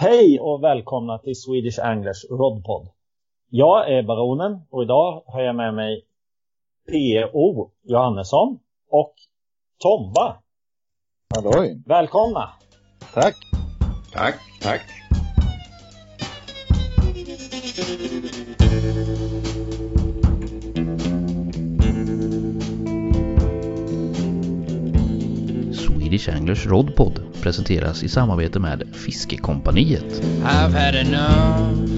Hej och välkomna till Swedish Anglers Rodpod. Jag är Baronen och idag har jag med mig P.O. Johannesson och Tomba. Halloj. Välkomna. Tack. Tack, tack. Swedish Anglers Rodpod presenteras i samarbete med Fiskekompaniet. I've had enough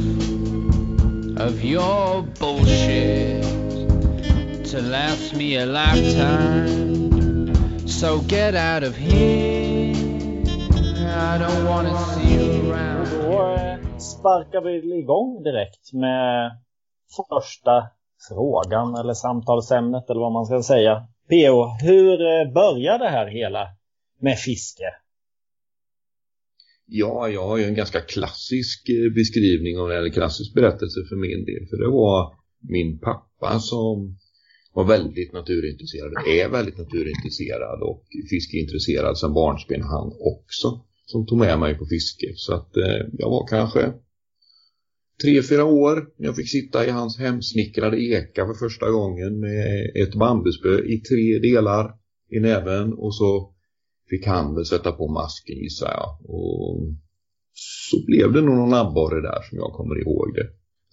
of your bullshit to last me a lifetime. So get out of here. I don't wanna see you around. Då eh, sparkar vi igång direkt med första frågan eller samtalsämnet eller vad man ska säga. P.O. Hur eh, börjar det här hela med fiske? Ja, jag har ju en ganska klassisk eh, beskrivning av det, eller klassisk berättelse för min del. För det var min pappa som var väldigt naturintresserad, är väldigt naturintresserad och fiskeintresserad sedan barnsben han också. Som tog med mig på fiske. Så att eh, jag var kanske tre, fyra år när jag fick sitta i hans hemsnickrade eka för första gången med ett bambuspö i tre delar i näven och så fick han väl sätta på masken gissar jag. Och så blev det nog någon abborre där som jag kommer ihåg det.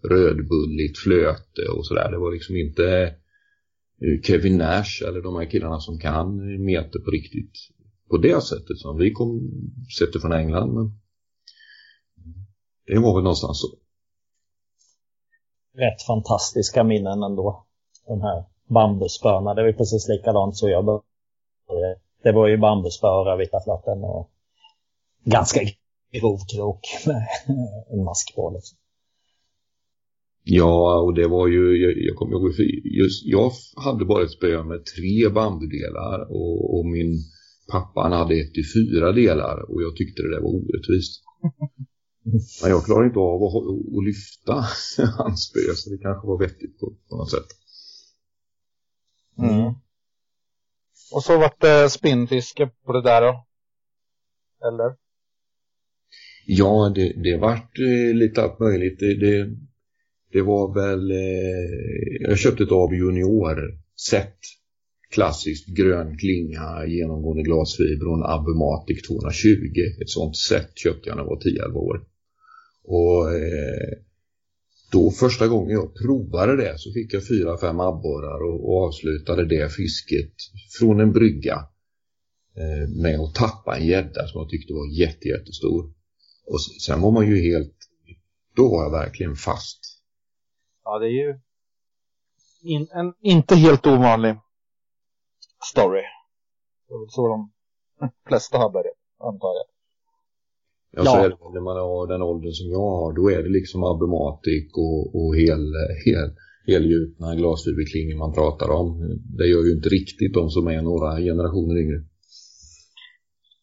Rödbulligt flöte och sådär. Det var liksom inte eh, Kevin Nash eller de här killarna som kan meter på riktigt på det sättet som vi kom sett från England. Men det var väl någonstans så. Rätt fantastiska minnen ändå. De här bambuspöna, det var precis likadant så jag började. Det var ju bambuspö och rödvita flatten och ganska grov krok med en mask på liksom. Ja, och det var ju, jag, jag kommer ihåg, just, jag hade bara ett spö med tre bambudelar och, och min pappa han hade ett i fyra delar och jag tyckte det där var orättvist. Men jag klarar inte av att, att lyfta hans spö så det kanske var vettigt på, på något sätt. Mm. Och så vart det spinnfiske på det där då? Eller? Ja, det, det vart eh, lite allt möjligt. Det, det, det var väl, eh, jag köpte ett AB Junior set. Klassiskt grön klinga, genomgående glasfiber och en Abumatic 220. Ett sånt set köpte jag när jag var 10-11 år. Och eh, då första gången jag provade det så fick jag fyra, fem abborrar och, och avslutade det fisket från en brygga eh, med att tappa en gädda som jag tyckte var jätte, jättestor. Och sen var man ju helt, då var jag verkligen fast. Ja, det är ju in, en inte helt ovanlig story. Det är väl så de flesta har börjat, antar jag. Ja, så är det, när man har den åldern som jag har, då är det liksom Abumatic och, och hel, hel, helgjutna glasfiberklingor man pratar om. Det gör ju inte riktigt de som är några generationer yngre.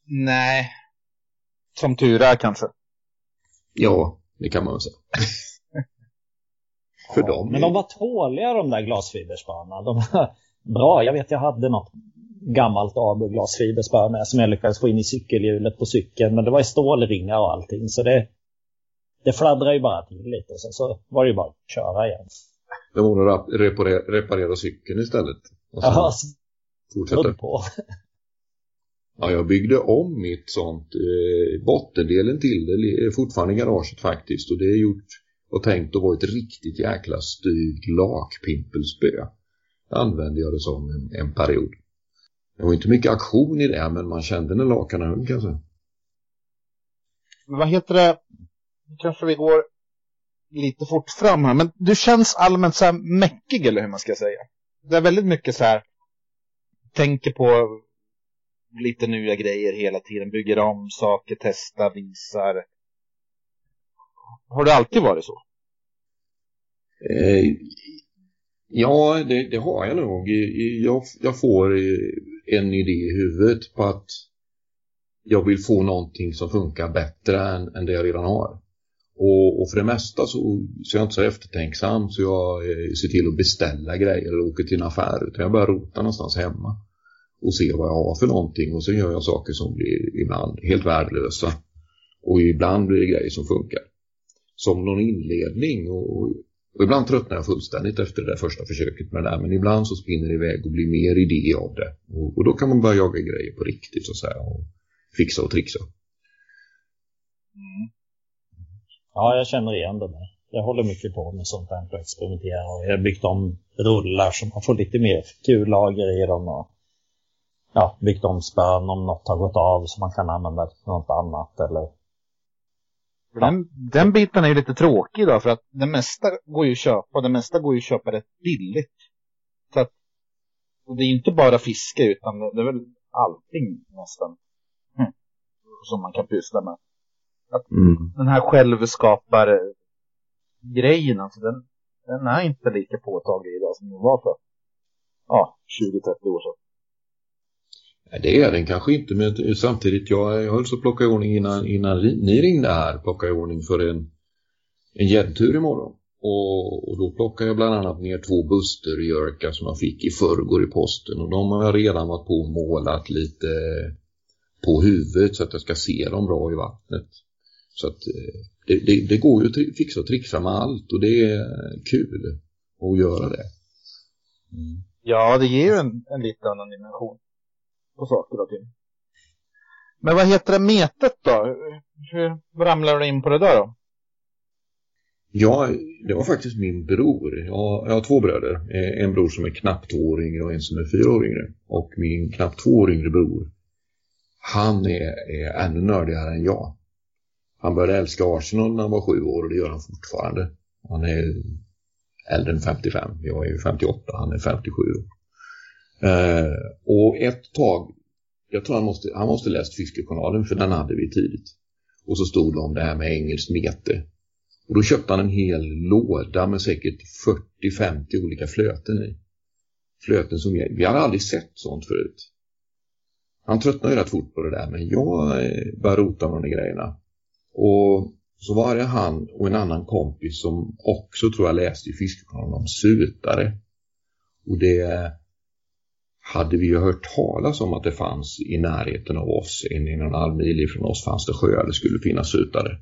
Nej. Som tur är kanske. Ja, det kan man väl säga. För Ja, dem. Men de var tåliga de där glasfiberspöna. De var bra. Jag vet jag hade något gammalt AB glasfiberspö med som jag lyckades få in i cykelhjulet på cykeln. Men det var i stålringar och allting. Så det, det fladdrade ju bara till lite. Och sen så var det ju bara att köra igen. Det var att reparera, reparera cykeln istället. Ja, fortsätta. på. Ja, jag byggde om mitt sånt. Eh, bottendelen till det är fortfarande i garaget faktiskt. Och det är gjort och tänkt att vara ett riktigt jäkla styvt lakpimpelspö. Det använde jag det som en, en period. Det var inte mycket aktion i det, men man kände när lakanen höll kan jag säga. Men vad heter det? Nu kanske vi går lite fort fram här. Men du känns allmänt så här mäckig, eller hur man ska säga. Det är väldigt mycket så här. Tänker på lite nya grejer hela tiden. Bygger om saker, testar, visar. Har det alltid varit så? Eh, ja, det, det har jag nog. Jag, jag får en idé i huvudet på att jag vill få någonting som funkar bättre än, än det jag redan har. Och, och för det mesta så, så är jag inte så eftertänksam så jag eh, ser till att beställa grejer eller åker till en affär. Utan jag börjar rota någonstans hemma och se vad jag har för någonting och sen gör jag saker som blir ibland helt värdelösa. Och ibland blir det grejer som funkar. Som någon inledning och, och ibland tröttnar jag fullständigt efter det där första försöket med det där. Men ibland så spinner det iväg och blir mer idé av det. Och, och då kan man börja jaga grejer på riktigt så att säga. Och fixa och trixa. Mm. Ja, jag känner igen det där. Jag håller mycket på med sånt där och experimenterar. Och jag har byggt om rullar så man får lite mer kullager i dem. Och ja, byggt om spön om något har gått av så man kan använda till något annat. Eller... Den, den biten är ju lite tråkig då för att det mesta går ju att köpa. Det mesta går ju att köpa rätt billigt. Så att, det är ju inte bara fiske utan det är väl allting nästan. Mm. Som man kan pyssla med. Att mm. Den här självskapar grejen, alltså den, den är inte lika påtaglig idag som den var för ja, 20-30 år sedan. Det är den kanske inte, men samtidigt, jag, jag höll så plocka i ordning innan, innan ni ringde här, plocka i ordning för en, en gäddtur imorgon. Och, och då plockade jag bland annat ner två busterjörkar som jag fick i förrgår i posten. Och de har jag redan varit på och målat lite på huvudet så att jag ska se dem bra i vattnet. Så att eh, det, det, det går ju att fixa och trixa med allt och det är kul att göra det. Mm. Ja, det ger ju en, en lite annan dimension på saker och ting. Men vad heter det metet då? Hur ramlade du in på det där då? Ja, det var faktiskt min bror. Jag, jag har två bröder. Eh, en bror som är knappt två år yngre och en som är fyra år yngre. Och min knappt två år yngre bror, han är, är ännu nördigare än jag. Han började älska Arsenal när han var sju år och det gör han fortfarande. Han är äldre än 55. Jag är ju 58, han är 57. Eh, och ett tag, jag tror han måste, han måste läst Fiskejournalen för den hade vi tidigt. Och så stod det om det här med engelskt mete. Och då köpte han en hel låda med säkert 40-50 olika flöten i. Flöten som vi, hade aldrig sett sånt förut. Han tröttnade ju rätt fort på det där men jag eh, började rota med de grejerna. Och så var det han och en annan kompis som också tror jag läste i Fiskejournalen om sutare. Och det hade vi ju hört talas om att det fanns i närheten av oss, en, en och en halv mil ifrån oss fanns det sjöar det skulle finnas sutare.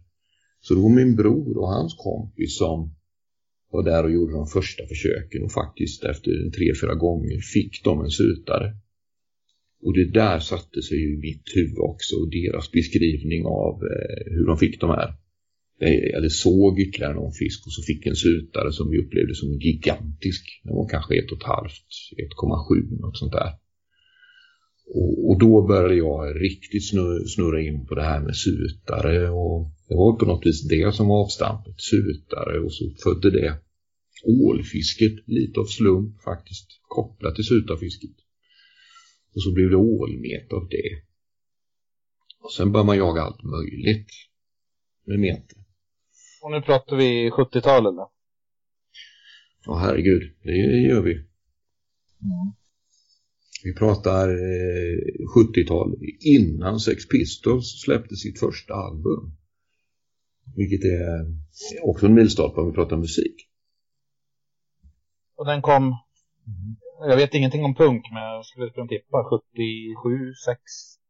Så det var min bror och hans kompis som var där och gjorde de första försöken och faktiskt efter tre, fyra gånger fick de en sutare. Och det där satte sig i mitt huvud också och deras beskrivning av eh, hur de fick de här. Eller såg ytterligare någon fisk och så fick en sutare som vi upplevde som gigantisk. Den var kanske 1,5, 1,7 något sånt där. Och, och, då började jag riktigt snurra in på det här med sutare och det var på något vis det som var avstampet, sutare och så födde det ålfisket lite av slump faktiskt kopplat till sutarfisket. Och så blev det ålmet av det. Och sen började man jaga allt möjligt med meter. Och nu pratar vi 70-talet då? Ja, herregud. Det gör vi. Mm. Vi pratar eh, 70-tal innan Sex Pistols släppte sitt första album. Vilket är också en milstolpe om vi pratar musik. Och den kom, jag vet ingenting om punk men jag skulle kunna tippa 77, 6,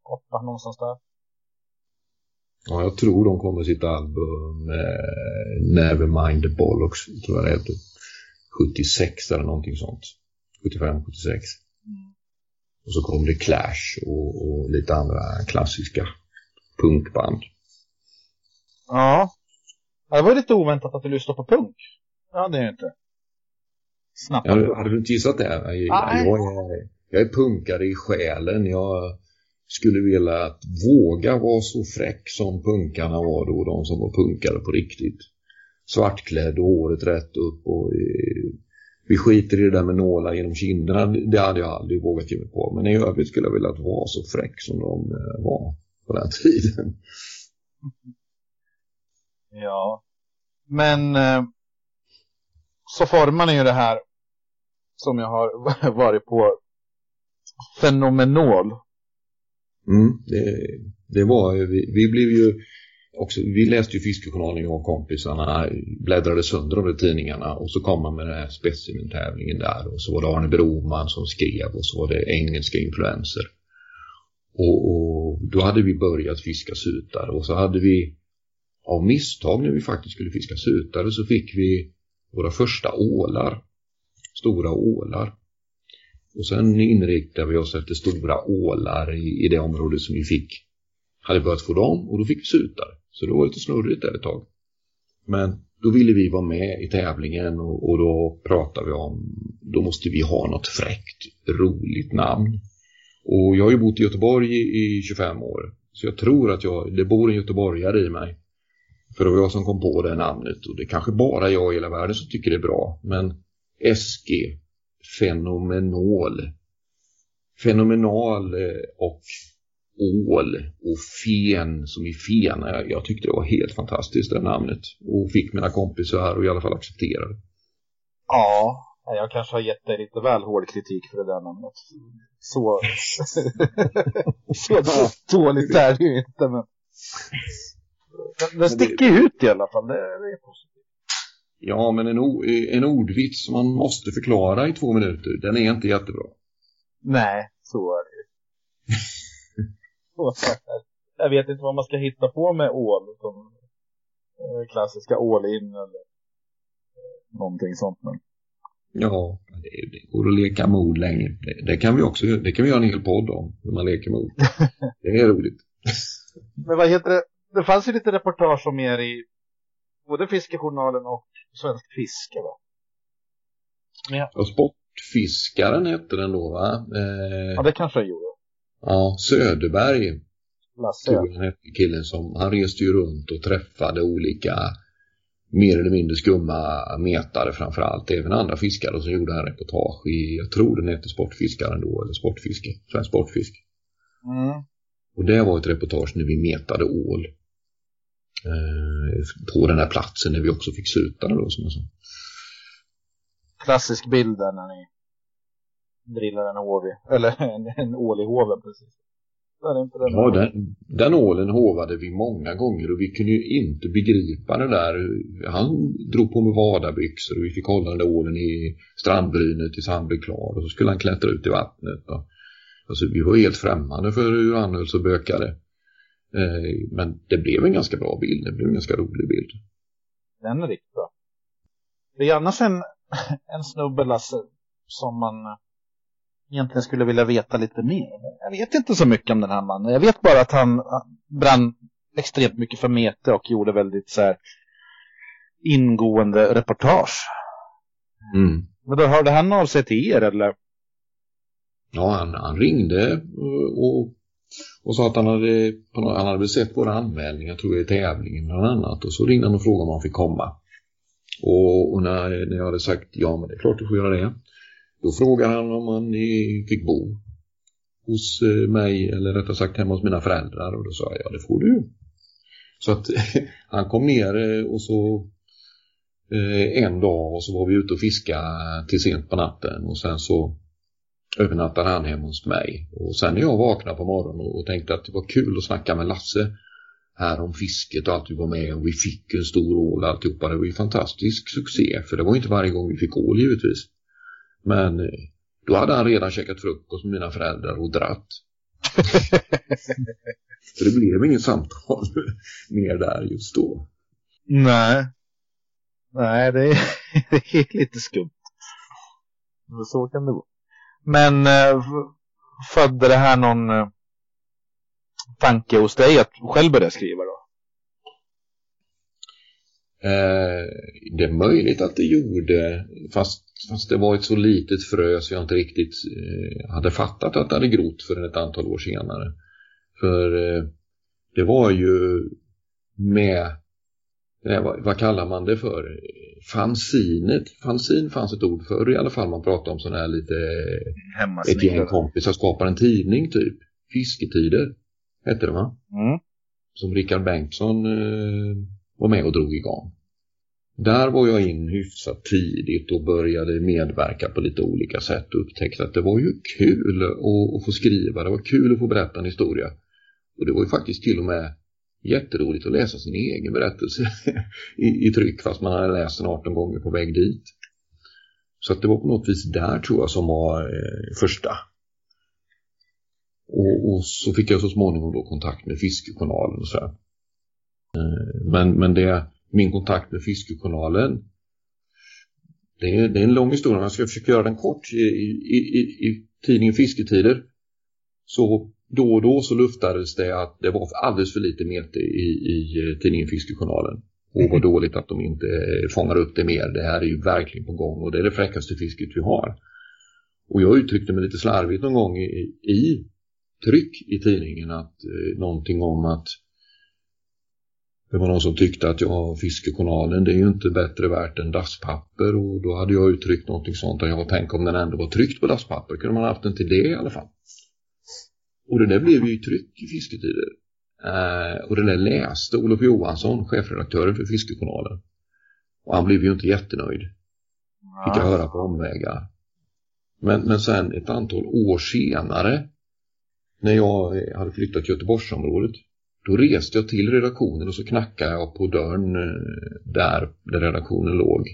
8 någonstans där. Ja, jag tror de kommer sitt album eh, Nevermind the Bollocks, tror jag det heter. 76 eller någonting sånt. 75, 76. Mm. Och så kom det Clash och, och lite andra klassiska punkband. Ja. Det var lite oväntat att du lyssnade på punk. Ja, det är inte. Snabbt. Ja, hade du inte gissat det? Jag, jag, är, jag är punkare i själen. Jag skulle vilja att våga vara så fräck som punkarna var då, de som var punkare på riktigt. Svartklädd och håret rätt upp och eh, vi skiter i det där med nålar genom kinderna, det hade jag aldrig vågat ge mig på. Men i övrigt skulle jag vilja att vara så fräck som de eh, var på den tiden. Ja, men eh, så formar ni ju det här som jag har varit på fenomenal Mm, det, det var, vi, vi blev ju också, vi läste ju Fiskejournalen och kompisarna, bläddrade sönder de tidningarna och så kom man med den här specimentävlingen där och så var det Arne Broman som skrev och så var det engelska influenser. Och, och, då hade vi börjat fiska sutar och så hade vi av misstag när vi faktiskt skulle fiska sutare så fick vi våra första ålar. Stora ålar. Och sen inriktade vi oss efter stora ålar i, i det område som vi fick. Hade börjat få dem och då fick vi sutar. Så det var lite snurrigt där ett tag. Men då ville vi vara med i tävlingen och, och då pratade vi om då måste vi ha något fräckt, roligt namn. Och jag har ju bott i Göteborg i, i 25 år. Så jag tror att jag, det bor en göteborgare i mig. För det var jag som kom på det namnet och det är kanske bara jag i hela världen som tycker det är bra. Men SG, fenomenal. Fenomenal eh, och ål och fen som i fena. Jag tyckte det var helt fantastiskt det namnet. Och fick mina kompisar att i alla fall acceptera det. Ja, jag kanske har gett dig lite väl hård kritik för det där namnet. Så, så dåligt är det ju inte. Men... Den sticker ju ut i alla fall. Det, är positivt. Ja, men en, en ordvits som man måste förklara i två minuter, den är inte jättebra. Nej, så är det ju. Jag vet inte vad man ska hitta på med ål. Som eh, klassiska ålin eller eh, någonting sånt. Men... Ja, det, det går att leka mod länge. Det, det, kan vi också det kan vi göra en hel podd om, hur man leker mod. Det är roligt. Men vad heter det? Det fanns ju lite reportage om er i både Fiskejournalen och Svensk Fiske va? Ja. Och Sportfiskaren hette den då va? Eh, ja, det kanske den gjorde. Ja, Söderberg. Lasse. Tror jag hette killen som, han reste ju runt och träffade olika mer eller mindre skumma metare framförallt. Även andra fiskare som gjorde en reportage i, jag tror den hette Sportfiskaren då, eller Sportfiske, Svensk Sportfisk. Mm. Och det var ett reportage när vi metade ål. Eh, på den här platsen när vi också fick suta då som jag sa. Klassisk bild där när ni drillar en ål eller en, en ål i hoven precis. Den ja, den, den ålen hovade vi många gånger och vi kunde ju inte begripa det där. Han drog på med vadarbyxor och vi fick hålla den där ålen i strandbrynet tills han blev klar och så skulle han klättra ut i vattnet. Och, alltså, vi var helt främmande för hur han höll så bökade. Eh, men det blev en ganska bra bild, det blev en ganska rolig bild. Den är riktigt bra. Det är annars en, en snubbe, Lasse, som man egentligen skulle vilja veta lite mer. Jag vet inte så mycket om den här mannen. Jag vet bara att han brann extremt mycket för Mete och gjorde väldigt så här ingående reportage. Mm. Men då hörde han av sig till er eller? Ja, han, han ringde och, och och sa att han hade, han hade sett våra anmälningar, tror jag, i tävlingen bland annat. Och så ringde han och frågade om han fick komma. Och, och när, när jag hade sagt ja, men det är klart du får göra det. Då frågade han om han eh, fick bo hos eh, mig eller rättare sagt hemma hos mina föräldrar och då sa jag ja det får du. Så att han kom ner eh, och så en dag och så var vi ute och fiska till sent på natten och sen så övernattade han hemma hos mig och sen när jag vaknade på morgonen och tänkte att det var kul att snacka med Lasse här om fisket och allt vi var med och vi fick en stor ål alltihopa. Det var ju fantastisk succé för det var inte varje gång vi fick ål givetvis. Men eh, då hade han redan käkat frukost med mina föräldrar och dratt. Så det blev inget samtal mer där just då. Nej. Nej, det är, det är lite skumt. Så kan det vara. Men eh, födde det här någon eh, tanke hos dig att själv börja skriva då? Eh, det är möjligt att det gjorde, fast Fast det var ett så litet frö så jag inte riktigt eh, hade fattat att det hade grott förrän ett antal år senare. För eh, det var ju med, eh, vad, vad, kallar man det för? Fansinet. Fansin fanns ett ord för i alla fall. Man pratade om sådana här lite, ett gäng kompisar skapar en tidning typ. Fisketider hette det va? Mm. Som Rickard Bengtsson eh, var med och drog igång. Där var jag in hyfsat tidigt och började medverka på lite olika sätt och upptäckte att det var ju kul att, att få skriva, det var kul att få berätta en historia. Och det var ju faktiskt till och med jätteroligt att läsa sin egen berättelse i, i tryck fast man hade läst den 18 gånger på väg dit. Så att det var på något vis där tror jag som var eh, första. Och, och, så fick jag så småningom då kontakt med Fiskejournalen och så här. Eh, men, men det, min kontakt med Fiskejournalen det är, det är en lång historia, jag ska försöka göra den kort. I, i, i, i tidningen Fisketider så då och då så luftades det att det var alldeles för lite mete i, i eh, tidningen Fiskejournalen. Och vad dåligt att de inte fångar upp det mer. Det här är ju verkligen på gång och det är det fräckaste fisket vi har. Och jag uttryckte mig lite slarvigt någon gång i, i tryck i tidningen att eh, någonting om att det var någon som tyckte att ja, fiskejournalen det är ju inte bättre värt än dasspapper och då hade jag uttryckt någonting sånt att jag tänk om den ändå var tryckt på dasspapper kunde man haft den till det i alla fall. Och det där blev ju tryck i fisketider. Eh, och det där läste Olof Johansson, chefredaktören för Fiskejournalen. Och han blev ju inte jättenöjd. Fick jag höra på omvägar. Men, men sen ett antal år senare när jag hade flyttat till Göteborgsområdet då reste jag till redaktionen och så knackade jag på dörren eh, där, där redaktionen låg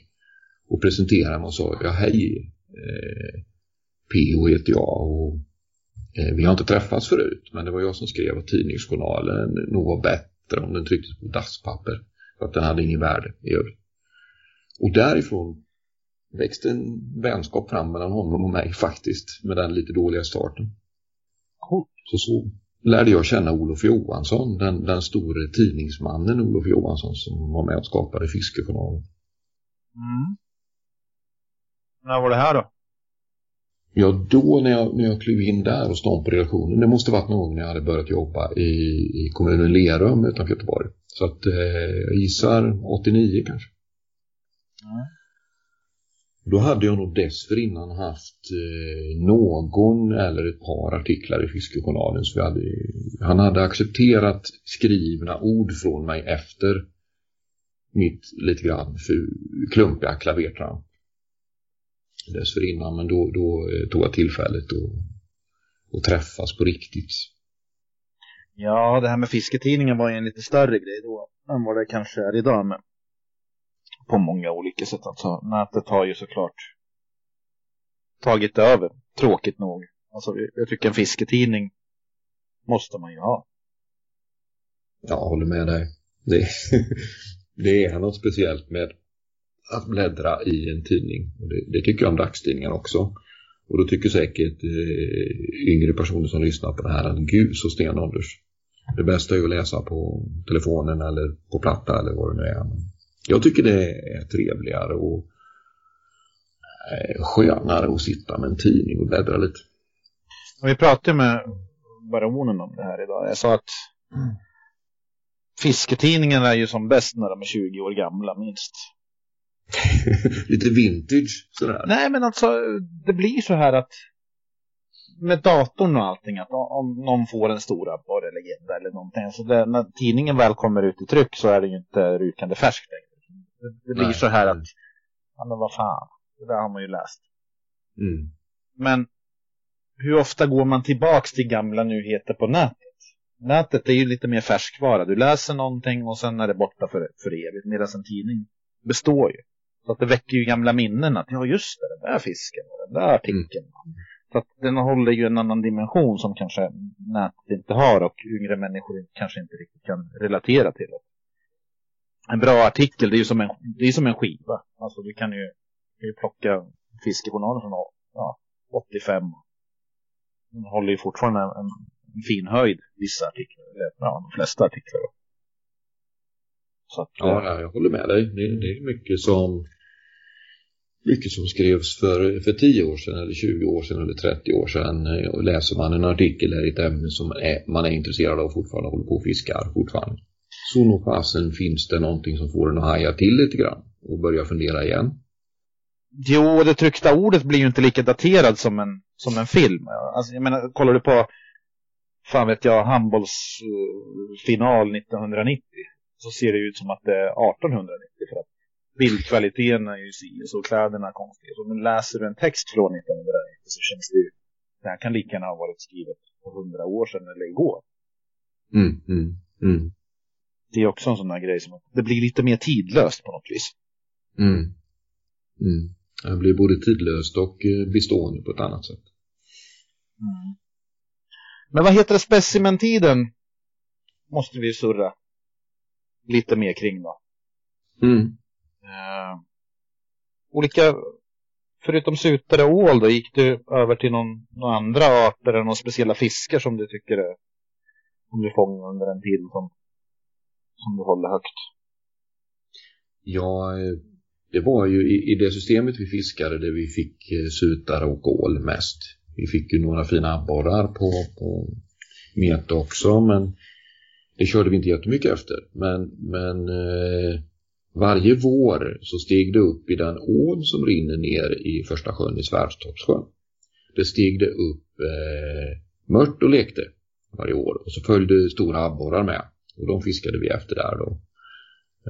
och presenterade mig och sa ja hej eh, P.O. heter jag och eh, vi har inte träffats förut men det var jag som skrev att tidningsjournalen nog var bättre om den trycktes på dasspapper för att den hade ingen värde i övrigt. Och därifrån växte en vänskap fram mellan honom och mig faktiskt med den lite dåliga starten. Så så lärde jag känna Olof Johansson, den, den store tidningsmannen Olof Johansson som var med och skapade Fiskejournalen. Mm. När var det här då? Ja, då när jag, när jag klev in där och stod på redaktionen, det måste varit någon gång när jag hade börjat jobba i, i kommunen Lerum utanför Göteborg. Så att eh, jag gissar 89 kanske. Mm. Då hade jag nog dessförinnan haft eh, någon eller ett par artiklar i Fiskejournalen. Så hade, han hade accepterat skrivna ord från mig efter mitt lite grann klumpiga klavertramp. Dessförinnan, men då, då eh, tog jag tillfället att träffas på riktigt. Ja, det här med fisketidningen var ju en lite större grej då än vad det kanske är idag. Men på många olika sätt. Alltså, nätet har ju såklart tagit över, tråkigt nog. Alltså, jag tycker en fisketidning måste man ju ha. Jag håller med dig. Det, det är något speciellt med att bläddra i en tidning. Och det, det tycker jag om dagstidningar också. Och då tycker säkert eh, yngre personer som lyssnar på det här att gud så stenålders. Det bästa är att läsa på telefonen eller på platta eller vad det nu är. Jag tycker det är trevligare och eh, skönare att sitta med en tidning och bläddra lite. Vi pratade med baronen om det här idag. Jag sa att mm. fisketidningarna är ju som bäst när de är 20 år gamla minst. lite vintage sådär. Nej men alltså det blir så här att med datorn och allting att om någon får en stor abborre-legenda eller någonting så det, när tidningen väl kommer ut i tryck så är det ju inte rykande färskt längre. Det, det blir Nej. så här att, ja men vad fan, det där har man ju läst. Mm. Men hur ofta går man tillbaks till gamla nyheter på nätet? Nätet är ju lite mer färskvara. Du läser någonting och sen är det borta för, för evigt. Medan en tidning består ju. Så att det väcker ju gamla minnen att ja just det, den där fisken och den där artikeln. Mm. Så att den håller ju en annan dimension som kanske nätet inte har och yngre människor kanske inte riktigt kan relatera till en bra artikel, det är ju som en, det är som en skiva. Alltså du kan ju, ju plocka fiskejournalen från ja, 85. Den håller ju fortfarande en, en fin höjd, vissa artiklar. Eller ja, de flesta artiklar. Så att, ja, jag håller med dig. Det, det är mycket som mycket som skrevs för, för 10 år sedan eller 20 år sedan eller 30 år sedan och läser man en artikel i ett ämne som är, man är intresserad av och fortfarande håller på och fiskar fortfarande så nog fasen finns det någonting som får en att haja till lite grann och börja fundera igen. Jo, det tryckta ordet blir ju inte lika daterad som en, som en film. Alltså, jag menar, kollar du på, fan vet jag, handbollsfinal 1990 så ser det ut som att det är 1890 för att bildkvaliteten är ju si så kläderna är konstiga. Så, men läser du en text från 1990 så känns det ju, det här kan lika gärna ha varit skrivet för hundra år sedan eller igår. Mm, mm, mm det är också en sån här grej som att det blir lite mer tidlöst på något vis. Mm. Mm. Det blir både tidlöst och eh, bestående på ett annat sätt. Mm. Men vad heter det, specimentiden? Måste vi surra. Lite mer kring då. Mm. Eh, olika, förutom sutare och ål då, gick du över till någon, några andra arter eller några speciella fiskar som du tycker är, som du fångar under en tid som, som du håller högt? Ja, eh, det var ju i, i det systemet vi fiskade där vi fick eh, sutare och ål mest. Vi fick ju några fina abborrar på, på meta också men det körde vi inte jättemycket efter. Men, men eh, varje vår så steg det upp i den ån som rinner ner i första sjön i Svärdstorpssjön. Det steg det upp eh, mört och lekte varje år och så följde stora abborrar med och de fiskade vi efter där då.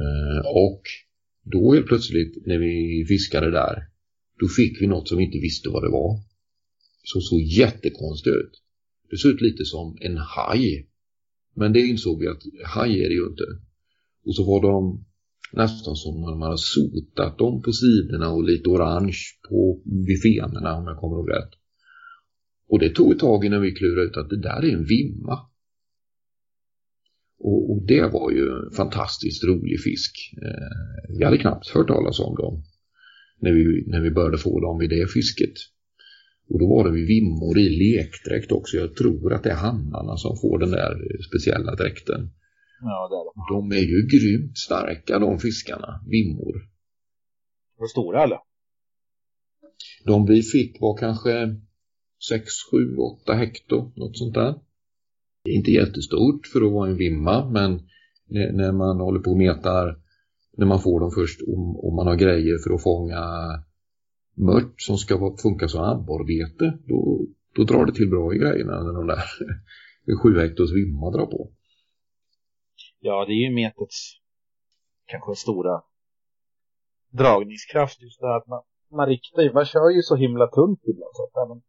Eh, och då helt plötsligt när vi fiskade där då fick vi något som vi inte visste vad det var. Så såg jättekonstigt ut. Det såg ut lite som en haj. Men det insåg vi att haj är det ju inte. Och så var de nästan som när man hade sotat dem på sidorna och lite orange på vid fenorna om jag kommer ihåg rätt. Och det tog ett tag innan vi klurade ut att det där är en vimma. Och, och det var ju en fantastiskt rolig fisk. Eh, vi hade knappt hört talas om dem när vi, när vi började få dem vid det fisket. Och då var det vid vimmor i lekdräkt också. Jag tror att det är hannarna som får den där speciella dräkten. Ja, det är det. De är ju grymt starka de fiskarna, vimmor. Var stora eller? De vi fick var kanske 6, 7, 8 hekto, något sånt där. Det är inte jättestort för att vara en vimma, men när, man håller på och metar, när man får dem först, om man har grejer för att fånga mört som ska funka som abborrbete, då, då drar det till bra i grejerna när de där 7 hektos vimma drar på. Ja, det är ju metets kanske stora dragningskraft just det att man, man riktar ju, man kör ju så himla tunt ibland så att men,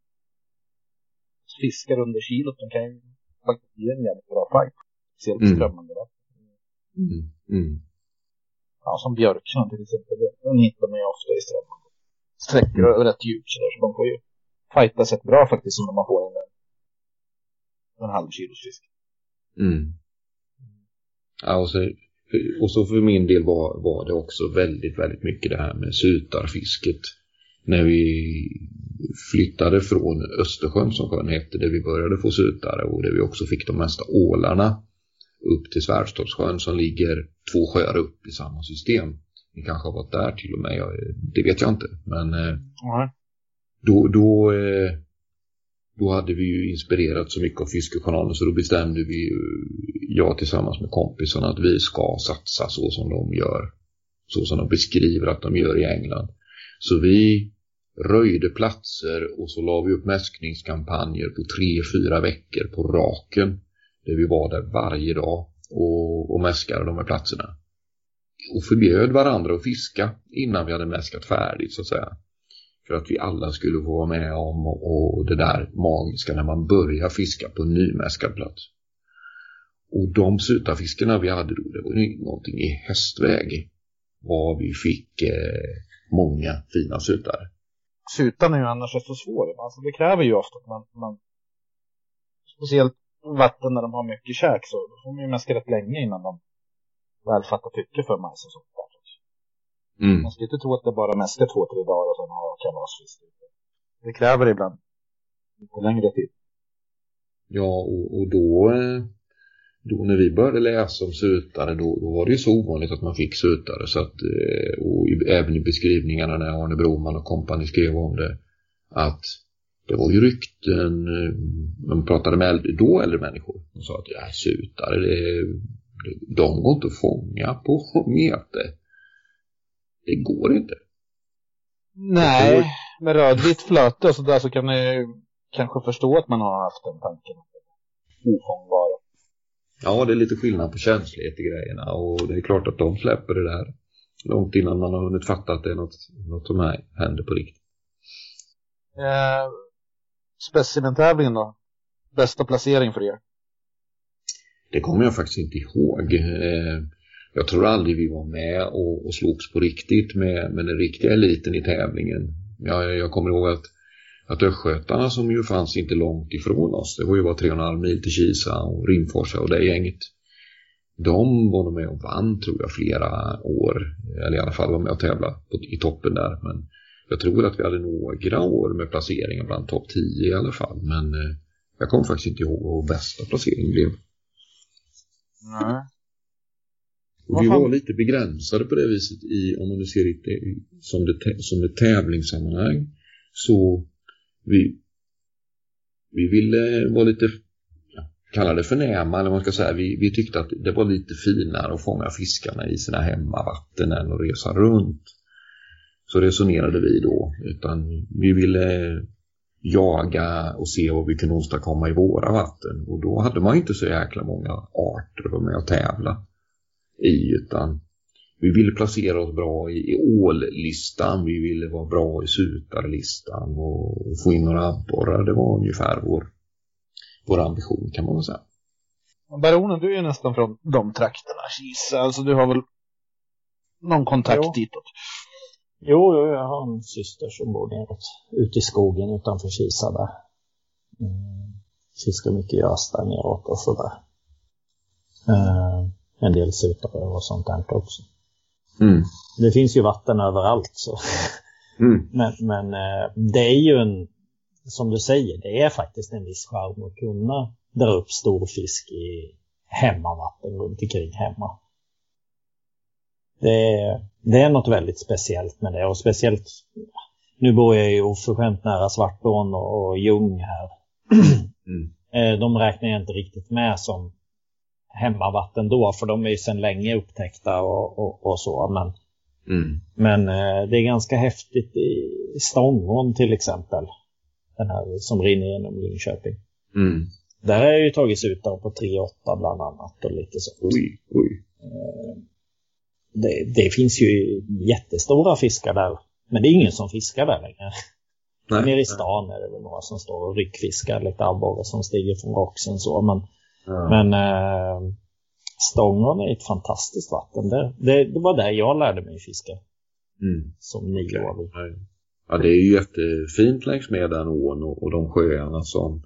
fiskar under kilot, de kan ju faktiskt ge en jävligt bra fight. Speciellt Mm. strömmande vatten. Mm, mm, Ja, som björksjön till exempel, den hittar man ju ofta i strömmande. Sträckor och rätt djup sådär, så de får ju fightas rätt bra faktiskt som man får in en, en halv kilos fisk. mm. Ja, och, så, och så för min del var, var det också väldigt, väldigt mycket det här med sutarfisket. När vi flyttade från Östersjön som sjön hette, där vi började få sutare och där vi också fick de mesta ålarna upp till Svärdstorpssjön som ligger två sjöar upp i samma system. Ni kanske har varit där till och med, jag, det vet jag inte. Men Nej. då, då, eh, då hade vi ju inspirerat så mycket av Fiskejournalen så då bestämde vi jag tillsammans med kompisarna att vi ska satsa så som de gör. Så som de beskriver att de gör i England. Så vi röjde platser och så la vi upp mäskningskampanjer på tre, fyra veckor på raken. Där vi var där varje dag och, och mäskade de här platserna. Och förbjöd varandra att fiska innan vi hade mäskat färdigt så att säga. För att vi alla skulle få vara med om och, och det där magiska när man börjar fiska på en nymäskad plats. Och de sutarfiskarna vi hade då, det var ju någonting i hästväg. Vad vi fick eh, många fina sutar. Sutan är ju annars rätt så svår. Alltså det kräver ju ofta att man, man speciellt vatten när de har mycket käk så då får man ju mäska rätt länge innan de väl fattar tycke för majs och sånt där. Mm. Man ska inte tro att det bara mäskar två, tre dagar och sen har kalasfisk. Det kräver ibland lite längre tid. Ja, och, och då, eh, då när vi började läsa om sutare då, då var det ju så ovanligt att man fick sutare så att, eh, och i, även i beskrivningarna när Arne Broman och kompani skrev om det att det var ju rykten, eh, man pratade med äldre, då äldre människor och sa att ja, sutare, det, det, de går inte att fånga på meter. Det går inte. Nej, med rödvitt flöte och sådär så kan man ju kanske förstå att man har haft den tanken. Ofångbara. Ja, det är lite skillnad på känslighet i grejerna och det är klart att de släpper det där långt innan man har hunnit fatta att det är något, något som här händer på riktigt. Eh, specimentävlingen då? Bästa placering för er? Det kommer jag faktiskt inte ihåg. Eh, jag tror aldrig vi var med och, och slogs på riktigt med, med den riktiga eliten i tävlingen. Jag, jag kommer ihåg att, att Östgötarna som ju fanns inte långt ifrån oss, det var ju bara 3,5 mil till Kisa och Rimforsa och det gänget. de var nog med och vann tror jag flera år. Eller i alla fall var med och tävlade i toppen där. Men jag tror att vi hade några år med placeringar bland topp 10 i alla fall. Men eh, jag kommer faktiskt inte ihåg vad bästa placeringen blev. Nej. Vi var lite begränsade på det viset i, om man nu ser det som, det, som ett tävlingssammanhang. Så vi, vi ville vara lite, ja, kalla det förnäma eller vad man ska säga. Vi, vi tyckte att det var lite finare att fånga fiskarna i sina hemmavatten än att resa runt. Så resonerade vi då. Utan vi ville jaga och se vad vi kunde åstadkomma i våra vatten. Och då hade man inte så jäkla många arter att vara med och tävla i utan vi ville placera oss bra i, i ållistan, vi ville vara bra i sutarlistan och, och få in några abborrar. Det var ungefär vår, vår ambition kan man väl säga. Baronen, du är ju nästan från de trakterna, Kisa. Alltså du har väl någon kontakt Jo. ditåt? Jo, jo, jag har en syster som bor neråt, ute i skogen utanför Kisa där. Mm. Fiskar mycket gös där neråt och sådär. Eh, en del sutare och sånt där också. Mm. Det finns ju vatten överallt så. Mm. Men, men eh, det är ju en, som du säger, det är faktiskt en viss charm att kunna dra upp stor fisk i hemmavatten runt omkring hemma. Det är, det är något väldigt speciellt med det och speciellt, nu bor jag ju oförskämt nära Svartån och, och Ljung här. Mm. Eh, De räknar jag inte riktigt med som hemmavatten då, för de är ju sedan länge upptäckta och, och, och så. Men Mm. men eh, det är ganska häftigt i Stångån till exempel. Den här som rinner genom Linköping. Mm. Där har jag ju tagits ut på 3,8 bland annat och lite så. Oj, oj. Det, det finns ju jättestora fiskar där. Men det är ingen som fiskar där längre. Nej. Nere i stan är det väl några som står och ryckfiskar lite abborre som stiger från roxen så. Men, Ja. men eh, Stångån är ett fantastiskt vatten. Det, det, det var där jag lärde mig fiska Mm. som nioåring. Ja, det är ju jättefint längs med den ån och, och de sjöarna som,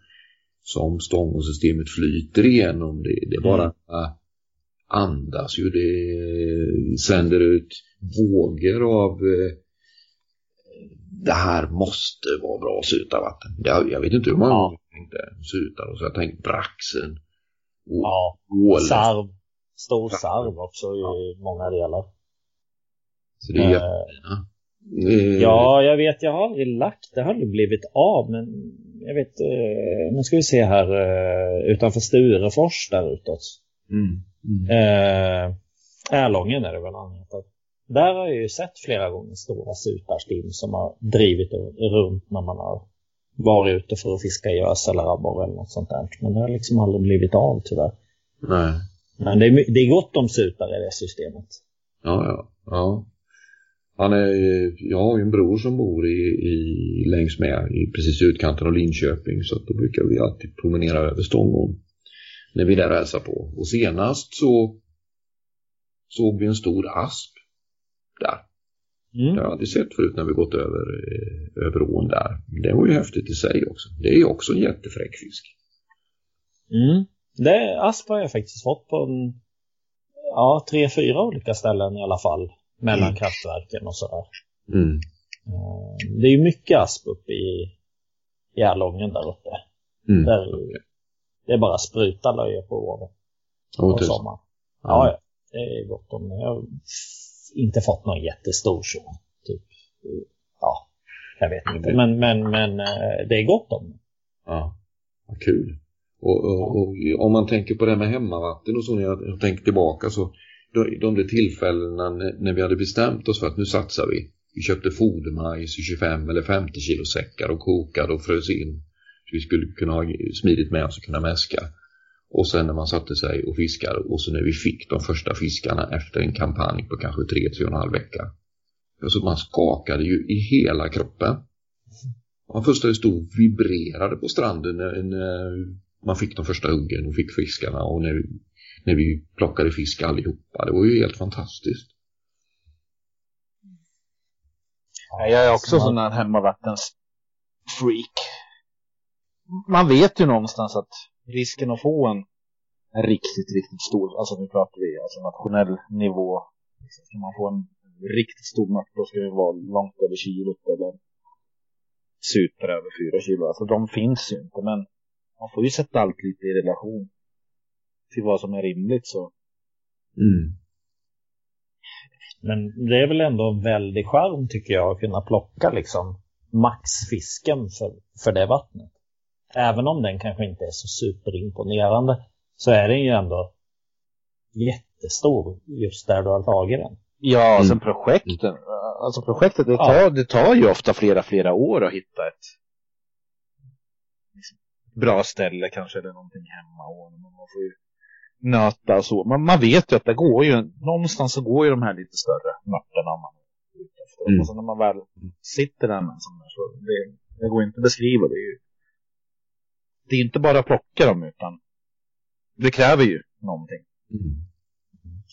som stångåsystemet flyter igenom. Det, det bara äh, andas ju. Det sänder ut vågor av eh, det här måste vara bra sutavatten. Jag, jag vet inte hur många Ja. jag tänkte sutar och så jag tänkte braxen. Och Ja, ålen. sarv. Stor sarv också i många delar. Så det är Eh, jättefina. Eh, Ja, jag vet, jag har aldrig lagt, det har aldrig blivit av, men jag vet, eh, nu ska vi se här eh, utanför Sturefors där utåt. Mm. Mm. Eh, är det väl han heter. Där har jag ju sett flera gånger stora sutarstim som har drivit runt när man har varit ute för att fiska gös eller abborre eller något sånt där. Men det har liksom aldrig blivit av tyvärr. Nej. Men det är, det är gott om sutar i det systemet. Ja, ja. ja. Han är, jag har ju en bror som bor i, i, längs med, i precis utkanten av Linköping. Så att då brukar vi alltid promenera över Stångån. När vi är där hälsar på. Och senast så såg vi en stor asp där. Det Mm. har jag aldrig sett förut när vi gått över, eh, över ån där. Det var ju häftigt i sig också. Det är ju också en jättefräck fisk. Mm. Det, asp har jag faktiskt fått på en, ja, tre, fyra olika ställen i alla fall. Mellan Mm. kraftverken och sådär. Mm. Eh, Det är ju mycket asp uppe i Järlången där uppe. Mm. Där, Det är bara spruta löje på våren och tusen. sommaren. Ja, ja. Det är gott om. Jag har inte fått någon jättestor så. Typ. Ja, jag vet inte. Men, men, men eh, det är gott om. Ja, vad kul. Och, och, och om man tänker på det här med hemmavatten och så när jag, tänker tillbaka så de, där tillfällena när, när vi hade bestämt oss för att nu satsar vi. Vi köpte fodermajs i 25 eller 50 kilo säckar och kokade och frös in. Så vi skulle kunna ha smidigt med oss och kunna mäska. Och sen när man satte sig och fiskade och så när vi fick de första fiskarna efter en kampanj på kanske 3-3,5 vecka. Alltså man skakade ju i hela kroppen. Man fullständigt stod och vibrerade på stranden när, när man fick de första huggen och fick fiskarna och när, vi- när vi plockade fisk allihopa. Det var ju helt fantastiskt. Ja, jag är också sån här hemmavattens freak. Man vet ju någonstans att risken att få en, riktigt, riktigt stor, alltså nu pratar vi alltså nationell nivå. Liksom, ska man få en riktigt stor match då ska det vara långt över kilot eller super över fyra kilo. Alltså de finns ju inte men man får ju sätta allt lite i relation till vad som är rimligt så. Mm. Men det är väl ändå en väldig charm tycker jag att kunna plocka liksom maxfisken för, för det vattnet. Även om den kanske inte är så superimponerande så är den ju ändå jättestor just där du har tagit den. Ja, Mm. sen projekten. Alltså projektet, det tar, det tar ju ofta flera, flera år att hitta ett bra ställe kanske eller någonting hemma. Och man får ju nöta och så. Man, man vet ju att det går ju, någonstans så går ju de här lite större mörterna om man är ute efter. Mm. Och sen när man väl sitter där med en sån där så det, det går inte att beskriva. Det är ju det är inte bara att plocka dem utan det kräver ju någonting. Mm.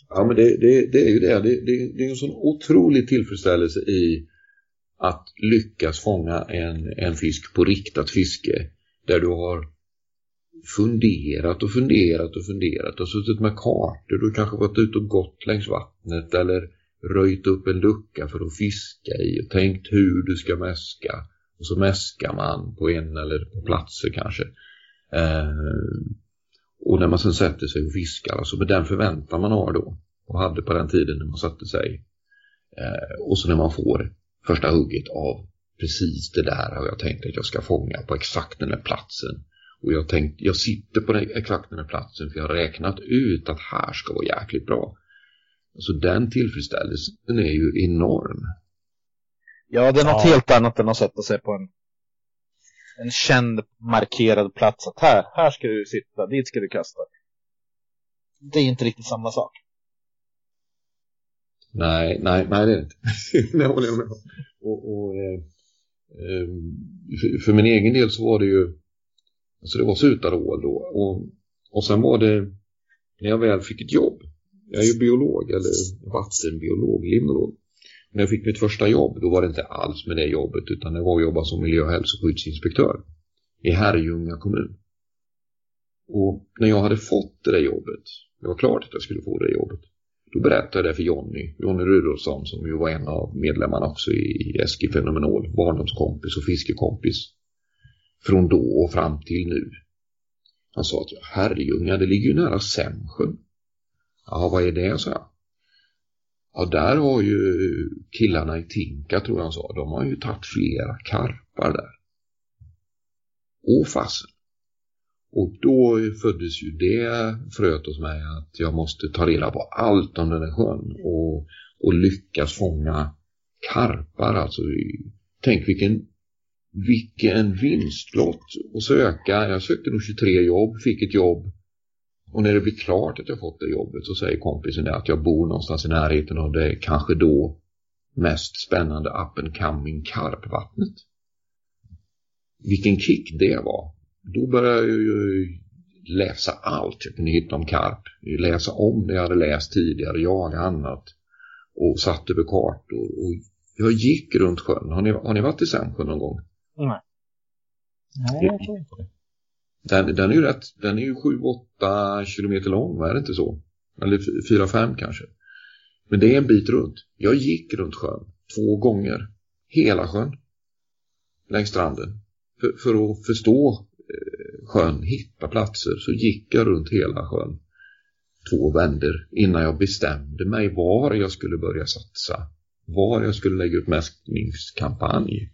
Ja, men det, det, det är ju det. Det, det. det är en sån otrolig tillfredsställelse i att lyckas fånga en, en fisk på riktat fiske. Där du har funderat och funderat och funderat och suttit med kartor. Du kanske varit ute och gått längs vattnet eller röjt upp en lucka för att fiska i och tänkt hur du ska mäska. Och så mäskar man på en eller på platser kanske. Eh, och när man sen sätter sig och fiskar, alltså med den förväntan man har då och hade på den tiden när man satte sig. Eh, och så när man får första hugget av precis det där har jag tänkt att jag ska fånga på exakt den här platsen. Och jag tänkt, jag sitter på den, exakt den här platsen för jag har räknat ut att här ska vara jäkligt bra. Alltså den tillfredsställelsen är ju enorm. Ja, det är något Ja. helt annat än att sätta sig på en, en känd markerad plats. Att här, här ska du sitta, dit ska du kasta. Det är inte riktigt samma sak. Nej, nej, nej det är det inte. det håller jag med om. Och, och, eh, eh, för, för min egen del så var det ju, alltså det var sutarål då. Och, och sen var det, när jag väl fick ett jobb, jag är ju biolog eller vattenbiolog, limnolog. När jag fick mitt första jobb, då var det inte alls med det jobbet utan det var att jobba som miljö och hälsoskyddsinspektör i Herrljunga kommun. Och när jag hade fått det där jobbet, det var klart att jag skulle få det jobbet, då berättade jag det för Jonny, Jonny Rudolfsson som ju var en av medlemmarna också i Eski Fenomenal, barndomskompis och fiskekompis. Från då och fram till nu. Han sa att Herrljunga, det ligger ju nära Sämsjön. Ja, vad är det, sa jag. Ja, där har ju killarna i Tinka, tror jag han sa, de har ju tagit flera karpar där. Åh fasen. Och då föddes ju det fröet hos mig att jag måste ta reda på allt om den där sjön och, och lyckas fånga karpar. Alltså, tänk vilken, vilken vinstlott att söka. Jag sökte nog 23 jobb, fick ett jobb. Och när det blir klart att jag fått det jobbet så säger kompisen att jag bor någonstans i närheten av det kanske då mest spännande up and coming karpvattnet. Vilken kick det var då började jag ju läsa allt jag kunde hitta om karp. Läsa om det jag hade läst tidigare, jaga annat. Och satt över kartor. Och jag gick runt sjön. Har ni, har ni varit i Sämsjön någon gång? Nej. Nej, jag tror inte det. Den, den är ju rätt, den är ju 7-8 kilometer lång, är det inte så? Eller 4-5 kanske. Men det är en bit runt. Jag gick runt sjön två gånger. Hela sjön. Längs stranden. För, för att förstå eh, sjön, hitta platser, så gick jag runt hela sjön två vänder innan jag bestämde mig var jag skulle börja satsa. Var jag skulle lägga upp mäskningskampanj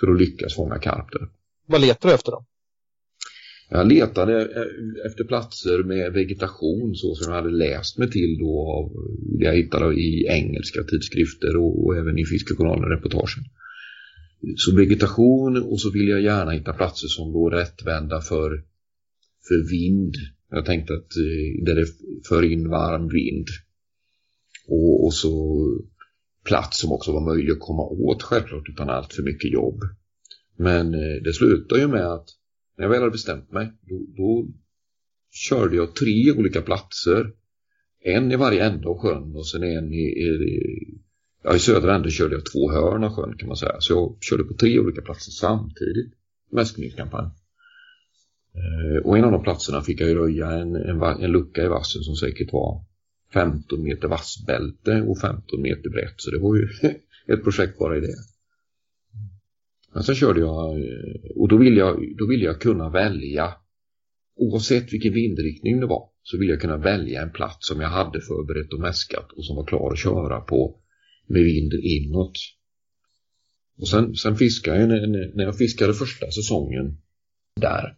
för att lyckas fånga karp där. Vad letar du efter då? Jag letade eh, efter platser med vegetation så som jag hade läst mig till då av det jag hittade i engelska tidskrifter och, och även i Fiskejournalen-reportagen. Så vegetation och så vill jag gärna hitta platser som då rättvända för, för vind. Jag tänkte att eh, där det för in varm vind. Och, och så plats som också var möjlig att komma åt självklart utan allt för mycket jobb. Men eh, det slutar ju med att när jag väl hade bestämt mig då, då körde jag tre olika platser. En i varje ände av sjön och sen en i, i, ja, i södra änden körde jag två hörn av sjön kan man säga. Så jag körde på tre olika platser samtidigt. med Eh, och en av de platserna fick jag ju röja en, en, en lucka i vassen som säkert var 15 meter vassbälte och 15 meter brett. Så det var ju ett projekt bara i det. Men sen körde jag eh, och då ville jag, då ville jag kunna välja oavsett vilken vindriktning det var så ville jag kunna välja en plats som jag hade förberett och mäskat och som var klar att köra på med vind inåt. Och sen, sen fiskade jag, när jag fiskade första säsongen där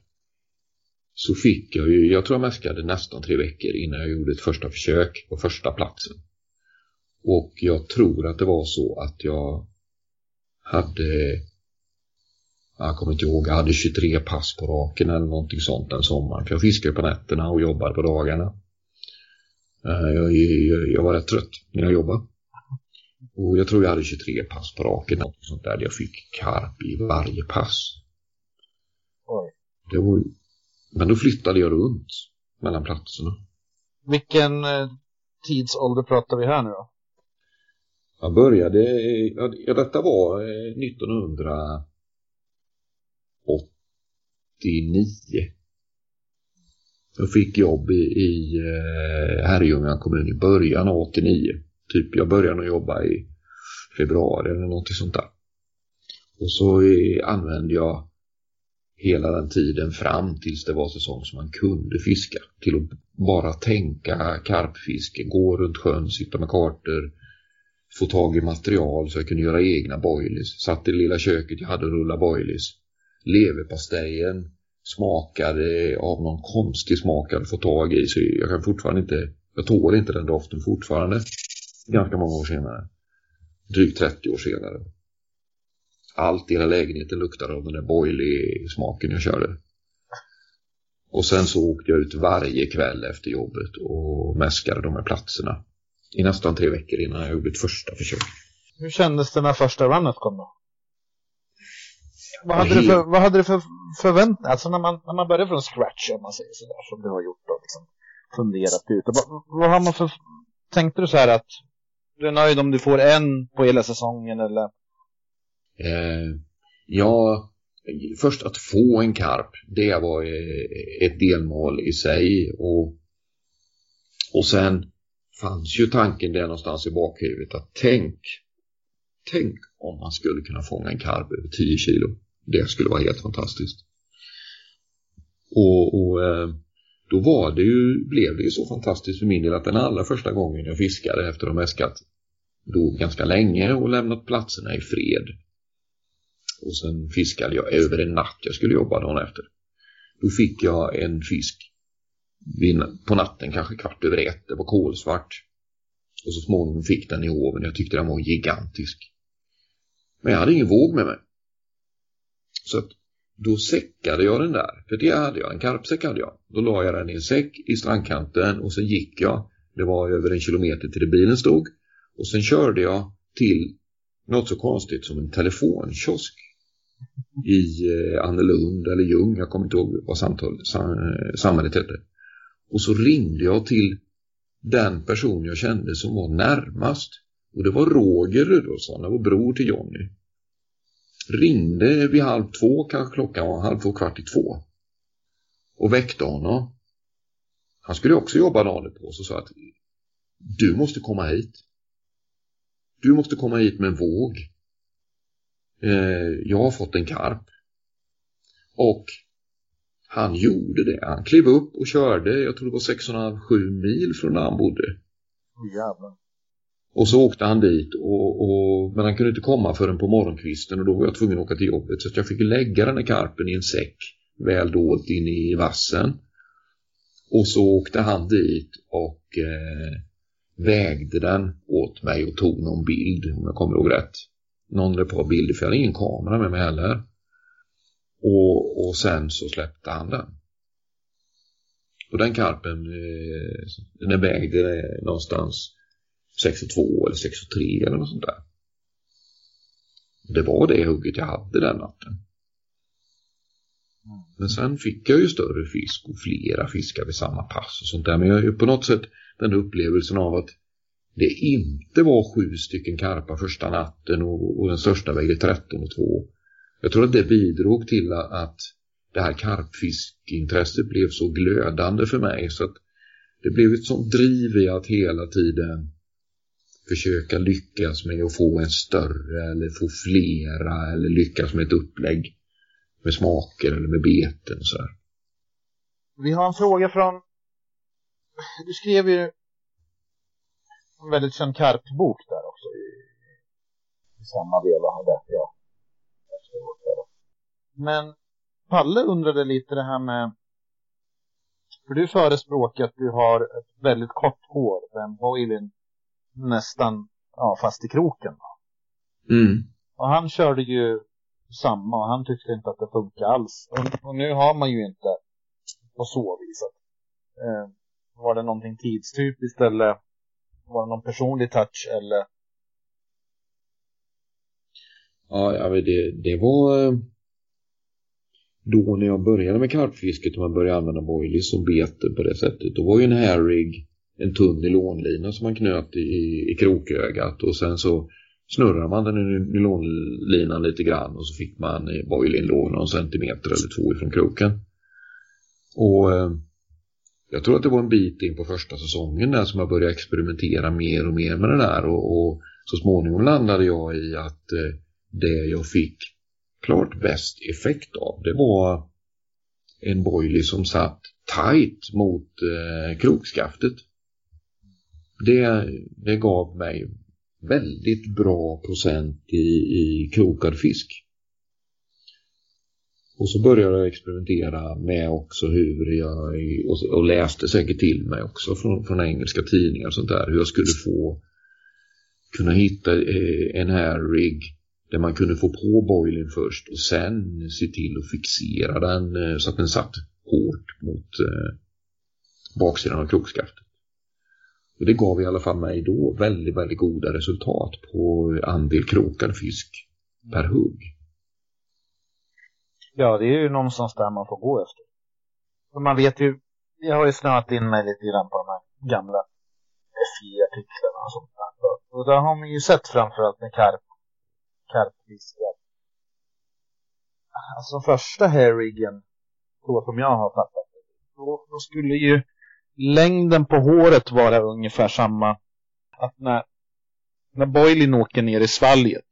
så fick jag ju, jag tror jag mäskade nästan tre veckor innan jag gjorde ett första försök på första platsen. Och jag tror att det var så att jag hade jag kommer inte ihåg, jag hade 23 pass på raken eller någonting sånt den sommaren. För jag fiskade på nätterna och jobbade på dagarna. Eh, jag, jag, jag var rätt trött när jag jobbade. Och jag tror jag hade 23 pass på raken, något sånt där. Jag fick karp i varje pass. Var, men då flyttade jag runt mellan platserna. Vilken eh, tidsålder pratar vi här nu då? Jag började, ja detta var 1900 89. Jag fick jobb i, i eh, Herrljunga kommun i början av 89. Typ jag började nog jobba i februari eller någonting sånt där. Och så använde jag hela den tiden fram tills det var säsong som man kunde fiska. Till att bara tänka karpfiske, gå runt sjön, sitta med kartor, få tag i material så jag kunde göra egna boilies. Satt i det lilla köket jag hade och rulla boilies leverpastejen smakade eh, av någon konstig smak jag fått tag i så jag kan fortfarande inte, jag tål inte den doften fortfarande. Ganska många år senare. Drygt 30 år senare. Allt i hela lägenheten luktade av den där boilie-smaken jag körde. Och sen så åkte jag ut varje kväll efter jobbet och mäskade de här platserna. I nästan tre veckor innan jag gjorde ett första försök. Hur kändes det när första runnet kom då? Vad hade, du för, vad hade du för förväntningar? Alltså när man, när man börjar från scratch, om man säger sådär, som du har gjort då, liksom, funderat ut. Och vad, vad har man för, tänkte du så här att du är nöjd om du får en på hela säsongen eller? Eh, ja, först att få en karp, det var eh, ett delmål i sig och, och sen fanns ju tanken där någonstans i bakhuvudet att tänk, tänk om man skulle kunna fånga en karp över 10 kilo. Det skulle vara helt fantastiskt. Och, och eh, då var det ju, blev det ju så fantastiskt för min del att den allra första gången jag fiskade efter att ha mäskat då ganska länge och lämnat platserna i fred. Och sen fiskade jag över en natt, jag skulle jobba dagen efter. Då fick jag en fisk på natten, kanske kvart över ett, det var kolsvart. Och så småningom fick den i hoven, jag tyckte den var gigantisk. Men jag hade ingen våg med mig. Så att då säckade jag den där, för det hade jag, en karpsäck hade jag. Då la jag den i en säck i strandkanten och sen gick jag, det var över en kilometer till där bilen stod. Och sen körde jag till något så konstigt som en telefonkiosk i eh, Annelund eller Ljung, jag kommer inte ihåg vad samtal, sam, eh, samhället hette. Och så ringde jag till den person jag kände som var närmast. Och det var Roger Rudolfsson, det var bror till Jonny ringde vid halv två, kanske klockan var halv två, kvart i två. Och väckte honom. Han skulle också jobba dagen på så sa att du måste komma hit. Du måste komma hit med en våg. Eh, jag har fått en karp. Och han gjorde det. Han klev upp och körde, jag tror det var 6,5-7 mil från där han bodde. Jävlar. Och så åkte han dit och, och, men han kunde inte komma förrän på morgonkvisten och då var jag tvungen att åka till jobbet så jag fick lägga den här karpen i en säck väl dolt in i vassen. Och så åkte han dit och eh, vägde den åt mig och tog någon bild om jag kommer ihåg rätt. Någon eller ett par bilder för jag hade ingen kamera med mig heller. Och, och sen så släppte han den. Och den karpen, eh, den vägde eh, någonstans 6,2 eller 6,3 eller något sånt där. Det var det hugget jag hade den natten. Men sen fick jag ju större fisk och flera fiskar vid samma pass och sånt där. Men jag har ju på något sätt den upplevelsen av att det inte var sju stycken karpar första natten och, och den största vägde 13 och 2. Jag tror att det bidrog till att det här karpfiskintresset blev så glödande för mig så att det blev ett sånt driv i att hela tiden försöka lyckas med att få en större eller få flera eller lyckas med ett upplägg med smaker eller med beten och så här. Vi har en fråga från... Du skrev ju en väldigt känd karpbok där också i, i samma veva hade jag. Men Palle undrade lite det här med för du förespråkar att du har ett väldigt kort hår den boilin nästan ja, fast i kroken. Mm. Och han körde ju samma och han tyckte inte att det funkar alls. Och, och nu har man ju inte på så vis. Eh, var det någonting tidstypiskt eller var det någon personlig touch eller? Ja, ja det, det var eh, då när jag började med karpfisket och man började använda boilies som bete på det sättet. Då var ju en herrig en tunn nylonlina som man knöt i, i krokögat och sen så snurrar man den i nylonlinan lite grann och så fick man boilin låg någon centimeter eller två ifrån kroken. Och eh, jag tror att det var en bit in på första säsongen där som jag började experimentera mer och mer med det där och, och så småningom landade jag i att eh, det jag fick klart bäst effekt av det var en boilie som satt tight mot eh, krokskaftet. Det, det gav mig väldigt bra procent i, i krokad fisk. Och så började jag experimentera med också hur jag, och, och läste säkert till mig också från, från engelska tidningar och sånt där, hur jag skulle få kunna hitta eh, en här rig där man kunde få på boilen först och sen se till att fixera den eh, så att den satt hårt mot eh, baksidan av krokskaftet. Och det gav i alla fall mig då väldigt, väldigt goda resultat på andel krokad fisk per hugg. Ja, det är ju någonstans där man får gå efter. För man vet ju, jag har ju snöat in mig lite grann på de här gamla FI-artiklarna och sånt där. Och där har man ju sett framförallt med karp, karpfiskar. Alltså första herrigen, så som jag har fattat det, då, då skulle ju längden på håret vara ungefär samma. Att när, när boilin åker ner i svalget,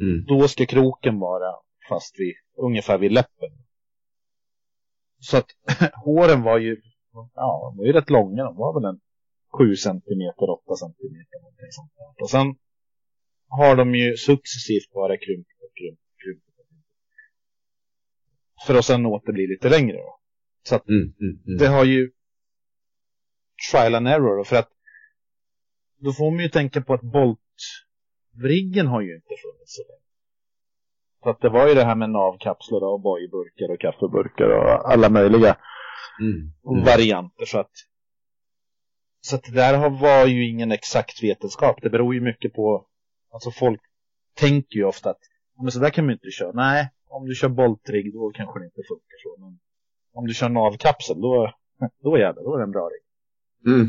Mm. då ska kroken vara fast vid, ungefär vid läppen. Så att håren var ju, ja, de var ju rätt långa. De var väl en 7 centimeter, 8 centimeter någonting sånt där. Och sen har de ju successivt bara krympt och krympt, och krympt. För att sen åter bli lite längre då. Så att Mm, mm, mm. det har ju trial and error. För att då får man ju tänka på att boltriggen har ju inte funnits så länge. Så att det var ju det här med navkapslar och bojburkar och kaffeburkar och alla möjliga Mm, mm. varianter. Så att, så att det där var ju ingen exakt vetenskap. Det beror ju mycket på, alltså folk tänker ju ofta att men så där kan man inte köra. Nej, om du kör boltrigg då kanske det inte funkar så. Men om du kör navkapsel då, då jävlar, då är det en bra rigg. Mm.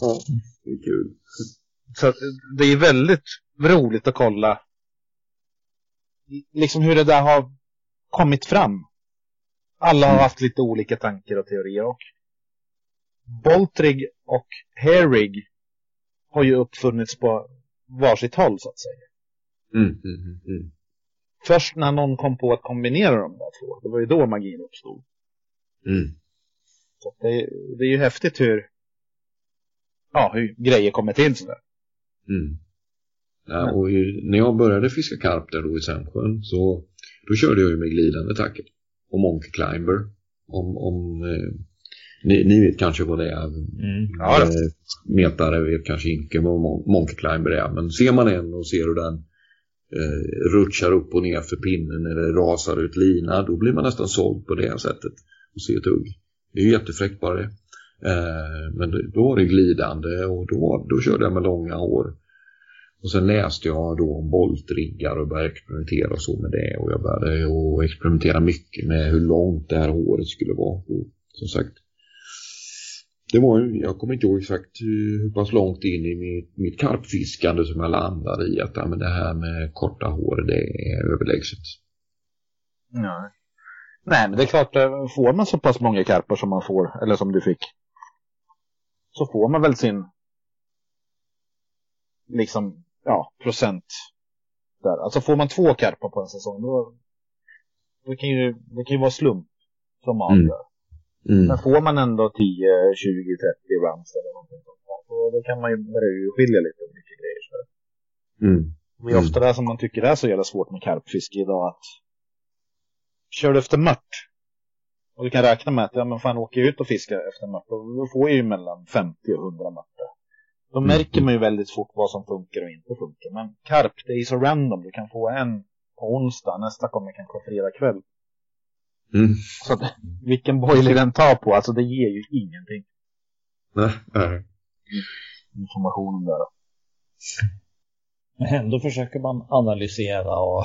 ja, det är kul. Så det är väldigt roligt att kolla liksom hur det där har kommit fram. Alla har Mm. haft lite olika tankar och teorier och Boltrig och Hairrig har ju uppfunnits på varsitt håll så att säga. Mm, mm, mm, mm. Först när någon kom på att kombinera de där två, det var ju då magin uppstod. Mm. Så det, det är ju häftigt hur, ja, hur grejer kommer till sådär. Mm. Ja, och i, när jag började fiska karp där då i Sämsjön så då körde jag ju med glidande tackel och Monkey Climber. Om, om eh, ni, ni vet kanske vad det är. Mm. Ja, Eh, Metare vet kanske inte vad Mon- Monkey Climber är. Men ser man en och ser hur den eh, rutschar upp och ner för pinnen eller rasar ut lina då blir man nästan såld på det sättet och ser ett hugg. Det är ju jättefräckt bara det. Eh, men då- var det glidande och då, då körde jag med långa hår. Och sen läste jag då om boltriggar och började experimentera och så med det. Och jag började och experimentera mycket med hur långt det här håret skulle vara. Och som sagt, det var ju, jag kommer inte ihåg exakt hur pass långt in i mitt, mitt karpfiskande som jag landade i att ja, men det här med korta hår det är överlägset. Nej. Nej, men det är klart, eh, får man så pass många karpar som man får, eller som du fick, så får man väl sin, liksom, ja, procent där. Alltså får man två karpar på en säsong, då, det kan ju, det kan ju vara slump som avgör. Mm. Men får man ändå 10, 20, 30 runs eller någonting sånt där, då, då kan man ju börja urskilja lite olika grejer. Så. Mm. Det är ofta det som man tycker är så jävla svårt med karpfiske idag att kör du efter mört och du kan räkna med att ja, men fan åker jag ut och fiskar efter mört då får jag ju mellan 50 och 100 mörtar. Då Mm. märker man ju väldigt fort vad som funkar och inte funkar. Men karp, det är ju så random. Du kan få en på onsdag, nästa kommer kanske fredag kväll. Mm. Så att, vilken boiler den tar på, alltså det ger ju ingenting. Nej, nej. Informationen där. Men ändå försöker man analysera och...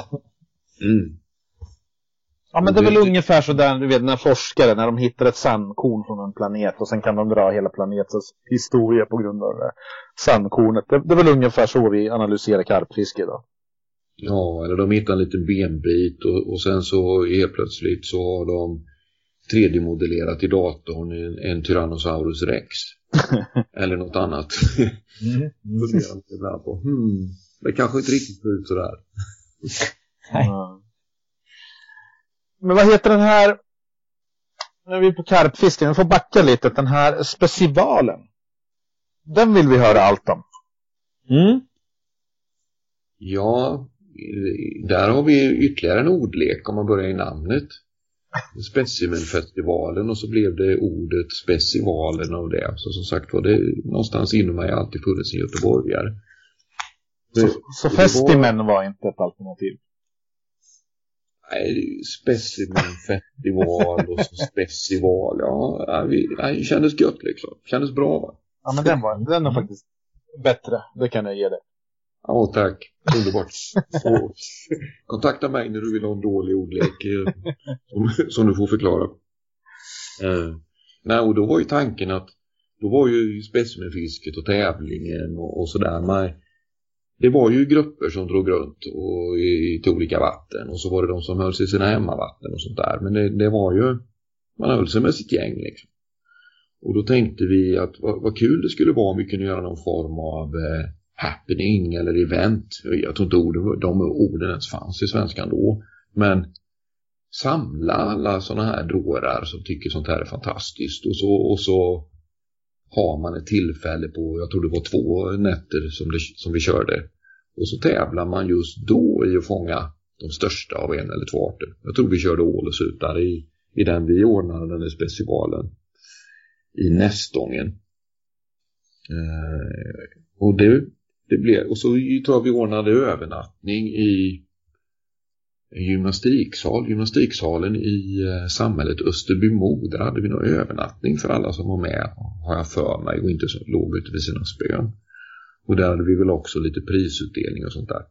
Mm. Ja men det är väl ungefär så där, du vet när forskare, när de hittar ett sandkorn från en planet och sen kan de dra hela planetens historia på grund av det sandkornet. Det, det är väl ungefär så vi analyserar karpfiske idag. Ja, eller de hittar en liten benbit och, och sen så helt plötsligt så har de 3D-modellerat i datorn en, en Tyrannosaurus rex. eller något annat. Mm. Funderar man ibland på. Hmm, det kanske inte riktigt ser ut sådär. Nej. Men vad heter den här, nu är vi på karpfisken, vi får backa lite, den här specivalen. Den vill vi höra allt om. Mm. Ja, där har vi ytterligare en ordlek om man börjar i namnet. Specimenfestivalen och så blev det ordet specivalen av det. Så som sagt var det någonstans inom mig alltid funnits en göteborgare. Så, Det- så det var- Festimen var inte ett alternativ. Nej, specimenfestival och så specival. Ja, vi, det kändes gött liksom. Kändes bra va? Ja men den var, den är faktiskt bättre, det kan jag ge dig. Ja, tack. Underbart. Och, kontakta mig när du vill ha en dålig ordlek eh, som, som du får förklara. Eh, nej, och då var ju tanken att då var ju specimenfisket och tävlingen och, och sådär. Men det var ju grupper som drog runt och i, till olika vatten och så var det de som höll sig i sina hemmavatten och sånt där. Men det, det var ju, man höll sig med sitt gäng liksom. Och då tänkte vi att vad, vad kul det skulle vara om vi kunde göra någon form av eh, happening eller event. Jag tror inte ord, de orden ens fanns i svenskan då. Men samla alla sådana här dårar som tycker sånt här är fantastiskt och så, och så har man ett tillfälle på, jag tror det var två nätter som, det, som vi körde. Och så tävlar man just då i att fånga de största av en eller två arter. Jag tror vi körde ål och i, i den vi ordnade, den där specialen i Nästången. Eh, och det, det blev, och så tror jag vi ordnade övernattning i en gymnastiksal, gymnastiksalen i eh, samhället Österbymo. Där hade vi någon övernattning för alla som var med, har jag för mig, och inte så låg ute vid sina spön. Och där hade vi väl också lite prisutdelning och sånt där.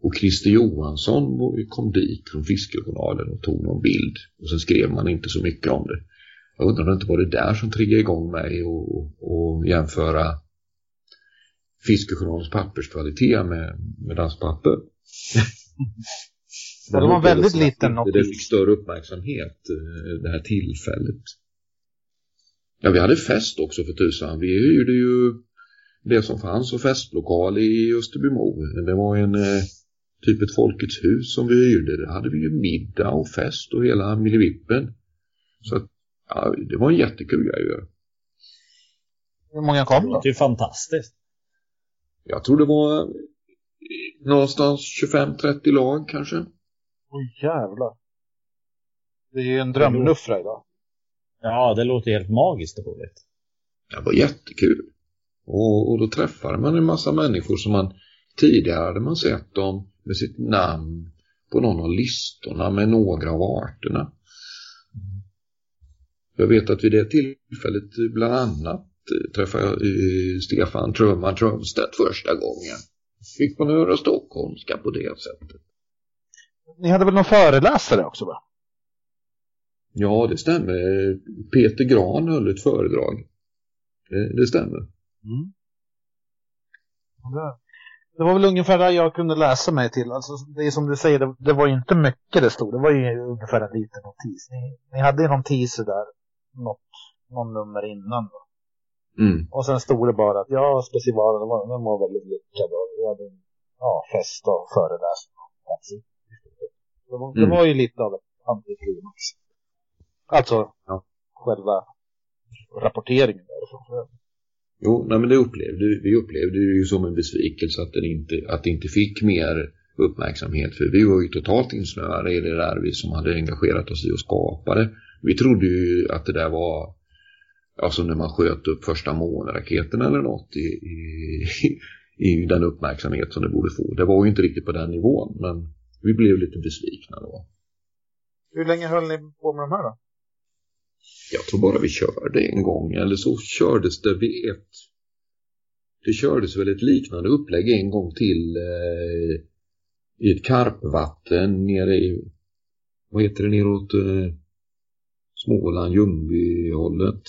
Och Christer Johansson kom dit från Fiskejournalen och tog någon bild. Och sen skrev man inte så mycket om det. Jag undrar om det inte var det där som triggade igång mig och, och jämföra Fiskejournalens papperskvalitet med, med danspapper. Det var väldigt liten inte Det notis. fick större uppmärksamhet eh, det här tillfället. Ja, vi hade fest också för tusan. Vi hyrde ju det som fanns och festlokal i Österbymo. Det var en eh, typ ett Folkets hus som vi hyrde. Där hade vi ju middag och fest och hela millevippen. Så att, ja, det var en jättekul grej att göra. Hur många kom då? Det är fantastiskt. Jag tror det var eh, någonstans 25-30 lag kanske. Oj jävlar. Det är ju en drömluffra idag. Ja, det låter helt magiskt roligt. Det var jättekul. Och, och då träffade man en massa människor som man tidigare hade man sett dem med sitt namn på någon av listorna med några av arterna. Jag vet att vid det tillfället bland annat eh, träffade jag eh, Stefan Trumman Trumstedt första gången. Fick man höra stockholmska på det sättet. Ni hade väl någon föreläsare också va? Ja, det stämmer. Peter Gran höll ett föredrag. Det, det stämmer. Mm. Det var väl ungefär där jag kunde läsa mig till. Alltså, det är som du säger, det, det var ju inte mycket det stod. Det var ju ungefär en liten notis. Ni, ni hade ju någon teaser där. Något, någon nummer innan. Då. Mm. Och sen stod det bara att ja, specialen var, den var väldigt lyckad. Och vi hade en ja, fest och föreläsning. Det var, det Mm. var ju lite av ett antiklimax. Alltså, Ja. själva rapporteringen därifrån. Jo, nej, men det upplevde vi upplevde det ju som en besvikelse att, den inte, att det inte fick mer uppmärksamhet. För vi var ju totalt insnöade i det där, vi som hade engagerat oss i och skapade. Vi trodde ju att det där var, alltså när man sköt upp första månraketen eller något i, i, i den uppmärksamhet som det borde få. Det var ju inte riktigt på den nivån, men vi blev lite besvikna då. Hur länge höll ni på med de här då? Jag tror bara vi körde en gång eller så kördes det vid ett det kördes väl ett liknande upplägg en gång till eh, i ett karpvatten nere i vad heter det neråt eh, Småland, Ljungbyhållet.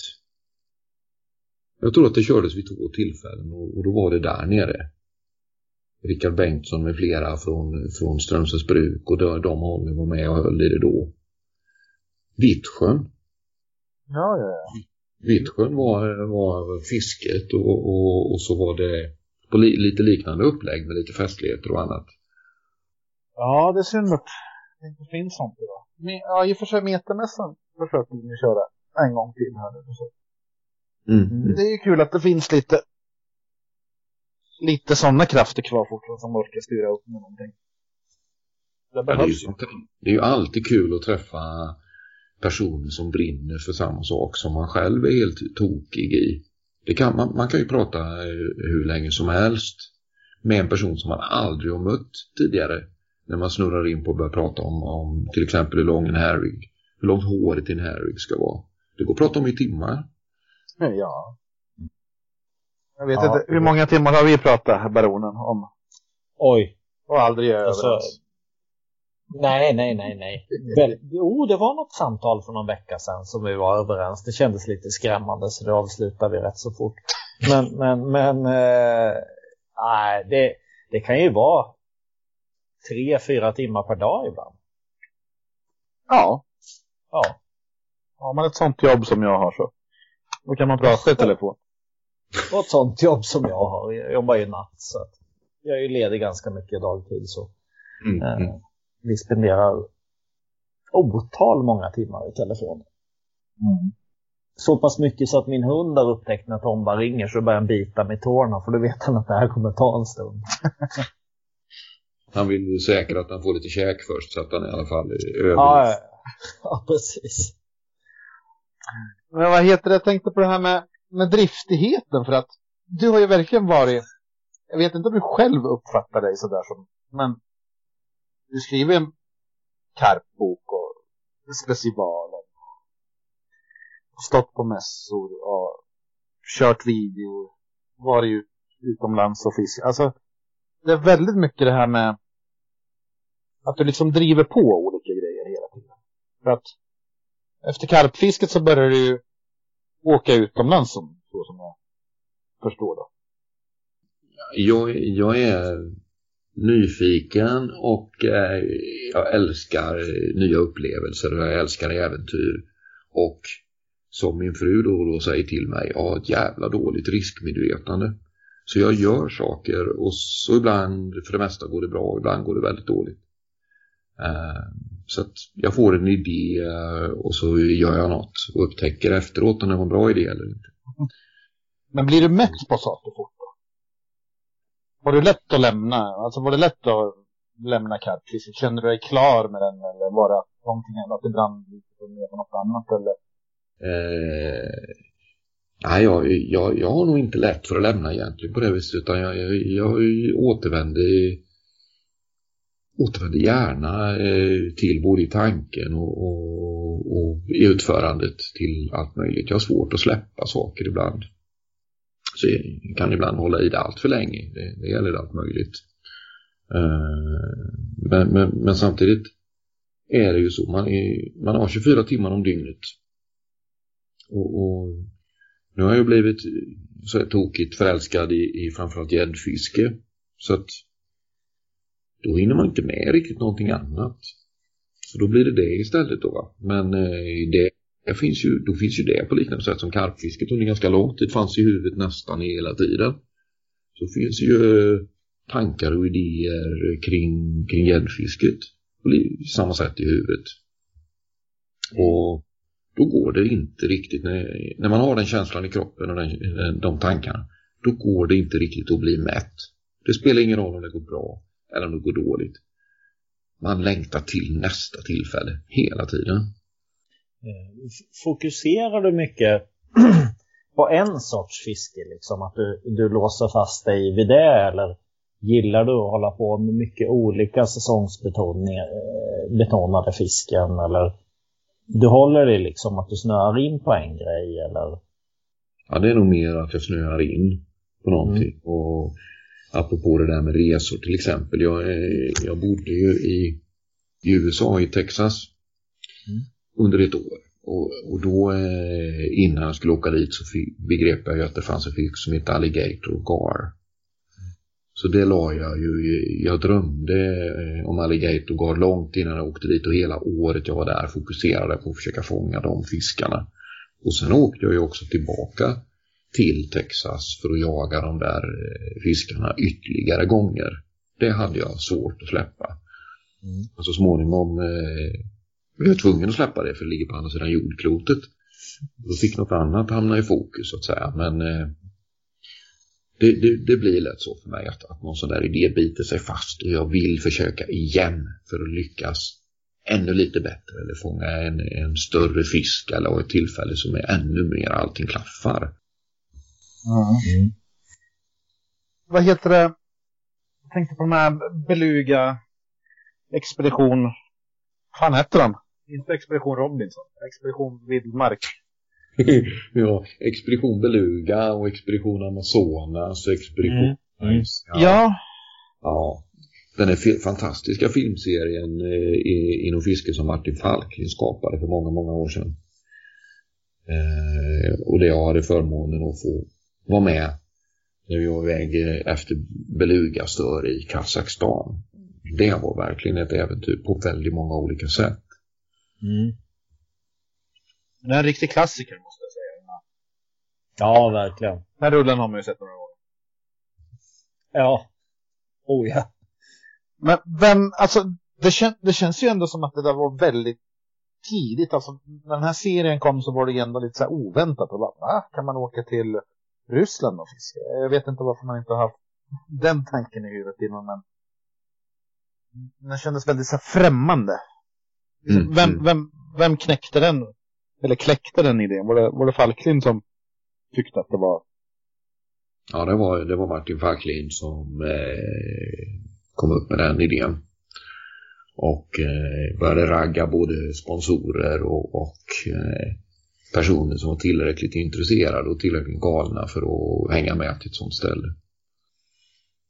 Jag tror att det kördes vid två tillfällen och, och då var det där nere. Rickard Bengtsson med flera från, från Strömsös bruk och de, de hållen var med och höll i det då. Vittsjön Ja, ja, ja. Vittsjön var, var fisket och, och, och så var det på li, lite liknande upplägg med lite festligheter och annat. Ja, det är synd att det inte finns sånt idag. Men, ja, i och för sig Metamässan försökte vi köra en gång till här nu. Så. Mm. Det är ju kul att det finns lite lite sådana krafter kvar fortfarande som orkar styra upp med någonting. Det Ja, det, är ju behövs det är ju alltid kul att träffa personer som brinner för samma sak som man själv är helt tokig i. Det kan, man, man kan ju prata eh, hur länge som helst med en person som man aldrig har mött tidigare. När man snurrar in på att börja prata om, om till exempel hur lång en härrig, hur långt håret i en härrig ska vara. Det går att prata om i timmar. Ja. Jag vet Ja. inte, hur många timmar har vi pratat, baronen, om? Oj. Och aldrig är Alltså, överens. Nej, nej, nej, nej. Väl, jo, det var något samtal för någon vecka sedan som vi var överens. Det kändes lite skrämmande så det avslutade vi rätt så fort. Men, men, men, eh, nej, det, det kan ju vara tre, fyra timmar per dag ibland. Ja. Ja, Har man ett sånt jobb som jag har så då kan man prata i telefon. och ett sånt jobb som jag har. Jag jobbar ju natt så att jag är ju ledig ganska mycket dagtid så. Mm. Mm. Vi spenderar otal många timmar i telefon. Så pass mycket så att min hund har upptäckt när Tomba ringer så börjar han bita mig i tårna för då vet han att det här kommer ta en stund. Han vill ju säkra att han får lite käk först så att han i alla fall överlever. Ja, ja, ja, precis. Men vad heter det, jag tänkte på det här med, med driftigheten för att du har ju verkligen varit, jag vet inte om du själv uppfattar dig sådär som, men du skriver en karpbok och specialen och stått på mässor och kört video, varit utomlands och fiskat. Alltså, det är väldigt mycket det här med att du liksom driver på olika grejer hela tiden. För att efter karpfisket så börjar du ju åka utomlands som, så som jag förstår då. jag, jag är nyfiken och eh, jag älskar nya upplevelser och jag älskar äventyr. Och som min fru då, och då säger till mig, jag har ett jävla dåligt riskmedvetande. Så jag gör saker och så ibland, för det mesta går det bra och ibland går det väldigt dåligt. Eh, så att jag får en idé och så gör jag något och upptäcker efteråt om det var en bra idé eller inte. Men blir du mätt på saker fort? Var det lätt att lämna? Alltså var det lätt att lämna karpfisket? Kände du dig klar med den eller var det någonting att Det brann lite för mer på något annat eller? Eh, nej, jag, jag, jag har nog inte lätt för att lämna egentligen på det viset utan jag, jag, jag återvänder, återvände gärna eh, till både i tanken och, och, och i utförandet till allt möjligt. Jag har svårt att släppa saker ibland. Så kan ibland hålla i det allt för länge. Det, det gäller allt möjligt. Eh, men, men, men samtidigt är det ju så. Man, är, man har 24 timmar om dygnet och, och nu har jag blivit så här tokigt förälskad i, i framförallt gäddfiske. Så att då hinner man inte med riktigt någonting annat. Så då blir det det istället då va. Men eh, det, det finns ju, då finns ju det på liknande sätt som karpfisket under ganska lång tid fanns i huvudet nästan hela tiden. Så finns ju tankar och idéer kring, kring gäddfisket på samma sätt i huvudet. Och då går det inte riktigt, när, när man har den känslan i kroppen och den, de tankarna, då går det inte riktigt att bli mätt. Det spelar ingen roll om det går bra eller om det går dåligt. Man längtar till nästa tillfälle hela tiden. Eh, fokuserar du mycket på en sorts fiske? Liksom? Att du, du låser fast dig vid det? Eller gillar du att hålla på med mycket olika säsongsbetonade fisken? Eller du håller dig liksom att du snöar in på en grej? Eller? Ja, det är nog mer att jag snöar in på någonting. Mm. Och apropå det där med resor till exempel. Jag, jag bodde ju i, i USA, i Texas mm. Under ett år. Och, och då eh, innan jag skulle åka dit så begrep jag ju att det fanns en fisk som heter alligator gar. Så det la jag ju, jag drömde eh, om alligator gar långt innan jag åkte dit och hela året jag var där fokuserade på att försöka fånga de fiskarna. Och sen åkte jag ju också tillbaka till Texas för att jaga de där eh, fiskarna ytterligare gånger. Det hade jag svårt att släppa. Mm. Och så småningom eh, var jag tvungen att släppa det för det ligger på andra sidan jordklotet. Då fick något annat hamna i fokus så att säga. Men eh, det, det, det, blir lätt så för mig att, att någon sån där idé biter sig fast och jag vill försöka igen för att lyckas ännu lite bättre eller fånga en, en större fisk eller ett tillfälle som är ännu mer allting klaffar. Mm. Vad heter det? Jag tänkte på den här Beluga expedition. Vad fan hette den? Inte Expedition Robinson. Expedition Vildmark. ja, Expedition Beluga och Expedition Amazonas och Expedition... Mm. Mm. Ja. ja. Ja. Den är fantastiska filmserien eh, inom fiske som Martin Falklin skapade för många, många år sedan. Eh, och det jag hade förmånen att få vara med när vi var iväg efter Beluga-stör i Kazakstan. Det var verkligen ett äventyr på väldigt många olika sätt. Mm. Det är en riktig klassiker måste jag säga. Ja, verkligen. Den här rullen har man ju sett några gånger. Ja. Oh ja. Men vem, alltså det, kän, det känns ju ändå som att det där var väldigt tidigt. Alltså när den här serien kom så var det ändå lite så här oväntat. Och bara, va? Kan man åka till Ryssland och fiska? Jag vet inte varför man inte har haft den tanken i huvudet innan. Men den kändes väldigt så främmande. Mm, vem, mm. vem, vem knäckte den? Eller kläckte den idén? Var det, var det Falklin som tyckte att det var? Ja, det var, det var Martin Falklin som eh, kom upp med den idén. Och eh, började ragga både sponsorer och, och eh, personer som var tillräckligt intresserade och tillräckligt galna för att hänga med till ett sånt ställe.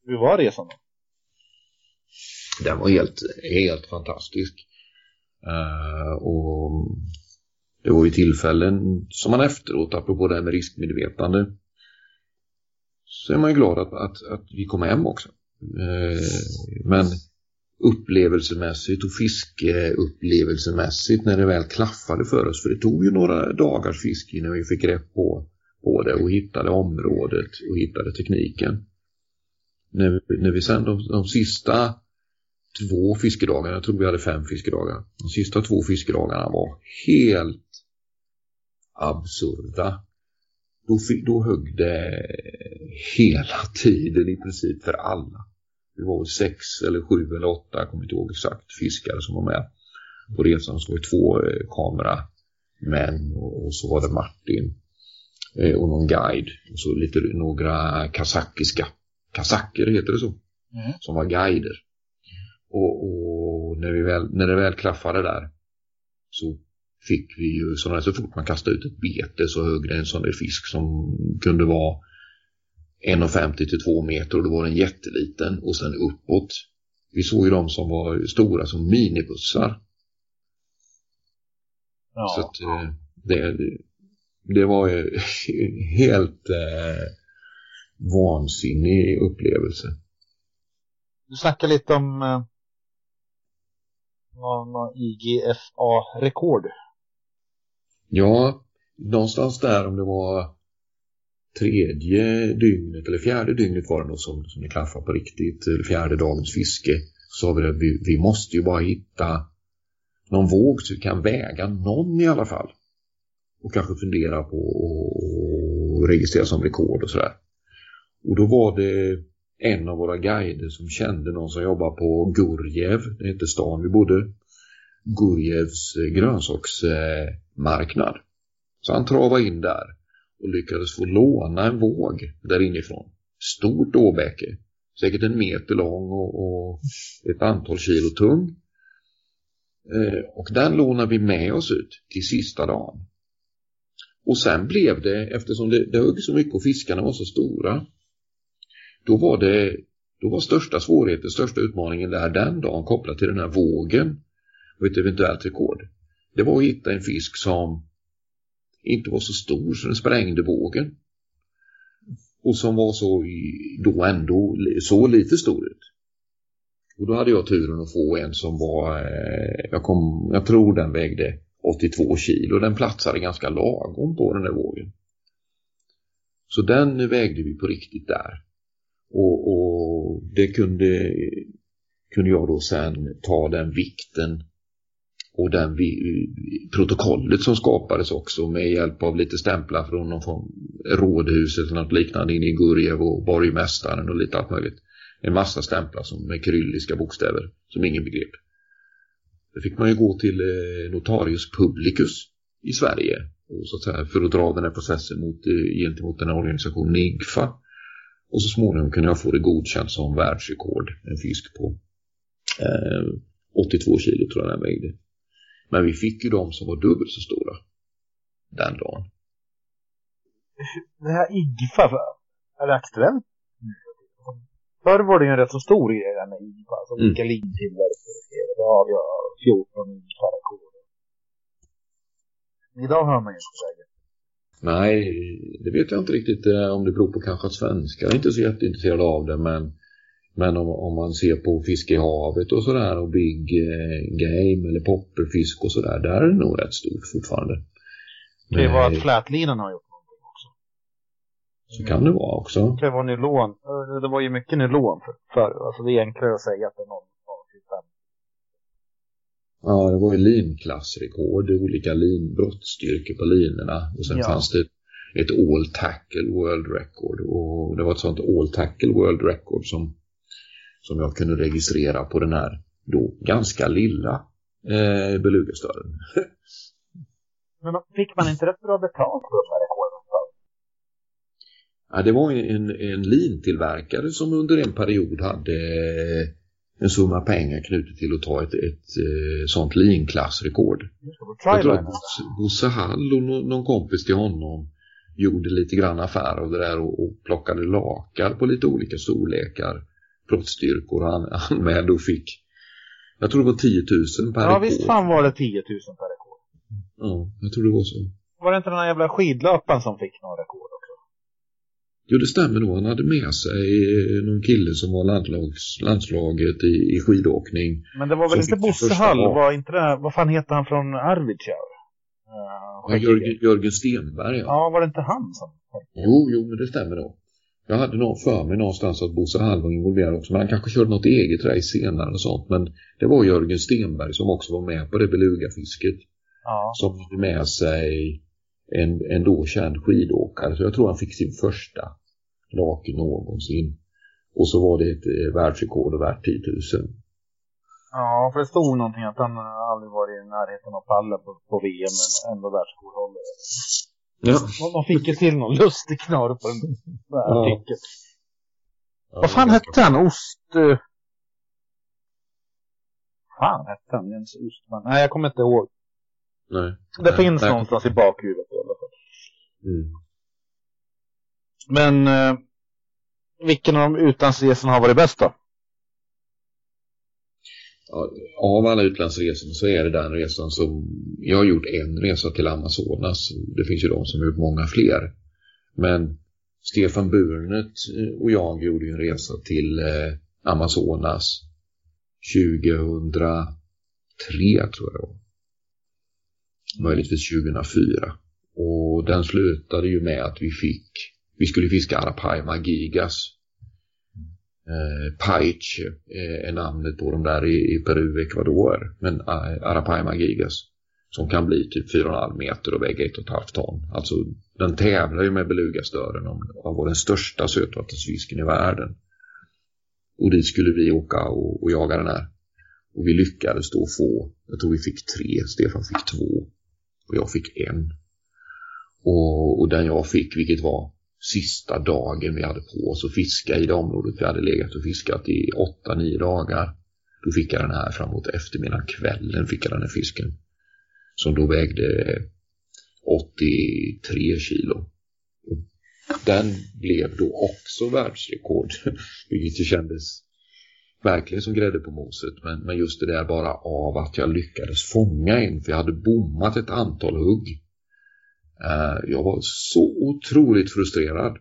Hur var resan då? Den var helt, helt fantastisk. Uh, och det var ju tillfällen som man efteråt, apropå det här med riskmedvetande, så är man ju glad att, att, att vi kom hem också. Uh, men upplevelsemässigt och fiskeupplevelsemässigt när det väl klaffade för oss, för det tog ju några dagars fiske innan vi fick grepp på, på det och hittade området och hittade tekniken. När, när vi sen de, de sista två fiskedagar. Jag tror vi hade fem fiskedagar. De sista två fiskedagarna var helt absurda. Då, då högg det hela tiden i princip för alla. Vi var sex eller sju eller åtta, jag kommer inte ihåg exakt, fiskare som var med på resan. Så var det två eh, kameramän och, och så var det Martin eh, och någon guide. Och så lite några kazakiska, kazaker heter det så, mm. som var guider. Och, och, när, vi väl, när det väl klaffade där så fick vi ju sådana så fort man kastade ut ett bete så högg en sån där fisk som kunde vara 1,50 till 2 meter och då var den jätteliten och sen uppåt. Vi såg ju de som var stora som minibussar. Ja. Så att, eh, det, det var ju helt eh, vansinnig upplevelse. Du snackade lite om eh, någon, IGFA-rekord. Ja, någonstans där om det var tredje dygnet eller fjärde dygnet var det nog som, som det klaffade på riktigt, eller fjärde dagens fiske. Så sa vi att vi, vi måste ju bara hitta någon våg så vi kan väga någon i alla fall. Och kanske fundera på att registrera som rekord och sådär. Och då var det en av våra guider som kände någon som jobbar på Gurjev, det hette stan vi bodde, Gurjevs eh, grönsaksmarknad. Så han travade in där och lyckades få låna en våg där inifrån. Stort åbäke, säkert en meter lång och, ett antal kilo tung. Eh, och den lånade vi med oss ut till sista dagen. Och sen blev det, eftersom det, det högg så mycket och fiskarna var så stora, då var det då var största svårigheten, största utmaningen där den dagen kopplat till den här vågen och ett eventuellt rekord. Det var att hitta en fisk som inte var så stor så den sprängde vågen. Och som var så då ändå så lite stor ut. Och då hade jag turen att få en som var, eh, jag, kom, jag tror den vägde 82 kilo. Den platsade ganska lagom på den där vågen. Så den vägde vi på riktigt där. Och, och det kunde, kunde jag då sen ta den vikten och den vi, protokollet som skapades också med hjälp av lite stämplar från någon form, rådhuset eller något liknande inne i Gurjev och borgmästaren och lite allt möjligt. En massa stämplar som med kyrilliska bokstäver som ingen begrep. Då fick man ju gå till eh, notarius publicus i Sverige och så att säga, för att dra den här processen mot, eh, gentemot den här organisationen NIGFA. Och så småningom kunde jag få det godkänt som världsrekord, en fisk på eh, 82 kilo tror jag den vägde. Men vi fick ju de som var dubbelt så stora den dagen. Det här IGFA, är det aktuellt? Förr var det ju en rätt så stor grej där med IGFA, alltså Mm. vilka lintillverkare skrev. Då har jag 14 IGFA-rekorder. Idag hör man ju inte säkert. Nej, det vet jag inte riktigt eh, om det beror på kanske att svenskar är inte så jätteintresserade av det men, men om, om man ser på fiske i havet och sådär och big eh, game eller popperfisk och sådär, där är det nog rätt stort fortfarande. Det Nej, att flätlinan har gjort någonting också. Så kan det vara också. Det kan vara nylon. Eh, Det var ju mycket nylon för, förr. Alltså det är enklare att säga att det är någon av 25. Ja, det var ju linklassrekord, olika lin, brottstyrkor på linorna och sen Ja. fanns det ett all tackle world record och det var ett sånt all tackle world record som, som jag kunde registrera på den här då ganska lilla eh, belugastören. Men fick man inte rätt bra betalt för de här rekorden? Ja, det var en, en lintillverkare som under en period hade en summa pengar knutet till att ta ett, ett, eh, sånt linklassrekord. Jag tror att Bosse, Hall och nå- någon kompis till honom gjorde lite grann affär av det där och, och plockade lakar på lite olika storlekar, brottstyrkor och han anmälde och fick, jag tror det var 10 000 per Ja rekord. visst fan var det 10 000 per rekord. Ja, jag tror det var så. Var det inte den här jävla skidlöparen som fick några rekord? Jo, det stämmer nog. Han hade med sig eh, någon kille som var landslags, landslaget i, i skidåkning. Men det var väl inte Bosse Hall? Var inte det, vad fan heter han från Arvidsjaur? Uh, Ja, Jörgen, Jörgen Stenberg, ja. Ja, var det inte han som? Jo, jo, men det stämmer nog. Jag hade nog för mig någonstans att Bosse Hall var involverad också, men han kanske körde något eget race senare och sånt. Men det var Jörgen Stenberg som också var med på det belugafisket. Ja. Som hade med sig en, en då känd skidåkare. Så jag tror han fick sin första lake någonsin. Och så var det ett eh, världsrekord och värt 10 000. Ja, för det stod någonting att han aldrig varit i närheten av pallen på, på VM, men ändå världsrekordhållare. Ja. Man- Man fick ju till någon lustig knorr på den där Ja. artikeln. Vad fan hette han? Ost... eh, fan hette han? Jens Ostman? Nej, jag kommer inte ihåg. Nej. Det Nej, finns nej. någonstans i bakhuvudet i alla fall. Mm. Men eh, vilken av de utlandsresorna har varit bäst då? Ja, av alla utlandsresorna så är det den resan som jag har gjort en resa till Amazonas. Det finns ju de som har gjort många fler. Men Stefan Burnet eh, och jag gjorde ju en resa till eh, Amazonas 2003 tror jag det var. Möjligtvis 2004. Och den slutade ju med att vi fick, vi skulle fiska Arapaima gigas. Eh, Paiche eh, är namnet på de där i, i Peru, Ecuador. Men eh, Arapaima gigas som kan bli typ 4,5 meter och väga 1,5 ton. Alltså den tävlar ju med belugastören om att vara den största sötvattensfisken i världen. Och dit skulle vi åka och, och jaga den här. Och vi lyckades då få, jag tror vi fick tre, Stefan fick två och jag fick en. Och, och den jag fick, vilket var sista dagen vi hade på oss att fiska i det området vi hade legat och fiskat i 8-9 dagar. Då fick jag den här framåt eftermiddagen, kvällen fick jag den här fisken. Som då vägde 83 kilo. Den blev då också världsrekord, vilket ju kändes verkligen som grädde på moset. Men, men just det där bara av att jag lyckades fånga en, för jag hade bommat ett antal hugg. Eh, jag var så otroligt frustrerad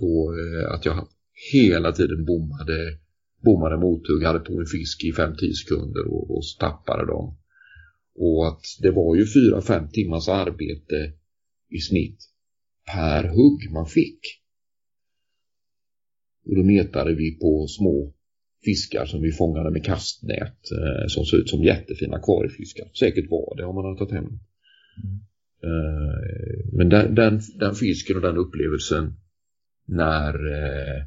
på eh, att jag hela tiden bommade, bommade mothugg, hade på en fisk i 5-10 sekunder och, och tappade dem. Och att det var ju 4-5 timmars arbete i snitt per hugg man fick. Och då metade vi på små fiskar som vi fångade med kastnät eh, som såg ut som jättefina akvariefiskar. Säkert var det om man hade tagit hem dem. Mm. Eh, men den, den, den, fisken och den upplevelsen när, eh,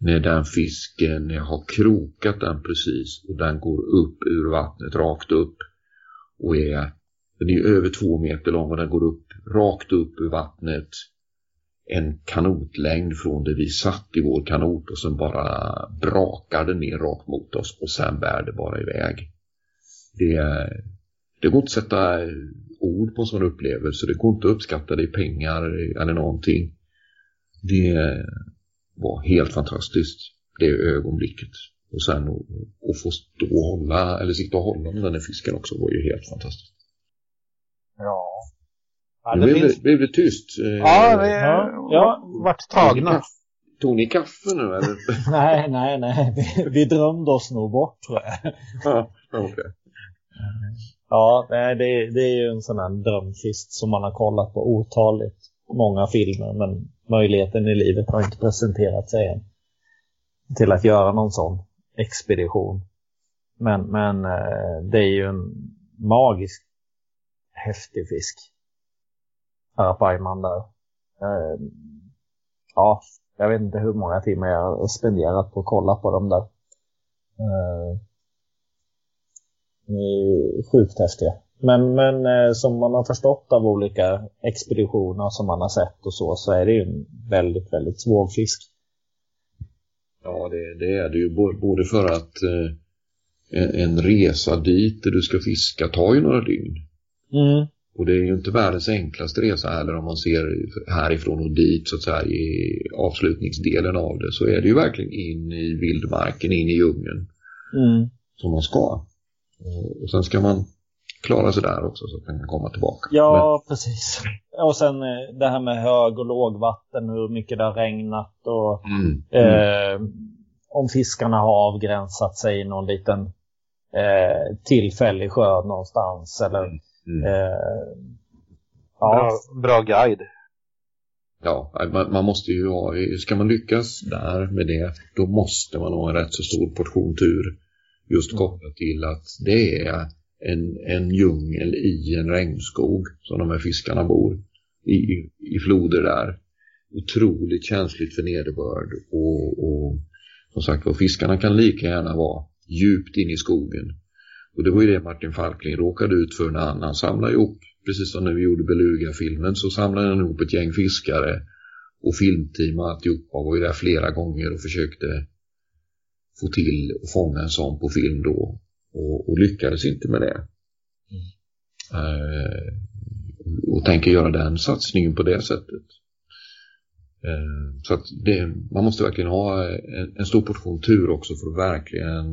när den fisken, jag har krokat den precis och den går upp ur vattnet rakt upp och är, den är över två meter lång och den går upp rakt upp ur vattnet en kanotlängd från där vi satt i vår kanot och sen bara brakade ner rakt mot oss och sen bär det bara iväg. Det, det går inte att sätta ord på en sån upplevelse. Det går inte att uppskatta det i pengar eller någonting. Det var helt fantastiskt, det ögonblicket. Och sen att få stå och hålla, eller sitta och hålla den där fisken också var ju helt fantastiskt. Ja, Ja, det blev, finns... blev det tyst? Eh, ja, vi ja, ja. vart tagna. Tog ni kaffe nu eller? nej, nej, nej. Vi, vi drömde oss nog bort tror jag. ja, okay. Ja, det, det är ju en sån här drömfisk som man har kollat på otaligt många filmer men möjligheten i livet har inte presenterat sig än till att göra någon sån expedition. Men, men eh, det är ju en magisk häftig fisk. Arapaiman där. Eh, ja, jag vet inte hur många timmar jag har spenderat på att kolla på dem där. Eh, är sjukt häftiga. Men, men eh, som man har förstått av olika expeditioner som man har sett och så, så är det ju en väldigt, väldigt svår fisk. Ja, det, det är det ju. Både för att eh, en resa dit där du ska fiska tar ju några dygn. Mm. Och det är ju inte världens enklaste resa heller om man ser härifrån och dit så att säga i avslutningsdelen av det så är det ju verkligen in i vildmarken, in i djungeln mm. som man ska. Och sen ska man klara sig där också så att man kan komma tillbaka. Ja, Men... precis. Och sen eh, det här med hög och lågvatten, hur mycket det har regnat och mm. Eh, om fiskarna har avgränsat sig i någon liten eh, tillfällig sjö någonstans eller mm. Mm. Eh, ja. bra, bra guide. Ja, man, man, måste ju ha, ska man lyckas där med det, då måste man ha en rätt så stor portion tur. Just mm. kopplat till att det är en, en djungel i en regnskog som de här fiskarna bor i, i floder där. Otroligt känsligt för nederbörd och, och som sagt var fiskarna kan lika gärna vara djupt in i skogen och det var ju det Martin Falkling råkade ut för när han, han samlade ihop, precis som när vi gjorde Beluga-filmen, så samlade han ihop ett gäng fiskare och filmteam och alltihopa var ju där flera gånger och försökte få till och fånga en sån på film då och, och lyckades inte med det. Mm. Uh, och tänker göra den satsningen på det sättet. Eh, så att det, man måste verkligen ha en, en, stor portion tur också för att verkligen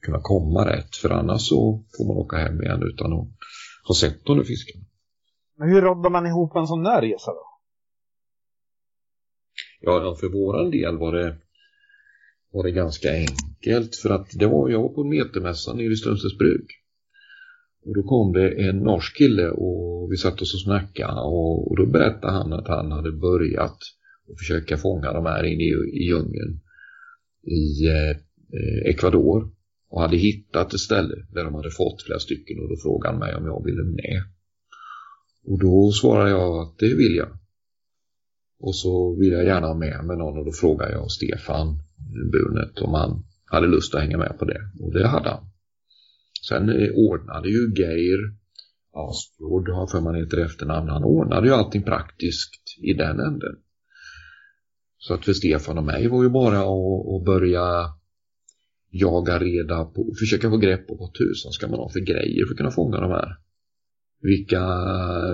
kunna komma rätt. För annars så får man åka hem igen utan att ha sett de där fiskarna. Men hur roddar man ihop en sån där resa då? Ja, för våran del var det var det ganska enkelt för att det var jag var på en metermässa nere i Strömsnäsbruk. Och då kom det en norsk kille och vi satt oss och snackade och, och då berättade han att han hade börjat att försöka fånga de här inne i, i djungeln i eh, eh Ecuador och hade hittat ett ställe där de hade fått flera stycken och då frågade han mig om jag ville med. Och då svarade jag att det vill jag. Och så vill jag gärna ha med mig någon och då frågade jag Stefan Bunet om han hade lust att hänga med på det. Och det hade han. Sen eh, ordnade ju Geir Asfjord, har för man heter efternamn, han ordnade ju allting praktiskt i den änden. Så att för Stefan och mig var ju bara att, att börja jaga reda på, försöka få grepp på vad tusan ska man ha för grejer för att kunna fånga de här. Vilka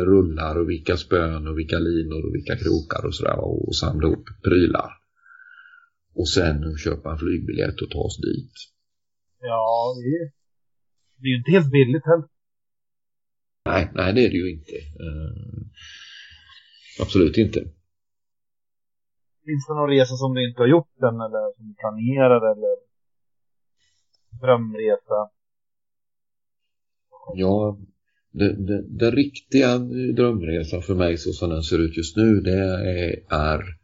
rullar och vilka spön och vilka linor och vilka krokar och sådär och samla upp prylar. Och sen köpa en flygbiljett och ta oss dit. Ja, det är, det är ju inte helt billigt heller. Nej, nej det är det ju inte. Uh, absolut inte. Finns det någon resa som du inte har gjort än eller som du planerar eller drömresa? Ja, den riktiga drömresan för mig så som den ser ut just nu det är, är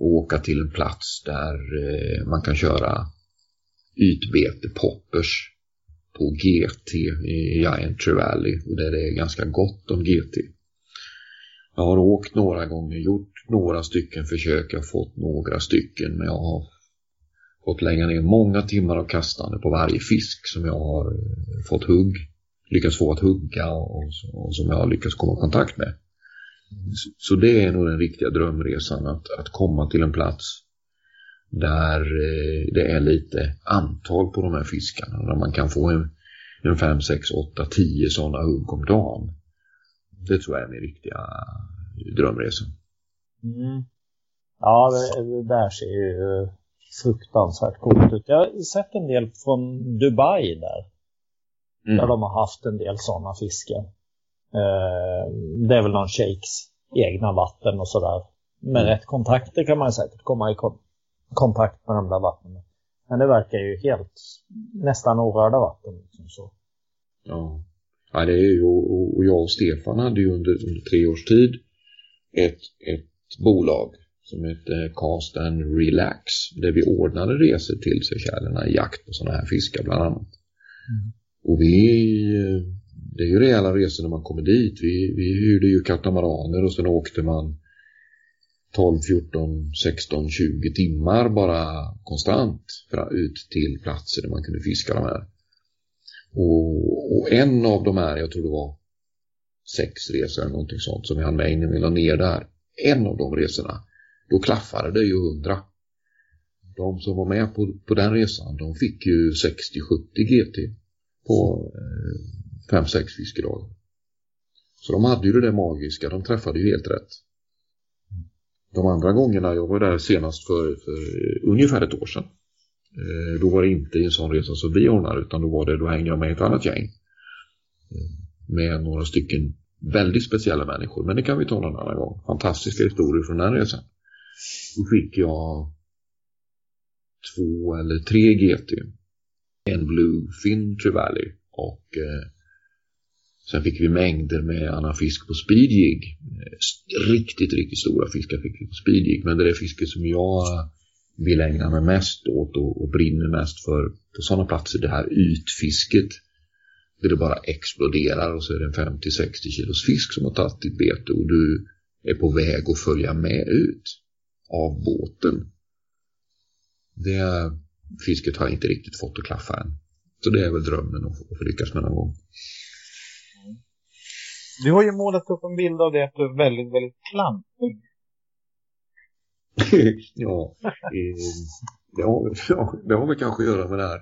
och åka till en plats där eh, man kan köra ytbete poppers på GT i Giant Tree Valley och där det är ganska gott om GT. Jag har åkt några gånger, gjort några stycken försök, jag har fått några stycken men jag har fått lägga ner många timmar av kastande på varje fisk som jag har eh, fått hugg, lyckats få att hugga och, och som jag har lyckats komma i kontakt med. Så, det är nog den riktiga drömresan att, att komma till en plats där eh, det är lite antal på de här fiskarna. Där man kan få en, en 5, 6, 8, 10 sådana hugg om dagen. Det tror jag är min riktiga drömresa. Mm. Ja, det, det, där ser ju fruktansvärt coolt ut. Jag har sett en del från Dubai där. Mm. Där de har haft en del sådana fisken. Eh, det är väl någon shakes egna vatten och sådär. Med mm. rätt kontakter kan man säkert komma i kon kontakt med de där vattnen. Men det verkar ju helt nästan orörda vatten. Liksom så. Ja. ja, det är ju och jag och Stefan hade ju under, under tre års tid ett, ett bolag som heter Cast and Relax där vi ordnade resor till Seychellerna i jakt på sådana här fiskar bland annat. Mm. Och vi, det är ju rejäla resor när man kommer dit. Vi, vi hyrde ju katamaraner och sen åkte man 12, 14, 16, 20 timmar bara konstant för ut till platser där man kunde fiska de här. Och, och en av de här, jag tror det var sex resor eller någonting sånt som vi hann med innan vi la ner där. En av de resorna då klaffade det ju hundra. De som var med på, på den resan, de fick ju 60-70 GT på eh, 5-6 fiskedagar. Så de hade ju det där magiska, de träffade ju helt rätt. De andra gångerna, jag var där senast för, för ungefär ett år sedan. Eh, då var det inte en sån resa som vi ordnar utan då var det, då hängde jag med ett annat gäng. Eh, med några stycken väldigt speciella människor, men det kan vi ta någon annan gång. Fantastiska historier från den resan. Då fick jag två eller tre GT. En Bluefin Trevally och eh, sen fick vi mängder med annan fisk på speedjig. Eh, riktigt, riktigt stora fiskar fick vi på speedjig. Men det är fisket som jag vill ägna mig mest åt och, och brinner mest för på sådana platser. Det här ytfisket. Där det bara exploderar och så är det en 50-60 kilos fisk som har tagit ditt bete och du är på väg att följa med ut av båten. Det fisket har jag inte riktigt fått att klaffa än. Så det är väl drömmen att få lyckas med någon gång. Du har ju målat upp en bild av det att du är väldigt, väldigt klantig. ja, eh, det, har, ja, det har väl kanske att göra med det här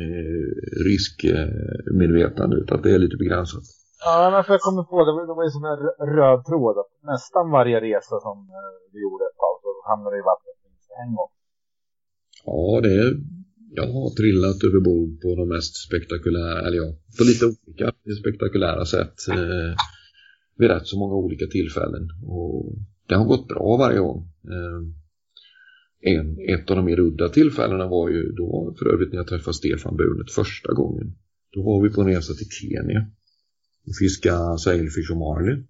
eh, riskmedvetandet, att det är lite begränsat. Ja, men för jag kommer på, det var, det var ju som en röd tråd att nästan varje resa som eh, du gjorde ett tag så hamnade du i vattnet minst en gång. Ja, det är, jag har trillat över bord på de mest spektakulära, eller ja, på lite olika spektakulära sätt eh, vid rätt så många olika tillfällen. Och det har gått bra varje gång. Eh, en, ett av de mer udda tillfällena var ju då för övrigt när jag träffade Stefan Burnet första gången. Då var vi på en resa till Kenya och fiskade sailfish och marlin.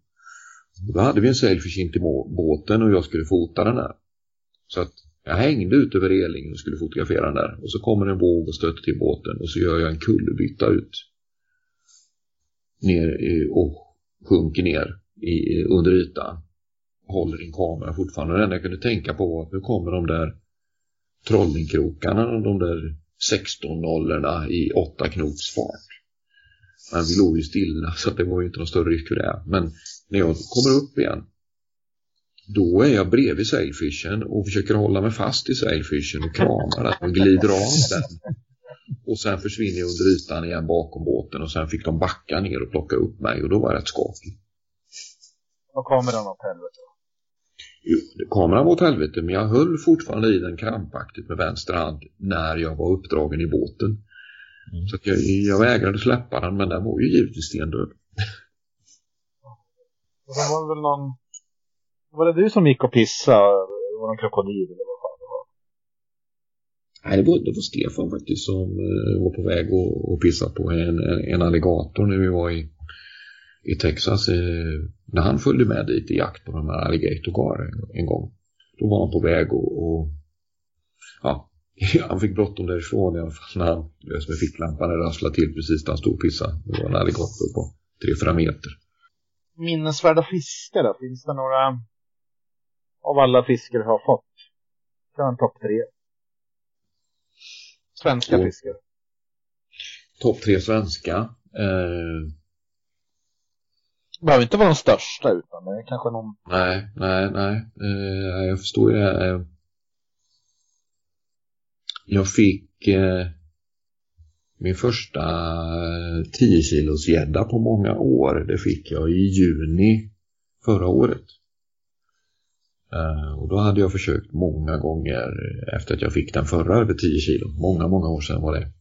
Då hade vi en sailfish in till båten och jag skulle fota den där. Så att jag hängde ut över relingen och skulle fotografera den där. Och så kommer en våg och stöter till båten och så gör jag en kullerbytta ut. Ner och sjunker ner i, under ytan. Håller din kamera fortfarande. Och det enda jag kunde tänka på var att nu kommer de där trollingkrokarna, de där 16 nollorna i 8 knops fart. Men vi låg ju stilla så det var ju inte någon större risk för det. Men när jag kommer upp igen då är jag bredvid sailfishen och försöker hålla mig fast i sailfishen och kramar den och glider av den. Och sen försvinner jag under ytan igen bakom båten och sen fick de backa ner och plocka upp mig och då var jag rätt skakig. Och kameran åt helvete? Jo, kameran var åt helvete men jag höll fortfarande i den krampaktigt med vänster hand när jag var uppdragen i båten. Mm. Så jag, jag vägrade släppa den men den var ju givetvis stendöd. Och det var väl någon var det du som gick och pissade? Det var någon krokodil eller vad fan det var? Nej, det var, det var Stefan faktiskt som uh, var på väg att pissa på en, en alligator när vi var i, i Texas. Uh, när han följde med dit i jakt på de här alligatorgar en, en gång. Då var han på väg och, och ja, han fick bråttom därifrån i alla fall när han lös med ficklampan och rasslade till precis där han stod och pissade. Det var en alligator på 3-4 meter. Minnesvärda fiskar då? Finns det några av alla fiskar har fått. Kan en topp tre. Svenska oh. fiskar. Topp tre svenska. Eh... Det behöver inte vara de största utan det är kanske någon... Nej, nej, nej. Eh, jag förstår ju det. Eh... Jag fick eh... min första 10 kilos gädda på många år. Det fick jag i juni förra året. Eh, och då hade jag försökt många gånger efter att jag fick den förra över 10 kilo. Många, många år sedan var det.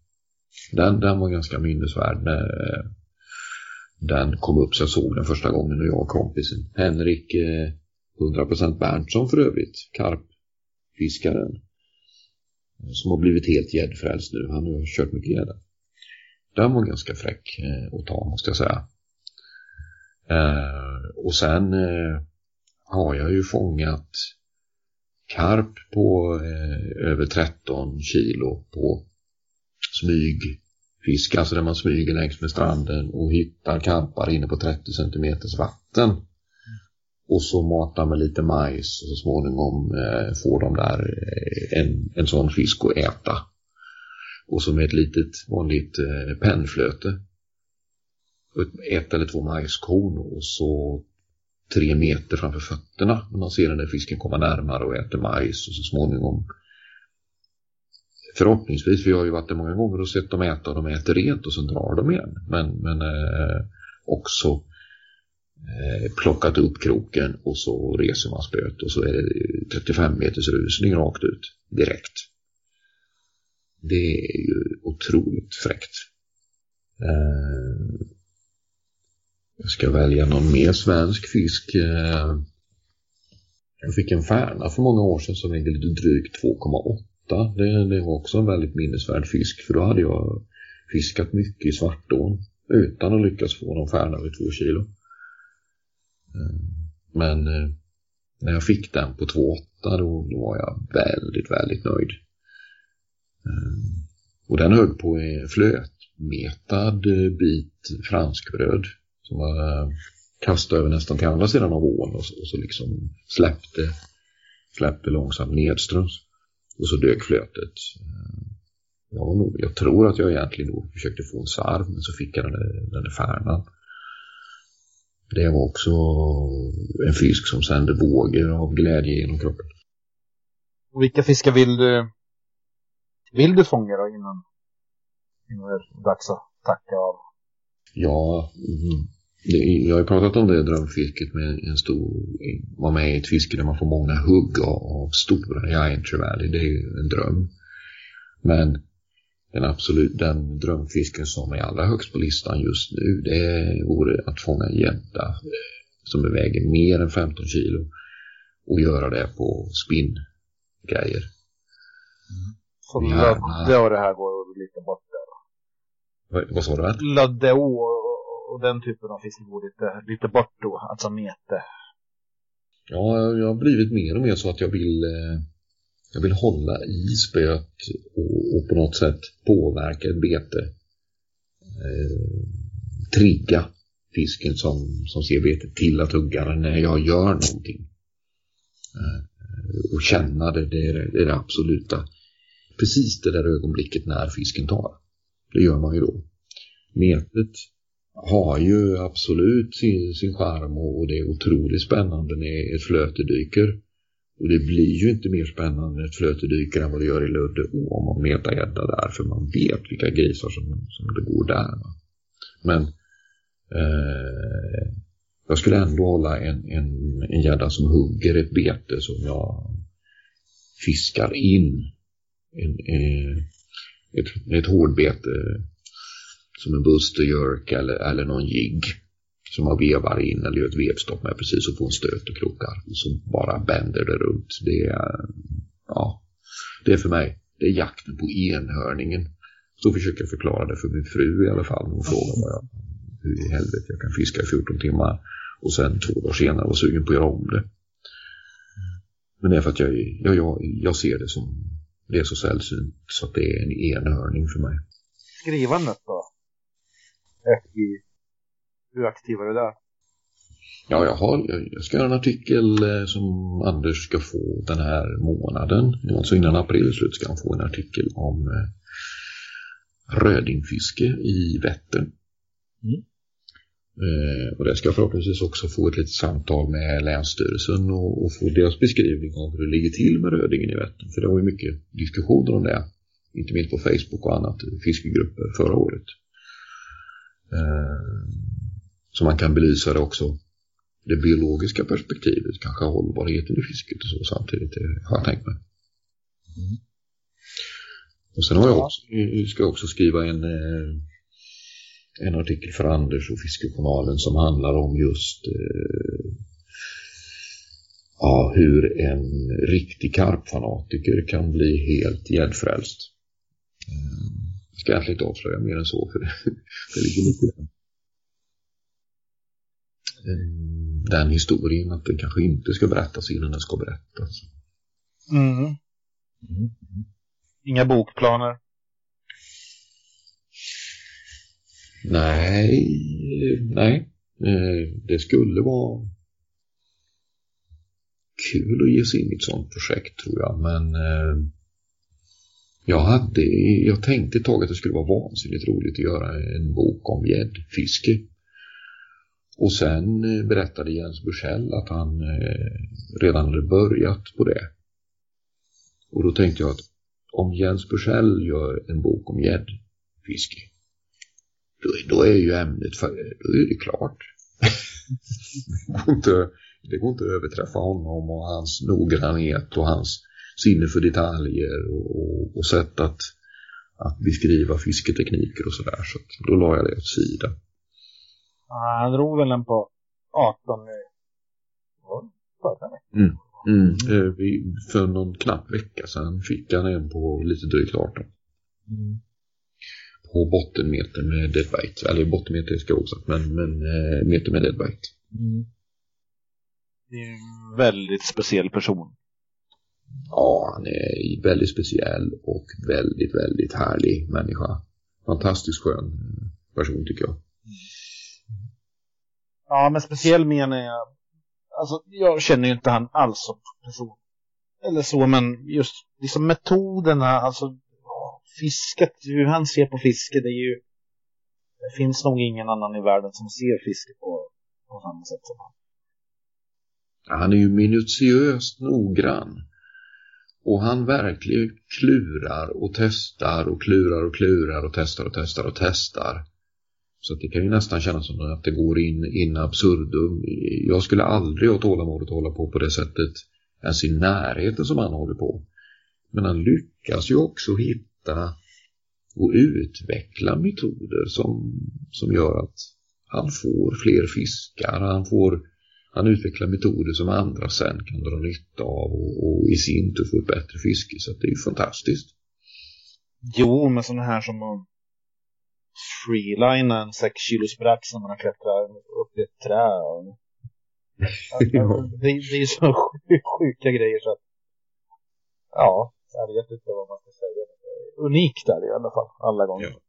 Den, den var ganska minnesvärd när eh, den kom upp så jag såg den första gången och jag och kompisen. Henrik eh, 100% Berntsson för övrigt, karpfiskaren. Som har blivit helt gäddfrälst nu. Han har kört mycket gädda. Den var ganska fräck att ta måste jag säga. Och sen har jag ju fångat karp på eh, över 13 kilo på smygfisk, alltså där man smyger längs med stranden och hittar karpar inne på 30 centimeters vatten. Och så matar med lite majs och så småningom eh, får de där eh, en, en sån fisk att äta. Och så med ett litet vanligt eh, pennflöte. Ett eller två majskorn och så tre meter framför fötterna när man ser den där fisken komma närmare och äter majs och så småningom förhoppningsvis, för jag har ju varit där många gånger och sett dem äta och de äter rent och sen drar de igen. Men, men eh, också eh, plockat upp kroken och så reser man spöet och så är det 35 meters rusning rakt ut direkt. Det är ju otroligt fräckt. Eh, jag ska välja någon mer svensk fisk. Eh. Jag fick en färna för många år sedan som vägde lite drygt 2,8. Det, det var också en väldigt minnesvärd fisk för då hade jag fiskat mycket i Svartån utan att lyckas få någon färna över två kilo. Eh, men eh, när jag fick den på 2,8 då, då var jag väldigt, väldigt nöjd. Och den höll på en flötmetad bit franskbröd som var kastade över nästan till andra sidan av ån och så, och så liksom släppte, släppte långsamt nedströms. Och så dök flötet. Jag, nog, jag tror att jag egentligen då försökte få en sarv men så fick jag den där, den där färnan. Det var också en fisk som sände vågor av glädje genom kroppen. Och vilka fiskar vill du, vill du fånga då innan, innan det är dags att tacka av? Ja, mm. Jag har pratat om det drömfisket med en stor, var med i ett fiske där man får många hugg av stora Giant Valley. Det är ju en dröm. Men den absolut, den drömfisken som är allra högst på listan just nu, det vore att fånga en gädda som väger mer än 15 kilo och göra det på spinngrejer. Så Ja. Lödde och det här går lite bort där. Vad, vad sa du? Att? Och, den typen av fiske går lite, lite bort då. Alltså mete. Ja, jag har blivit mer och mer så att jag vill, eh, jag vill hålla i spöet och, och på något sätt påverka ett bete. Eh, trigga fisken som, som ser betet till att hugga den när jag gör någonting. Eh, och känna det, det är det, det är det absoluta. Precis det där ögonblicket när fisken tar. Det gör man ju då. Metet har ju absolut sin, sin charm och, och det är otroligt spännande när ett flöte dyker. Och det blir ju inte mer spännande när ett flöte dyker än vad det gör i Lödde om man metar gädda där för man vet vilka grisar som, som det går där. Va? Men eh, jag skulle ändå hålla en, en, en gädda som hugger ett bete som jag fiskar in. En, eh, ett, ett hårdbete som en busterjörk eller, eller någon jigg som man vevar in eller gör ett vevstopp med precis och får en stöt och krokar och så bara bänder det runt. Det är, ja, det är för mig, det är jakten på enhörningen. Så försöker jag förklara det för min fru i alla fall. Hon frågar vad jag, hur i helvete jag kan fiska i 14 timmar och sen två dagar senare var sugen på att göra om det. Men det är för att jag, jag, jag, jag ser det som, det är så sällsynt så att det är en enhörning för mig. Skrivandet då? FJ. Hur aktiv är du där? Ja, jag, har, jag, ska göra en artikel eh, som Anders ska få den här månaden. Alltså innan april slut ska han få en artikel om eh, rödingfiske i Vättern. Mm. Eh, och där ska jag förhoppningsvis också få ett litet samtal med Länsstyrelsen och, och få deras beskrivning av hur det ligger till med rödingen i Vättern. För det var ju mycket diskussioner om det. Inte minst på Facebook och annat fiskegrupper förra året. Eh, så man kan belysa det också det biologiska perspektivet, kanske hållbarheten i fisket och så samtidigt, har jag tänkt mig. Mm. Och sen har jag också, ska jag också skriva en, eh, en artikel för Anders och Fiskejournalen som handlar om just eh, ja, hur en riktig karpfanatiker kan bli helt gäddfrälst. Jag ska egentligen inte avslöja mer än så för det, det ligger lite i den. Eh, den historien att den kanske inte ska berättas innan den ska berättas. Mm. Mm. Inga bokplaner? Nej, nej. Eh, Det skulle vara kul att ge sig in i ett sånt projekt tror jag, men eh, jag hade, jag tänkte ett tag att det skulle vara vansinnigt roligt att göra en bok om gäddfiske. Och sen eh, berättade Jens Bursell att han eh, redan hade börjat på det. Och då tänkte jag att om Jens Bursell gör en bok om gäddfiske då, då är ju ämnet, för, då är det klart. det, går inte, det går inte att överträffa honom och hans noggrannhet och hans sinne för detaljer och, och, och sätt att, att beskriva fisketekniker och sådär. Så då la jag det åt sidan. Ah, han drog väl den på 18 nu. Förra veckan. Mm. Eh, vi, för någon knapp vecka sedan fick han en på lite drygt 18. Mm. På bottenmeter med deadbite. Eller bottenmeter ska jag också men, men eh, meter med deadbite. Mm. Det är en väldigt speciell person. Ja, han är väldigt speciell och väldigt, väldigt härlig människa. Fantastiskt skön person tycker jag. Ja, men speciell menar jag. Alltså, jag känner ju inte han alls som person. Eller så, men just liksom metoderna, alltså fisket, hur han ser på fiske, det är ju... Det finns nog ingen annan i världen som ser fiske på, på samma sätt som han. Han är ju minutiöst noggrann. Och han verkligen klurar och testar och klurar och klurar och testar och testar och testar. Så att det kan ju nästan kännas som att det går in, in absurdum. Jag skulle aldrig ha tålamodet att hålla på på det sättet ens i närheten som han håller på. Men han lyckas ju också hitta och utveckla metoder som, som gör att han får fler fiskar, han får, han utvecklar metoder som andra sen kan dra nytta av och, och i sin tur få ett bättre fiske. Så det är ju fantastiskt. Jo, men sådana här som att freelina en 6 kilos brax när man har klättrat upp i ett trä. Och... Ja. det, det är så sjuka grejer så att ja, jag vet inte vad man ska säga. Unikt är det i alla fall, alla gånger. Ja.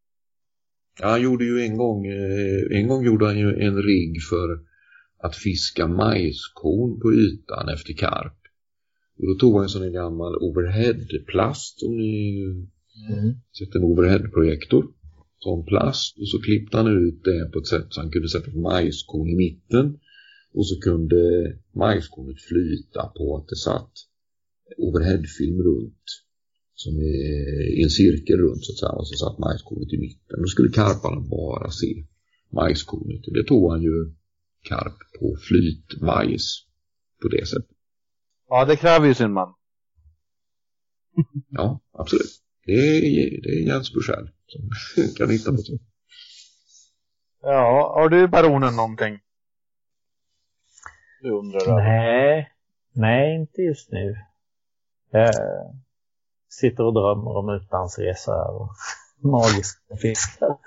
Ja, han gjorde ju en gång, eh, en gång gjorde han ju en rigg för att fiska majskorn på ytan efter karp. Och då tog han en sån här gammal overheadplast om ni Mm. sett en overheadprojektor. Sån plast och så klippte han ut det på ett sätt så han kunde sätta ett majskorn i mitten. Och så kunde majskornet flyta på att det satt overheadfilm runt. Som är i en cirkel runt så att säga. Och så satt majskornet i mitten. Då skulle karparna bara se majskornet. Och det tog han ju karp på flytmajs på det sättet. Ja, det kräver ju sin man. Ja, absolut. Det är, det är Jens Bursell som kan hitta på så. Ja, har du baronen någonting? Du undrar? Nej, nej inte just nu. Jag sitter och drömmer om utlandsresor och magiska fiskar.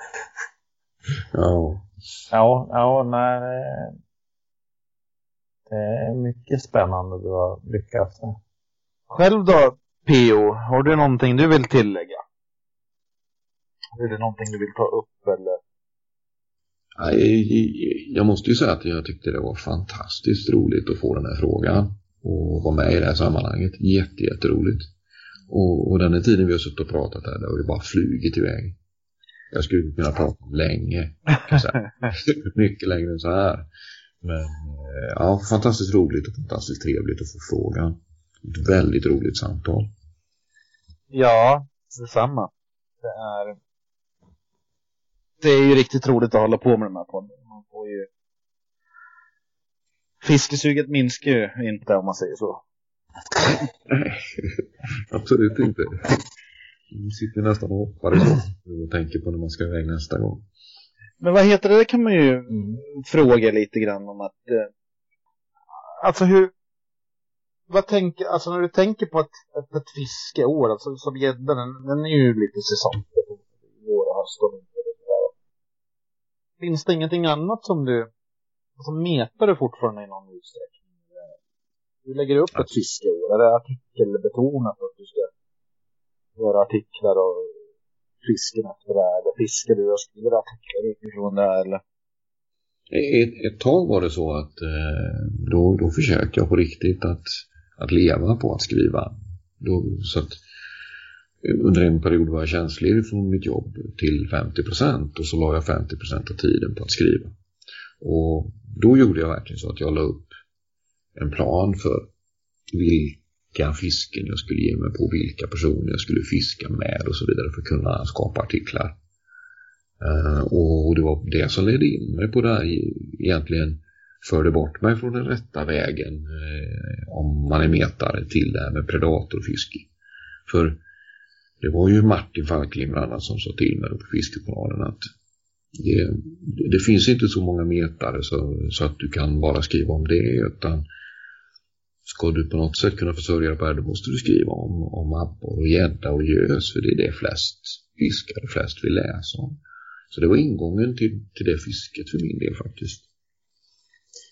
Ja. Ja, ja, nej. det- är mycket spännande du har lyckats med. Själv då, P.O. Har du någonting du vill tillägga? Är det någonting du vill ta upp eller? Nej, Jag måste ju säga att jag tyckte det var fantastiskt roligt att få den här frågan och vara med i det här sammanhanget. Jätte, jätteroligt. Och, och den här tiden vi har suttit och pratat här, det har ju bara flugit iväg. Jag skulle kunna prata länge, jag säga. mycket längre än så här. Men eh, ja, fantastiskt roligt och fantastiskt trevligt att få frågan. Ett väldigt roligt samtal. Ja, detsamma. Det är... Det är ju riktigt roligt att hålla på med de här podden. Man får ju... Fiskesuget minskar ju inte om man säger så. Nej, absolut inte. Man sitter nästan och hoppar i och tänker på när man ska iväg nästa gång. Men vad heter det? Det kan man ju fråga lite grann om att... Eh, alltså hur... Vad tänker... Alltså när du tänker på ett, ett, ett fiskeår, alltså som gäddan, den, den är ju lite säsongsbetonad. Vår, höst och vinter och sådär. Finns det ingenting annat som du... Alltså metar du fortfarande i någon utsträckning? Du lägger upp ett fiskeår. Är det artikelbetonat att du ska våra artiklar och fisken efter det? Eller fiskar du och skriver artiklar utifrån det? Eller? Ett, ett tag var det så att eh, då, då försökte jag på riktigt att, att leva på att skriva. Då, så att eh, under en period var jag tjänstledig från mitt jobb till 50 procent och så la jag 50 procent av tiden på att skriva. Och då gjorde jag verkligen så att jag la upp en plan för vilka fisken jag skulle ge mig på, vilka personer jag skulle fiska med och så vidare för att kunna skapa artiklar. Eh, och det var det som ledde in mig på det här, egentligen förde bort mig från den rätta vägen eh, om man är metare till det här med predatorfiske. För det var ju Martin Falklim, bland annat som sa till mig på Fiskekanalen att det, det finns inte så många metare så, så att du kan bara skriva om det utan ska du på något sätt kunna försörja dig på det då måste du skriva om, om abborre och gädda och gös för det är det flest fiskare, flest vill läsa om. Så det var ingången till, till det fisket för min del faktiskt.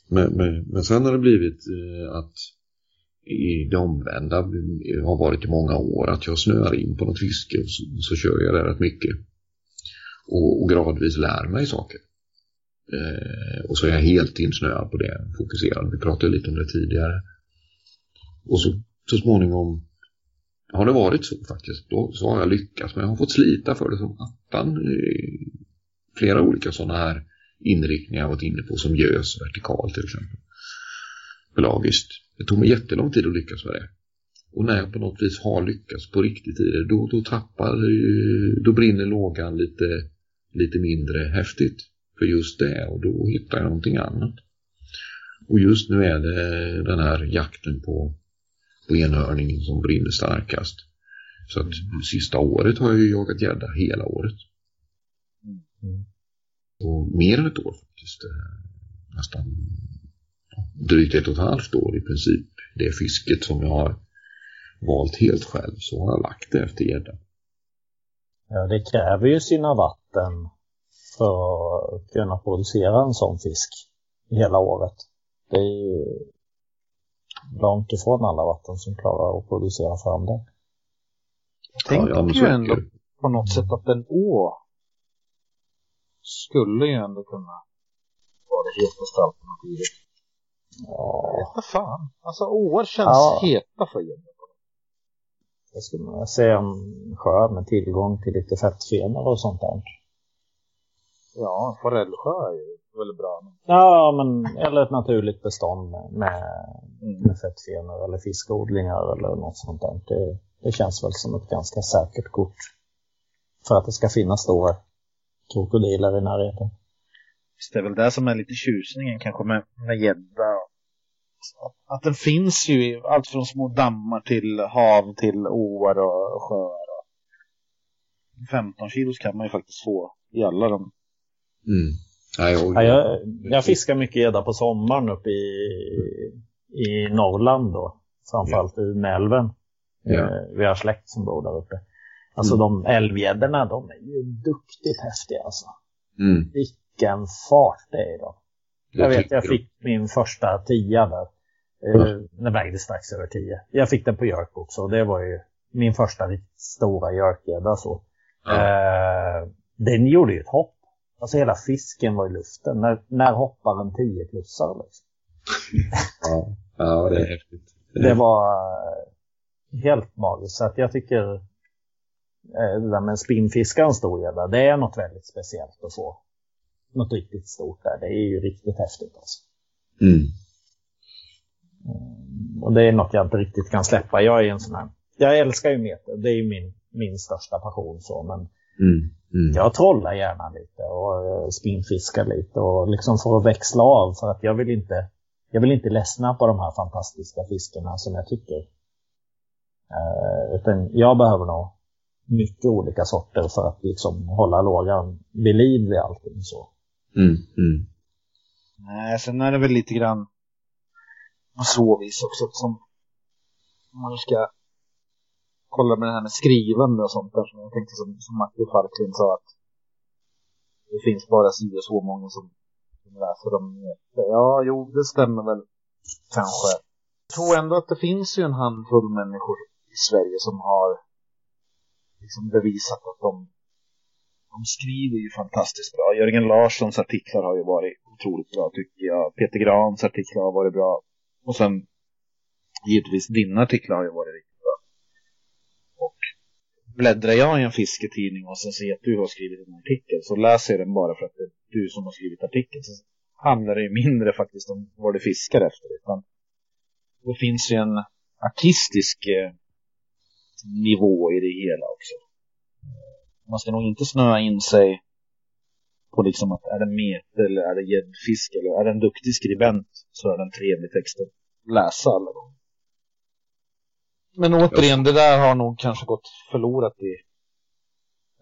Men, men, men sen har det blivit eh, att i det omvända har varit i många år att jag snöar in på något fiske och så, så kör jag det rätt mycket. Och, och gradvis lär mig saker. Eh, och så är jag helt insnöad på det, fokuserad. Vi pratade lite om det tidigare. Och så, så småningom har det varit så faktiskt. Då, så har jag lyckats. Men jag har fått slita för det som attan. Flera olika sådana här inriktningar jag varit inne på som gös vertikalt till exempel. Pelagiskt. Det tog mig jättelång tid att lyckas med det. Och när jag på något vis har lyckats på riktigt i det, då, då tappar, då brinner lågan lite, lite mindre häftigt för just det och då hittar jag någonting annat. Och just nu är det den här jakten på enhörningen som brinner starkast. Så att sista året har jag ju jagat gädda hela året. Och mer än ett år faktiskt. Eh, Nästan drygt ett och ett halvt år i princip. Det fisket som jag har valt helt själv så har jag lagt det efter gädda. Ja, det kräver ju sina vatten för att kunna producera en sån fisk hela året. Det är ju långt ifrån alla vatten som klarar att producera fram det. Jag tänker ja, ju ändå på något sätt att en å skulle ju ändå kunna vara det hetaste alternativet. Ja, Vad fan. Alltså åar känns Ja. heta för gädda. jag skulle vilja se en sjö med tillgång till lite fettfenor och sånt där. Ja, forellsjö är ju väldigt bra. Ja, men eller ett naturligt bestånd med, med, Mm. med fettfenor eller fiskodlingar eller något sånt där. Det, det känns väl som ett ganska säkert kort för att det ska finnas stora krokodiler i närheten. Just Det är väl det som är lite tjusningen kanske med med gädda. Att- den finns ju i allt från små dammar till hav till åar och sjöar. Och 15 kilos kan man ju faktiskt få i alla de. Mm. Ja, jag, jag fiskar mycket gädda på sommaren uppe i, i Norrland då. Framförallt i Umeälven. Ja. Eh, Vi har släkt som bor där uppe. Alltså Mm. de älvgäddorna, de är ju duktigt häftiga alltså. mm. Vilken fart det är i dem. Jag vet, jag fick min första tia där. Ja. Den vägde strax över 10. Jag fick den på Jörk också. och Det var ju min första stora Jörkgädda så. Ja. Eh, den gjorde ju ett hopp. Alltså hela fisken var i luften. När, när hoppar en 10-plussare liksom? Ja. ja, det är häftigt. Det var eh, helt magiskt. Så att jag tycker eh, det där med en spinnfiska och en stor gädda, det är något väldigt speciellt att få. Något riktigt stort där. Det är ju riktigt häftigt alltså. Mm. Och det är något jag inte riktigt kan släppa. Jag är en sån här... Jag älskar ju meter. Det är ju min, min största passion så. Men Mm. Mm. jag trollar gärna lite och eh, spinnfiskar lite och liksom för att växla av för att jag vill inte jag vill inte ledsna på de här fantastiska fiskarna som jag tycker. Eh, utan jag behöver nog mycket olika sorter för att liksom hålla lågan vid liv vid allting så. Mm. Mm. Nej, sen är det väl lite grann på så vis också som om man ska kolla med det här med skrivande och sånt där som jag tänkte som, som Martin Falklin sa att det finns bara si och så många som, som läser dem. Ja, jo, det stämmer väl kanske. Jag tror ändå att det finns ju en handfull människor i Sverige som har liksom bevisat att de, de skriver ju fantastiskt bra. Jörgen Larssons artiklar har ju varit otroligt bra tycker jag. Peter Grans artiklar har varit bra. Och sen givetvis dina artiklar har ju varit riktigt bläddrar jag i en fisketidning och sen ser att du har skrivit en artikel så läser jag den bara för att det är du som har skrivit artikeln. Så handlar det ju mindre faktiskt om vad du fiskar efter. Utan det finns ju en artistisk eh, nivå i det hela också. Eh, man ska nog inte snöa in sig på liksom att är det mete eller är det gäddfisk eller är det en duktig skribent så är det en trevlig text att läsa alla gånger. Men återigen, det där har nog kanske gått förlorat i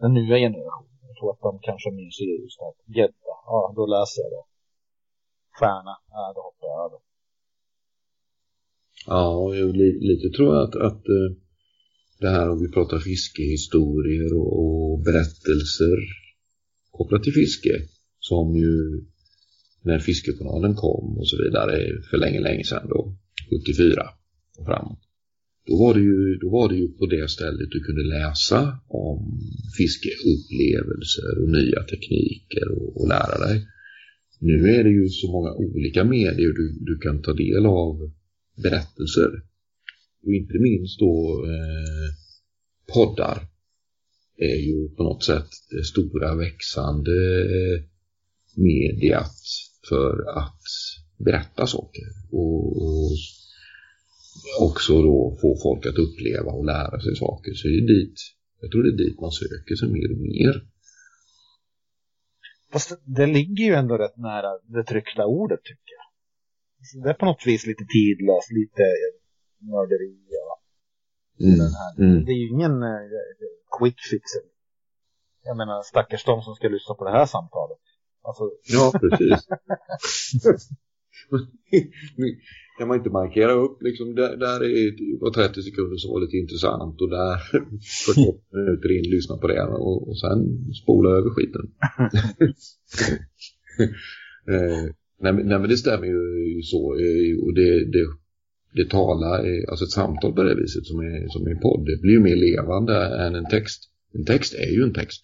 den nya generationen. Jag tror att de kanske mer ser just att gädda, ja då läser jag det. Stjärna, ja då hoppar jag över. Ja, jag, li- lite tror jag att, att eh, det här om vi pratar fiskehistorier och, och berättelser kopplat till fiske som ju när Fiskejournalen kom och så vidare för länge, länge sedan då, 74 och framåt. Då var, det ju, då var det ju på det stället du kunde läsa om fiskeupplevelser och nya tekniker och, och lära dig. Nu är det ju så många olika medier du, du kan ta del av berättelser. Och inte minst då eh, poddar är ju på något sätt det stora växande eh, mediet mediat för att berätta saker. Och, och också då få folk att uppleva och lära sig saker. Så det är dit, jag tror det är dit man söker sig mer och mer. Fast det, ligger ju ändå rätt nära det tryckta ordet tycker jag. Så Det är på något vis lite tidlöst, lite nörderi. Ja. Mm. Den här. Mm. Det är ju ingen eh, quick fix. Jag menar stackars de som ska lyssna på det här samtalet. Alltså, Ja, precis. kan man inte markera upp liksom, där, där är, var 30 sekunder som var lite intressant och där 48 minuter in lyssna på det och, och sen spola över skiten. eh, nej, nej, men det stämmer ju så eh, och det, det, det talar, eh, alltså ett samtal på det viset som är, som är podd, det blir ju mer levande än en text. En text är ju en text.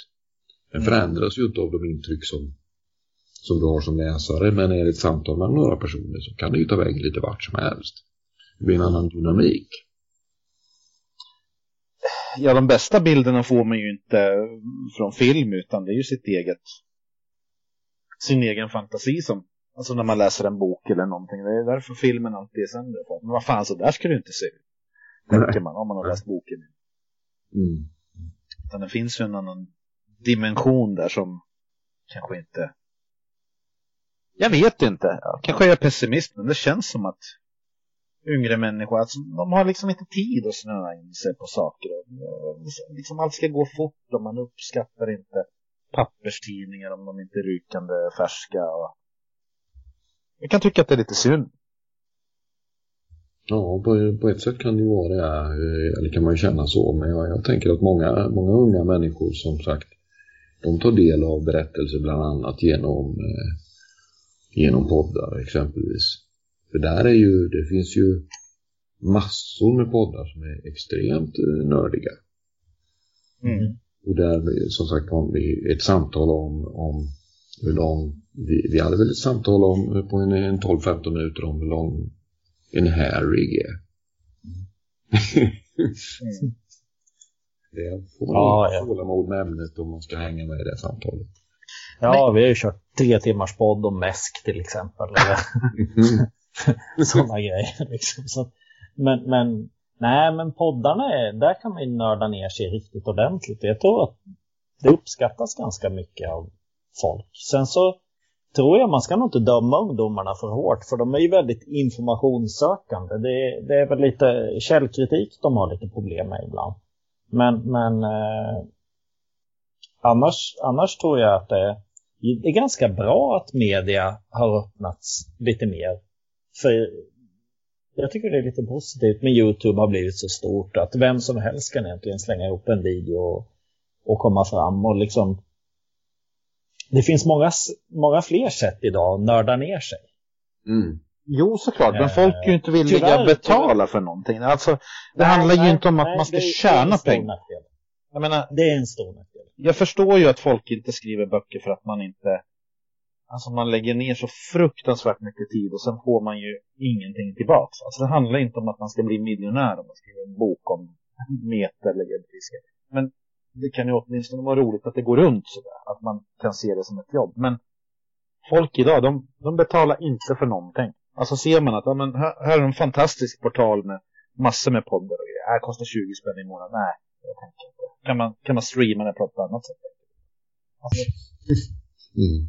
Den förändras ju inte av de intryck som, som du har som läsare. Men är det ett samtal med några personer så kan det ju ta vägen lite vart som helst. Det blir en annan dynamik. Ja, de bästa bilderna får man ju inte från film utan det är ju sitt eget sin egen fantasi som alltså när man läser en bok eller någonting. Det är därför filmen alltid är sämre. Men vad fan, så där ska du inte se ut. Tänker man om man har läst boken. Mm. Utan det finns ju en annan dimension där som kanske inte... Jag vet inte. Kanske är jag pessimist, men det känns som att yngre människor, alltså, de har liksom inte tid att snöa in sig på saker. Eh, liksom allt ska gå fort och man uppskattar inte papperstidningar om de inte är rykande färska. Och... Jag kan tycka att det är lite synd. Ja, på, på ett sätt kan det ju vara det, eh, eller kan man ju känna så, men jag, jag tänker att många, många unga människor som sagt de tar del av berättelser bland annat genom, eh, genom poddar exempelvis. För där är ju, det finns ju massor med poddar som är extremt eh, nördiga. Mm. Och där som sagt har vi ett samtal om, om hur lång, vi, vi hade väl ett samtal om på en, en 12-15 minuter om hur lång en Harry är. Mm. Det får man ja. tålamod med ämnet om man ska hänga med i det samtalet. Ja, vi har ju kört tre timmars podd om mäsk till exempel. Eller sådana grejer. Liksom. Så, men, men, nej, men poddarna, är, där kan man ju nörda ner sig riktigt ordentligt. Jag tror att det uppskattas ganska mycket av folk. Sen så tror jag man ska nog inte döma ungdomarna för hårt, för de är ju väldigt informationssökande. Det, det är väl lite källkritik de har lite problem med ibland. Men, men eh, annars, annars tror jag att det, det är ganska bra att media har öppnats lite mer. För jag tycker det är lite positivt med YouTube har blivit så stort att vem som helst kan egentligen slänga ihop en video och, och komma fram och liksom det finns många, många fler sätt idag att nörda ner sig. Mm. Jo, såklart. Men folk är ju inte villiga tyvärr, att betala för någonting. Alltså, det handlar ju Nej, inte om att nej, man ska tjäna pengar. Jag menar, Det är en stor nackdel. jag förstår ju att folk inte skriver böcker för att man inte... Alltså man lägger ner så fruktansvärt mycket tid och sen får man ju ingenting tillbaks. Alltså det handlar inte om att man ska bli miljonär om man skriver en bok om meter eller elfiske. Men det kan ju åtminstone vara roligt att det går runt sådär. Att man kan se det som ett jobb. Men folk idag, de, de betalar inte för någonting. Alltså ser man att ja, men här, här är en fantastisk portal med massor med poddar och grejer. Här kostar 20 spänn i månaden. Nej, jag tänker inte. Kan man, kan man streama det på ett annat sätt? Alltså, Mm.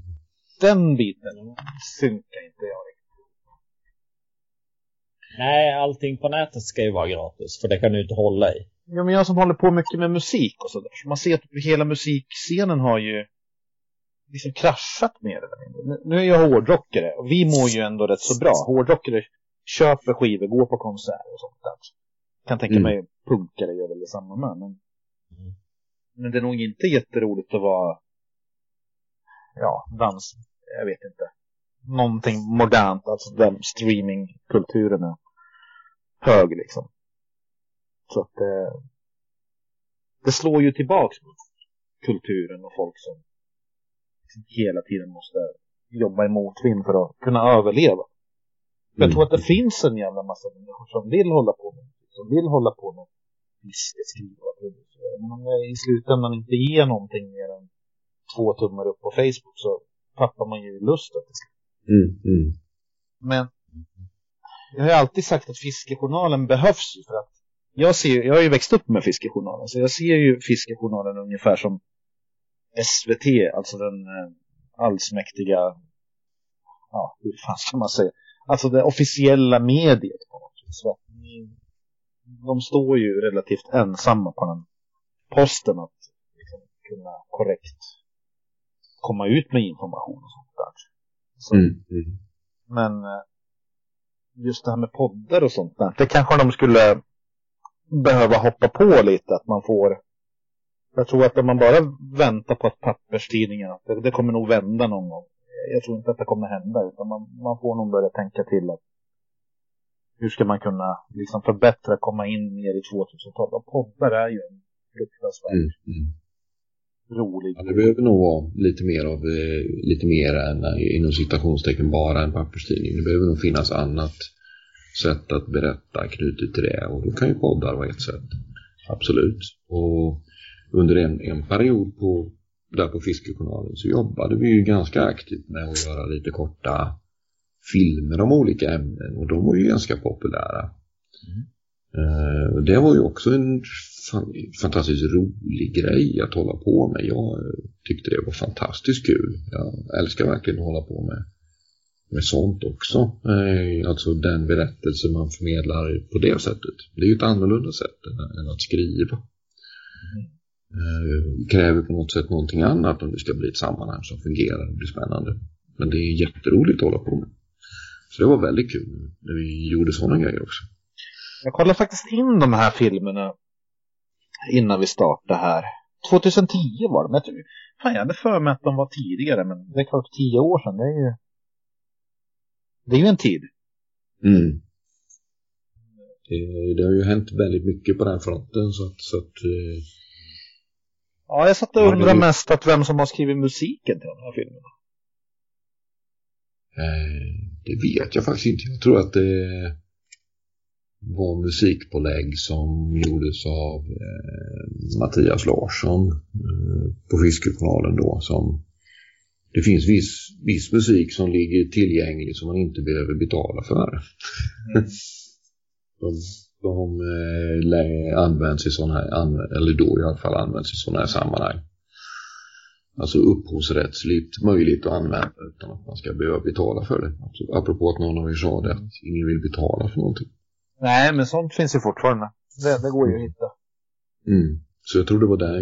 den biten synkar inte jag riktigt. Nej, allting på nätet ska ju vara gratis för det kan du inte hålla i. Ja, men jag som håller på mycket med musik och sådär. Så man ser att hela musikscenen har ju liksom kraschat mer eller mindre. Nu- Nu är jag hårdrockare och vi mår ju ändå rätt så bra. Hårdrockare köper skivor, går på konserter och sånt där. Kan tänka Mm. mig punkare gör väl detsamma med. Men, Mm. men det är nog inte jätteroligt att vara ja, dans, jag vet inte. Någonting modernt, alltså den streamingkulturen är hög liksom. Så att det, det slår ju tillbaks mot kulturen och folk som liksom hela tiden måste jobba i motvind för att kunna överleva. För Jag tror att det finns en jävla massa människor som vill hålla på med som vill hålla på med fiske, skriva, producera. Men om det i slutändan inte ger någonting mer än två tummar upp på Facebook så tappar man ju lusten till slut. Mm. Mm. Men jag har ju alltid sagt att fiskejournalen behövs ju för att jag, ser, jag har ju växt upp med fiskejournalen så jag ser ju fiskejournalen ungefär som SVT, alltså den eh, allsmäktiga, ja hur fan ska man säga, alltså det officiella mediet på något vis. De står ju relativt ensamma på den posten att liksom, kunna korrekt komma ut med information och sånt där. Så, Mm. Mm. men eh, just det här med poddar och sånt där. Det kanske de skulle behöva hoppa på lite, att man får jag tror att om man bara väntar på att papperstidningarna, det, det kommer nog vända någon gång. Jag tror inte att det kommer hända, utan man, man får nog börja tänka till att hur ska man kunna liksom förbättra, komma in mer i 2000-talet. Och poddar är ju en fruktansvärt Mm, mm. rolig. Ja, det behöver nog vara lite mer av, eh, lite mer än eh, inom citationstecken bara en papperstidning. Det behöver nog finnas annat sätt att berätta knutet till det och då kan ju poddar vara ett sätt. Absolut. Och under en, en period på, där på Fiskejournalen så jobbade vi ju ganska aktivt med att göra lite korta filmer om olika ämnen och de var ju ganska populära. Eh, och det var ju också en fan, fantastiskt rolig grej att hålla på med. Jag tyckte det var fantastiskt kul. Jag älskar verkligen att hålla på med, med sånt också. Eh, alltså den berättelse man förmedlar på det sättet. Det är ju ett annorlunda sätt än, än att skriva. Eh, kräver på något sätt någonting annat om det ska bli ett sammanhang som fungerar och blir spännande. Men det är jätteroligt att hålla på med. Så det var väldigt kul när vi gjorde sådana grejer också. Jag kollade faktiskt in de här filmerna innan vi startade här. 2010 var de. Jag tror, fan, jag hade för mig att de var tidigare, men det är klart, tio år sedan, det är ju... Det är ju en tid. Mm. Det, det har ju hänt väldigt mycket på den fronten så att, så att eh, Ja, jag satt och undrade är- mest att vem som har skrivit musiken till de här filmerna. Eh, det vet jag faktiskt inte. Jag tror att det var musikpålägg som gjordes av eh, Mattias Larsson eh, på Fiskekanalen då som det finns viss, viss musik som ligger tillgänglig som man inte behöver betala för. de de eh, lä- används i sådana här, eller då i alla fall används i sådana här sammanhang. Alltså upphovsrättsligt möjligt att använda utan att man ska behöva betala för det. Alltså, apropå att någon av er sa det, att ingen vill betala för någonting. Nej, men sånt finns ju fortfarande. Det, det går ju att hitta. Mm. Så jag tror det var där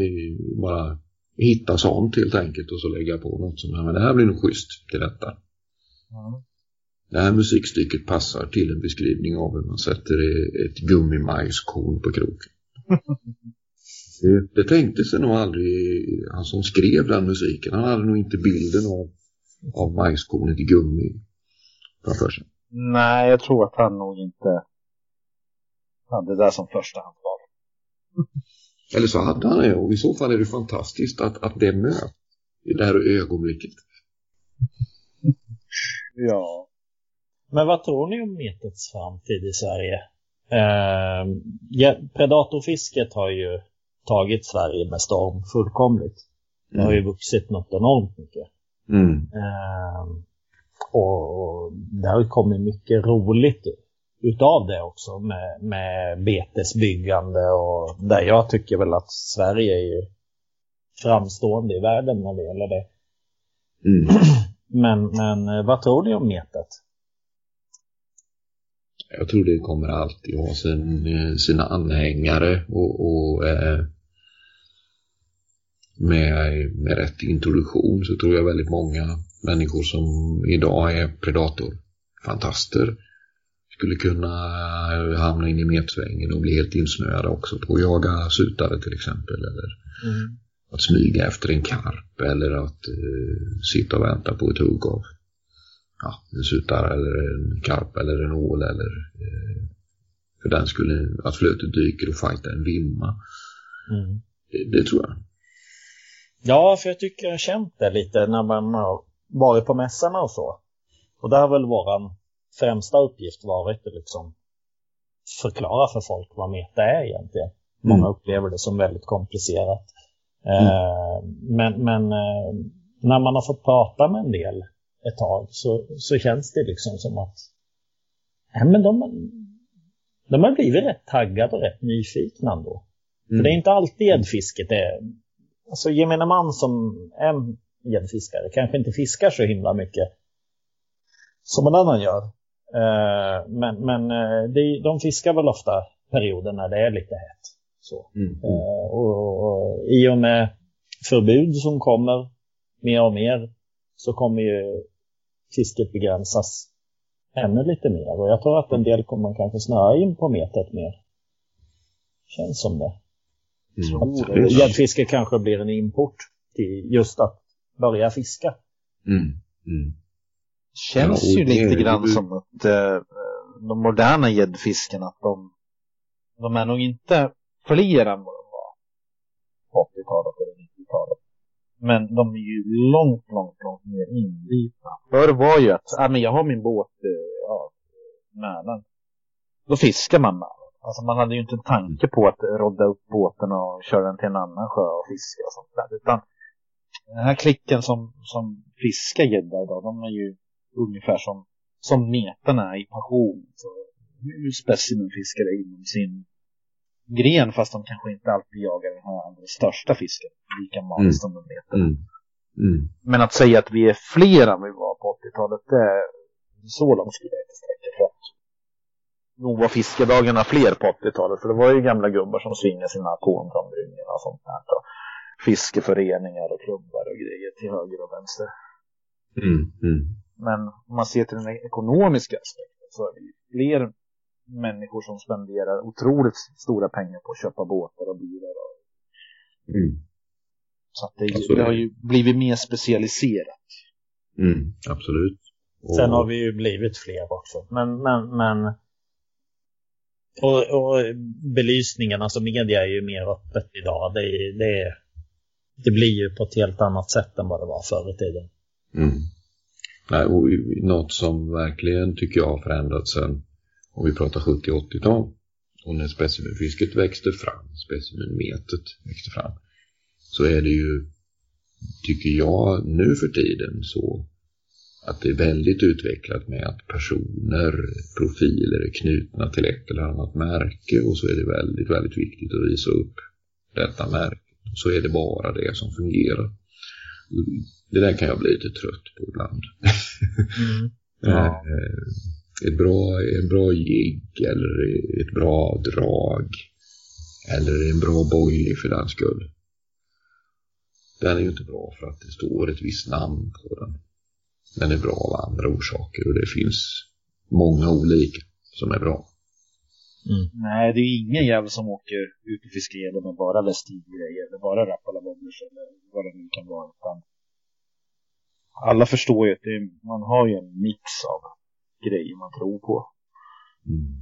bara hitta sånt helt enkelt och så lägga på något som, men det här blir nog schysst till detta. Mm. Det här musikstycket passar till en beskrivning av hur man sätter ett gummimajskorn på kroken. det, tänkte sig nog aldrig han som skrev den musiken. Han hade nog inte bilden av, av majskornet i gummi framför sig. Nej, jag tror att han nog inte hade det där som förstahandsval. Eller så hade han det och i så fall är det fantastiskt att, att det möts i det här ögonblicket. Ja. Men vad tror ni om metets framtid i Sverige? Eh, ja, predatorfisket har ju tagit Sverige med storm fullkomligt. Det har ju vuxit något enormt mycket. Mm. Eh, och, och det har ju kommit mycket roligt utav det också med, med betesbyggande och där jag tycker väl att Sverige är ju framstående i världen när det gäller det. Mm. Men, men eh, vad tror ni om metet? Jag tror det kommer alltid ha sin, eh, sina anhängare och, och eh, med, med rätt introduktion så tror jag väldigt många människor som idag är predatorfantaster skulle kunna hamna in i metsvängen och bli helt insnöade också på att jaga sutare till exempel eller att smyga efter en karp eller att eh, sitta och vänta på ett hugg av ja, en sutare eller en karp eller en ål eller eh, för den skulle att flötet dyker och fighta en vimma. Mm. Det, det tror jag. Ja, för jag tycker jag har känt det lite när man har varit på mässorna och så. Och där har väl våran främsta uppgift varit att liksom förklara för folk vad meta är egentligen. Många Mm. upplever det som väldigt komplicerat. Eh, men men eh, när man har fått prata med en del ett tag så, så känns det liksom som att ja, men de, de har blivit rätt taggade och rätt nyfikna ändå. För det är inte alltid gäddfisket är... Alltså gemene man som är gäddfiskare kanske inte fiskar så himla mycket som en annan gör. Eh, men men eh, de fiskar väl ofta perioder när det är lite hett. Så. Mm. Eh, och, och i och med förbud som kommer mer och mer så kommer ju fisket begränsas ännu lite mer. Och jag tror att en del kommer kanske snöa in på metet mer. Känns som det. Mm. Att Gäddfiske kanske blir en import till just att börja fiska. Mm. Mm. Känns Ja, ju det lite grann som att eh, de moderna gäddfiskarna, att de, de är nog inte fler än vad de var på 80-talet eller 90-talet. Men de är ju långt, långt, långt mer inbitna. Förr var ju att, ja men jag har min båt, eh, ja, Mälaren. Då fiskar man Mälaren. Alltså man hade ju inte en tanke på att rodda upp båten och köra den till en annan sjö och fiska och sånt där. Utan den här klicken som, som fiskar gädda idag, de är ju ungefär som, som metarna i passion. Så hur specimenfiskare inom sin gren fast de kanske inte alltid jagar den här allra största fisken. Lika mat Mm. som de metar. Mm. Mm. Men att säga att vi är fler än vi var på 80-talet, det är så långt skulle jag inte nog var fiskedagarna fler på 80-talet. För det var ju gamla gubbar som svingade sina atomframbryggningar och sånt där. Och fiskeföreningar och klubbar och grejer till höger och vänster. Mm. Mm. Men om man ser till den ekonomiska aspekten så är det ju fler människor som spenderar otroligt stora pengar på att köpa båtar och bilar. Och, Mm. så att det, är ju- Ja, så är det har ju blivit mer specialiserat. Mm. Absolut. Och- Sen har vi ju blivit fler också. Men, men, men och, och belysningen, alltså media är ju mer öppet idag. Det, det, det blir ju på ett helt annat sätt än vad det var förr i tiden. Mm. Nej, och något som verkligen tycker jag har förändrats sen om vi pratar 70-80-tal och när specimenfisket växte fram, specimenmetet växte fram så är det ju, tycker jag, nu för tiden så att det är väldigt utvecklat med att personer, profiler är knutna till ett eller annat märke och så är det väldigt, väldigt viktigt att visa upp detta märke. Så är det bara det som fungerar. Det där kan jag bli lite trött på ibland. Ja. Eh, ett bra, en bra jigg eller ett bra drag eller en bra boilie för den skull. Den är ju inte bra för att det står ett visst namn på den. Den är bra av andra orsaker och det finns många olika som är bra. Nej, det är ju ingen jävel som åker ut och fiskar med bara vestigrejer eller bara Rapala Bobblers eller vad det nu kan vara. Utan alla förstår ju att det är, man har ju en mix av grejer man tror på. Mm.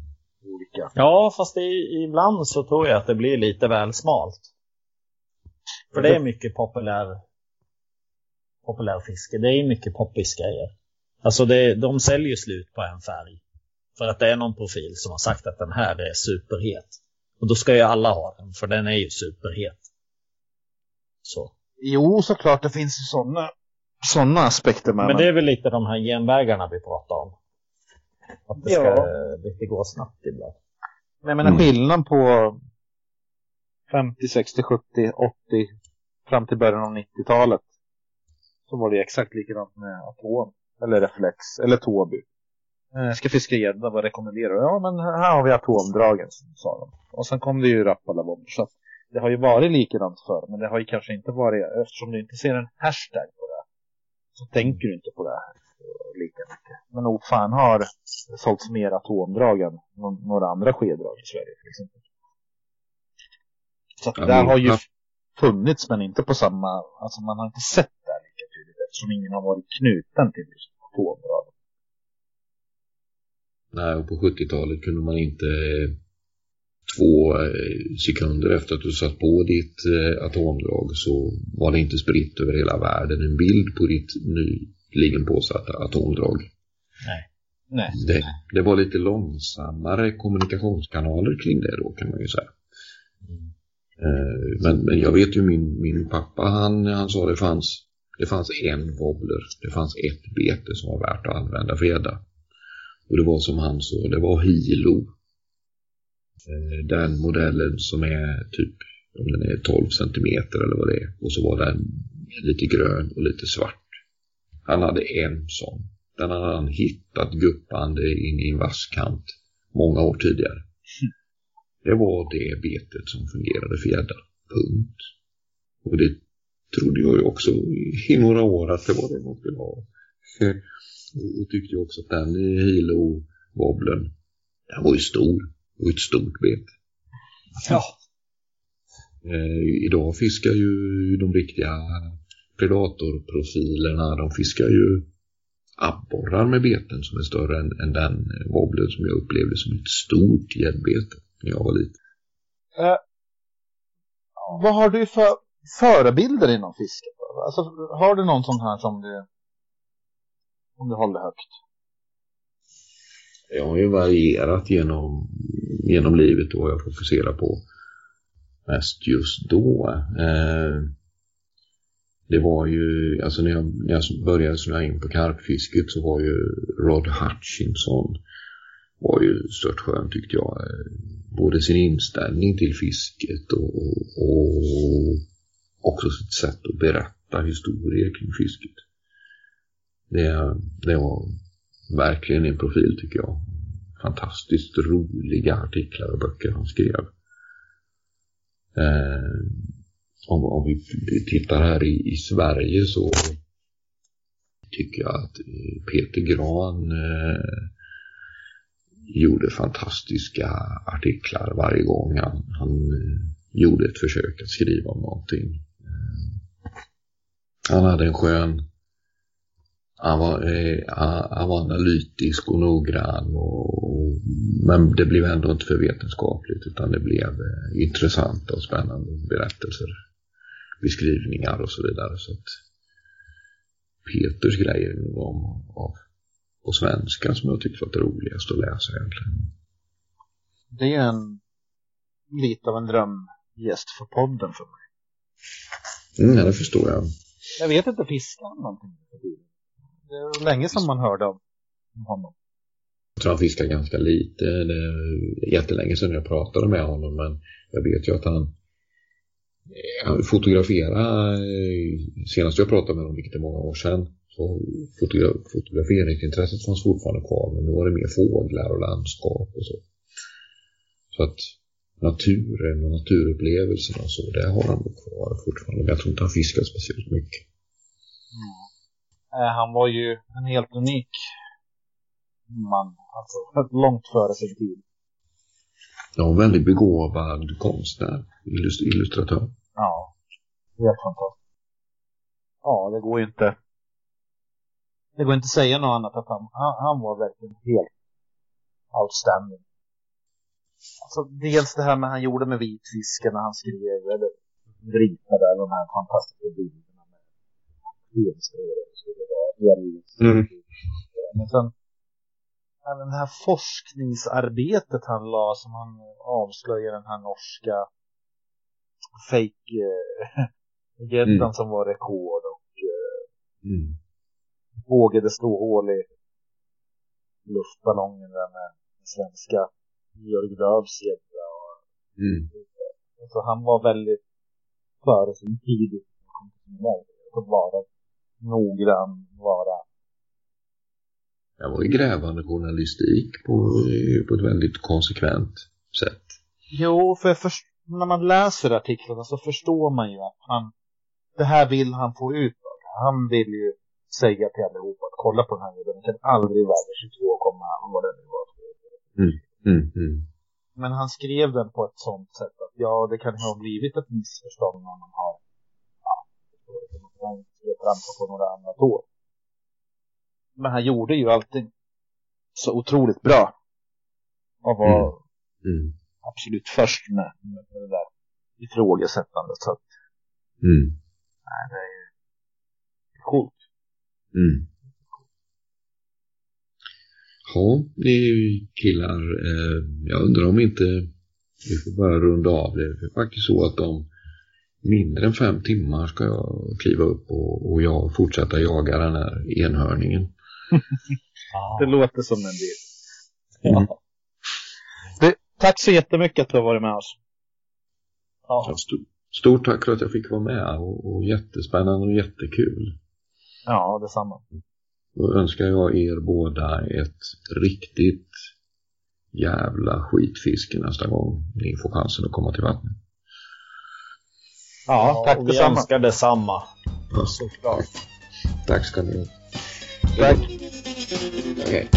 Olika. Ja, fast i, ibland så tror jag att det blir lite väl smalt. För det är mycket populär, populär fiske. Det är mycket poppisgrejer. Alltså det, de säljer slut på en färg. För att det är någon profil som har sagt att den här är superhet. Och då ska ju alla ha den, för den är ju superhet. Så. Jo, såklart det finns ju sådana såna aspekter med Men det är väl lite de här genvägarna vi pratar om. Att det ska Ja. lite gå snabbt ibland. Men jag menar Mm. skillnaden på 50, 60, 70, 80 fram till början av 90-talet. Så var det exakt likadant med Atom. Eller Reflex. Eller Toby. Eh, ska fiska gädda, vad rekommenderar du? Ja men här har vi atomdragen, sa de. Och sen kom det ju Rappalabob. Så att det har ju varit likadant förr. Men det har ju kanske inte varit, eftersom du inte ser en hashtag på det. Så tänker du inte på det här lika mycket. Men nog fan har det sålts mer atomdrag än nå- några andra skedrag i Sverige till exempel. Så att Ja, det där har ju funnits men inte på samma, alltså man har inte sett det här lika tydligt eftersom ingen har varit knuten till just atomdrag. Nej, och på 70-talet kunde man inte eh, två eh, sekunder efter att du satt på ditt eh, atomdrag så var det inte spritt över hela världen en bild på ditt nyligen påsatta atomdrag. Nej. Det, det var lite långsammare kommunikationskanaler kring det då kan man ju säga. Eh, Men, men jag vet ju min, min pappa han, han sa det fanns det fanns en wobbler, det fanns ett bete som var värt att använda för gädda. Och det var som han sa, det var Hilo. Eh, Den modellen som är typ, om den är 12 centimeter eller vad det är. Och så var den lite grön och lite svart. Han hade en sån. Den hade han hittat guppande in i en vasskant många år tidigare. Det var det betet som fungerade för gädda. Punkt. Och det trodde jag ju också i några år att det var det man skulle ha. Och, och tyckte ju också att den Hilo-wobblen, den var ju stor. Det var ett stort bet. Ja. Eh, idag fiskar ju de riktiga predatorprofilerna, de fiskar ju abborrar med beten som är större än, än den wobblen som jag upplevde som ett stort gäddbete när jag var liten. Eh, vad har du för förebilder inom fisket? Alltså, har du någon sån här som du, som du håller högt? Jag har ju varierat genom, genom livet och vad jag fokuserar på mest just då. Eh, det var ju, alltså när jag, när jag började snöa in på karpfisket så var ju Rod Hutchinson var ju stört skön tyckte jag. Eh, både sin inställning till fisket och, och också sitt sätt att berätta historier kring fisket. Det, det var verkligen en profil tycker jag. Fantastiskt roliga artiklar och böcker han skrev. Eh, om, om vi tittar här i, i Sverige så tycker jag att eh, Peter Gran eh, gjorde fantastiska artiklar varje gång han, han eh, gjorde ett försök att skriva om någonting. Han hade en skön han var, eh, han var analytisk och noggrann och, men det blev ändå inte för vetenskapligt utan det blev eh, intressanta och spännande berättelser, beskrivningar och så vidare. Så att Peters grejer var av, på svenska som jag tyckte var det roligaste att läsa egentligen. Det är en lite av en drömgäst för podden för mig. Mm, ja, det förstår jag. Jag vet inte, fiskar han någonting? Det är länge sedan man hörde om honom. Jag tror han fiskar ganska lite. Det är jättelänge sedan jag pratade med honom men jag vet ju att han, han fotograferade eh, senast jag pratade med honom, vilket är många år sedan, så fotogra fotograferingsintresset fanns fortfarande kvar men nu var det mer fåglar och landskap och så. Så att naturen och naturupplevelserna och så, det har han kvar fortfarande. Men jag tror inte han fiskar speciellt mycket. Mm. Han var ju en helt unik man. Alltså långt före sin tid. Ja, en väldigt begåvad konstnär, illust illustratör. Ja, helt fantastiskt. Ja, det går ju inte. Det går inte att säga något annat att han, han, han var verkligen helt outstanding. Alltså dels det här med han gjorde med vitfisken när han skrev eller ritade de här fantastiska bilderna med helstrålar och så vidare. Mm. Men sen även det här forskningsarbetet han la som han avslöjar den här norska fake eh, gäddan Mm. som var rekord och eh, Mm. vågade slå hål i luftballongen där med svenska Georg Lööfs gädda. och- Mm. Så han var väldigt före sin tid. i Att vara noggrann, vara Det var ju grävande journalistik på, på ett väldigt konsekvent sätt. Jo, för först- när man läser artiklarna så förstår man ju att han, det här vill han få ut. Han vill ju säga till allihopa att kolla på den här bilden, den kan aldrig väga 22, vad det nu var. Mm. Mm. Men han skrev den på ett sånt sätt att ja, det kan ha blivit ett missförstånd när man har, ja, förstår du, man kan inte trampa på några andra tår. Men han gjorde ju allting så otroligt bra. Och var Mm. absolut först med, med det där ifrågasättandet. Så att, Mm. nej, det är ju coolt. Mm. Ja, det är ju killar. Eh, jag undrar om inte vi får bara runda av det. Det är faktiskt så att om mindre än fem timmar ska jag kliva upp och, och jag fortsätta jaga den här enhörningen. Det låter som en del. Ja. Du, tack så jättemycket att du har varit med oss. Ja. Så st- Stort tack för att jag fick vara med och, och jättespännande och jättekul. Ja, detsamma. Då önskar jag er båda ett riktigt jävla skitfiske nästa gång ni får chansen att komma till vattnet. Ja, tack och vi detsamma. önskar detsamma. Ja. Såklart. Tack ska ni ha. Tack. Okej.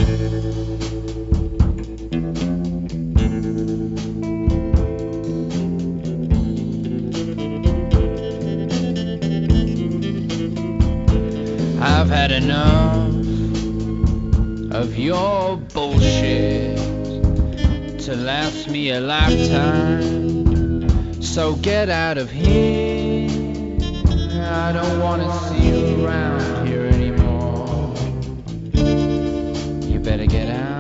I've had enough of your bullshit to last me a lifetime. So get out of here. I don't want to see you around here anymore. You better get out.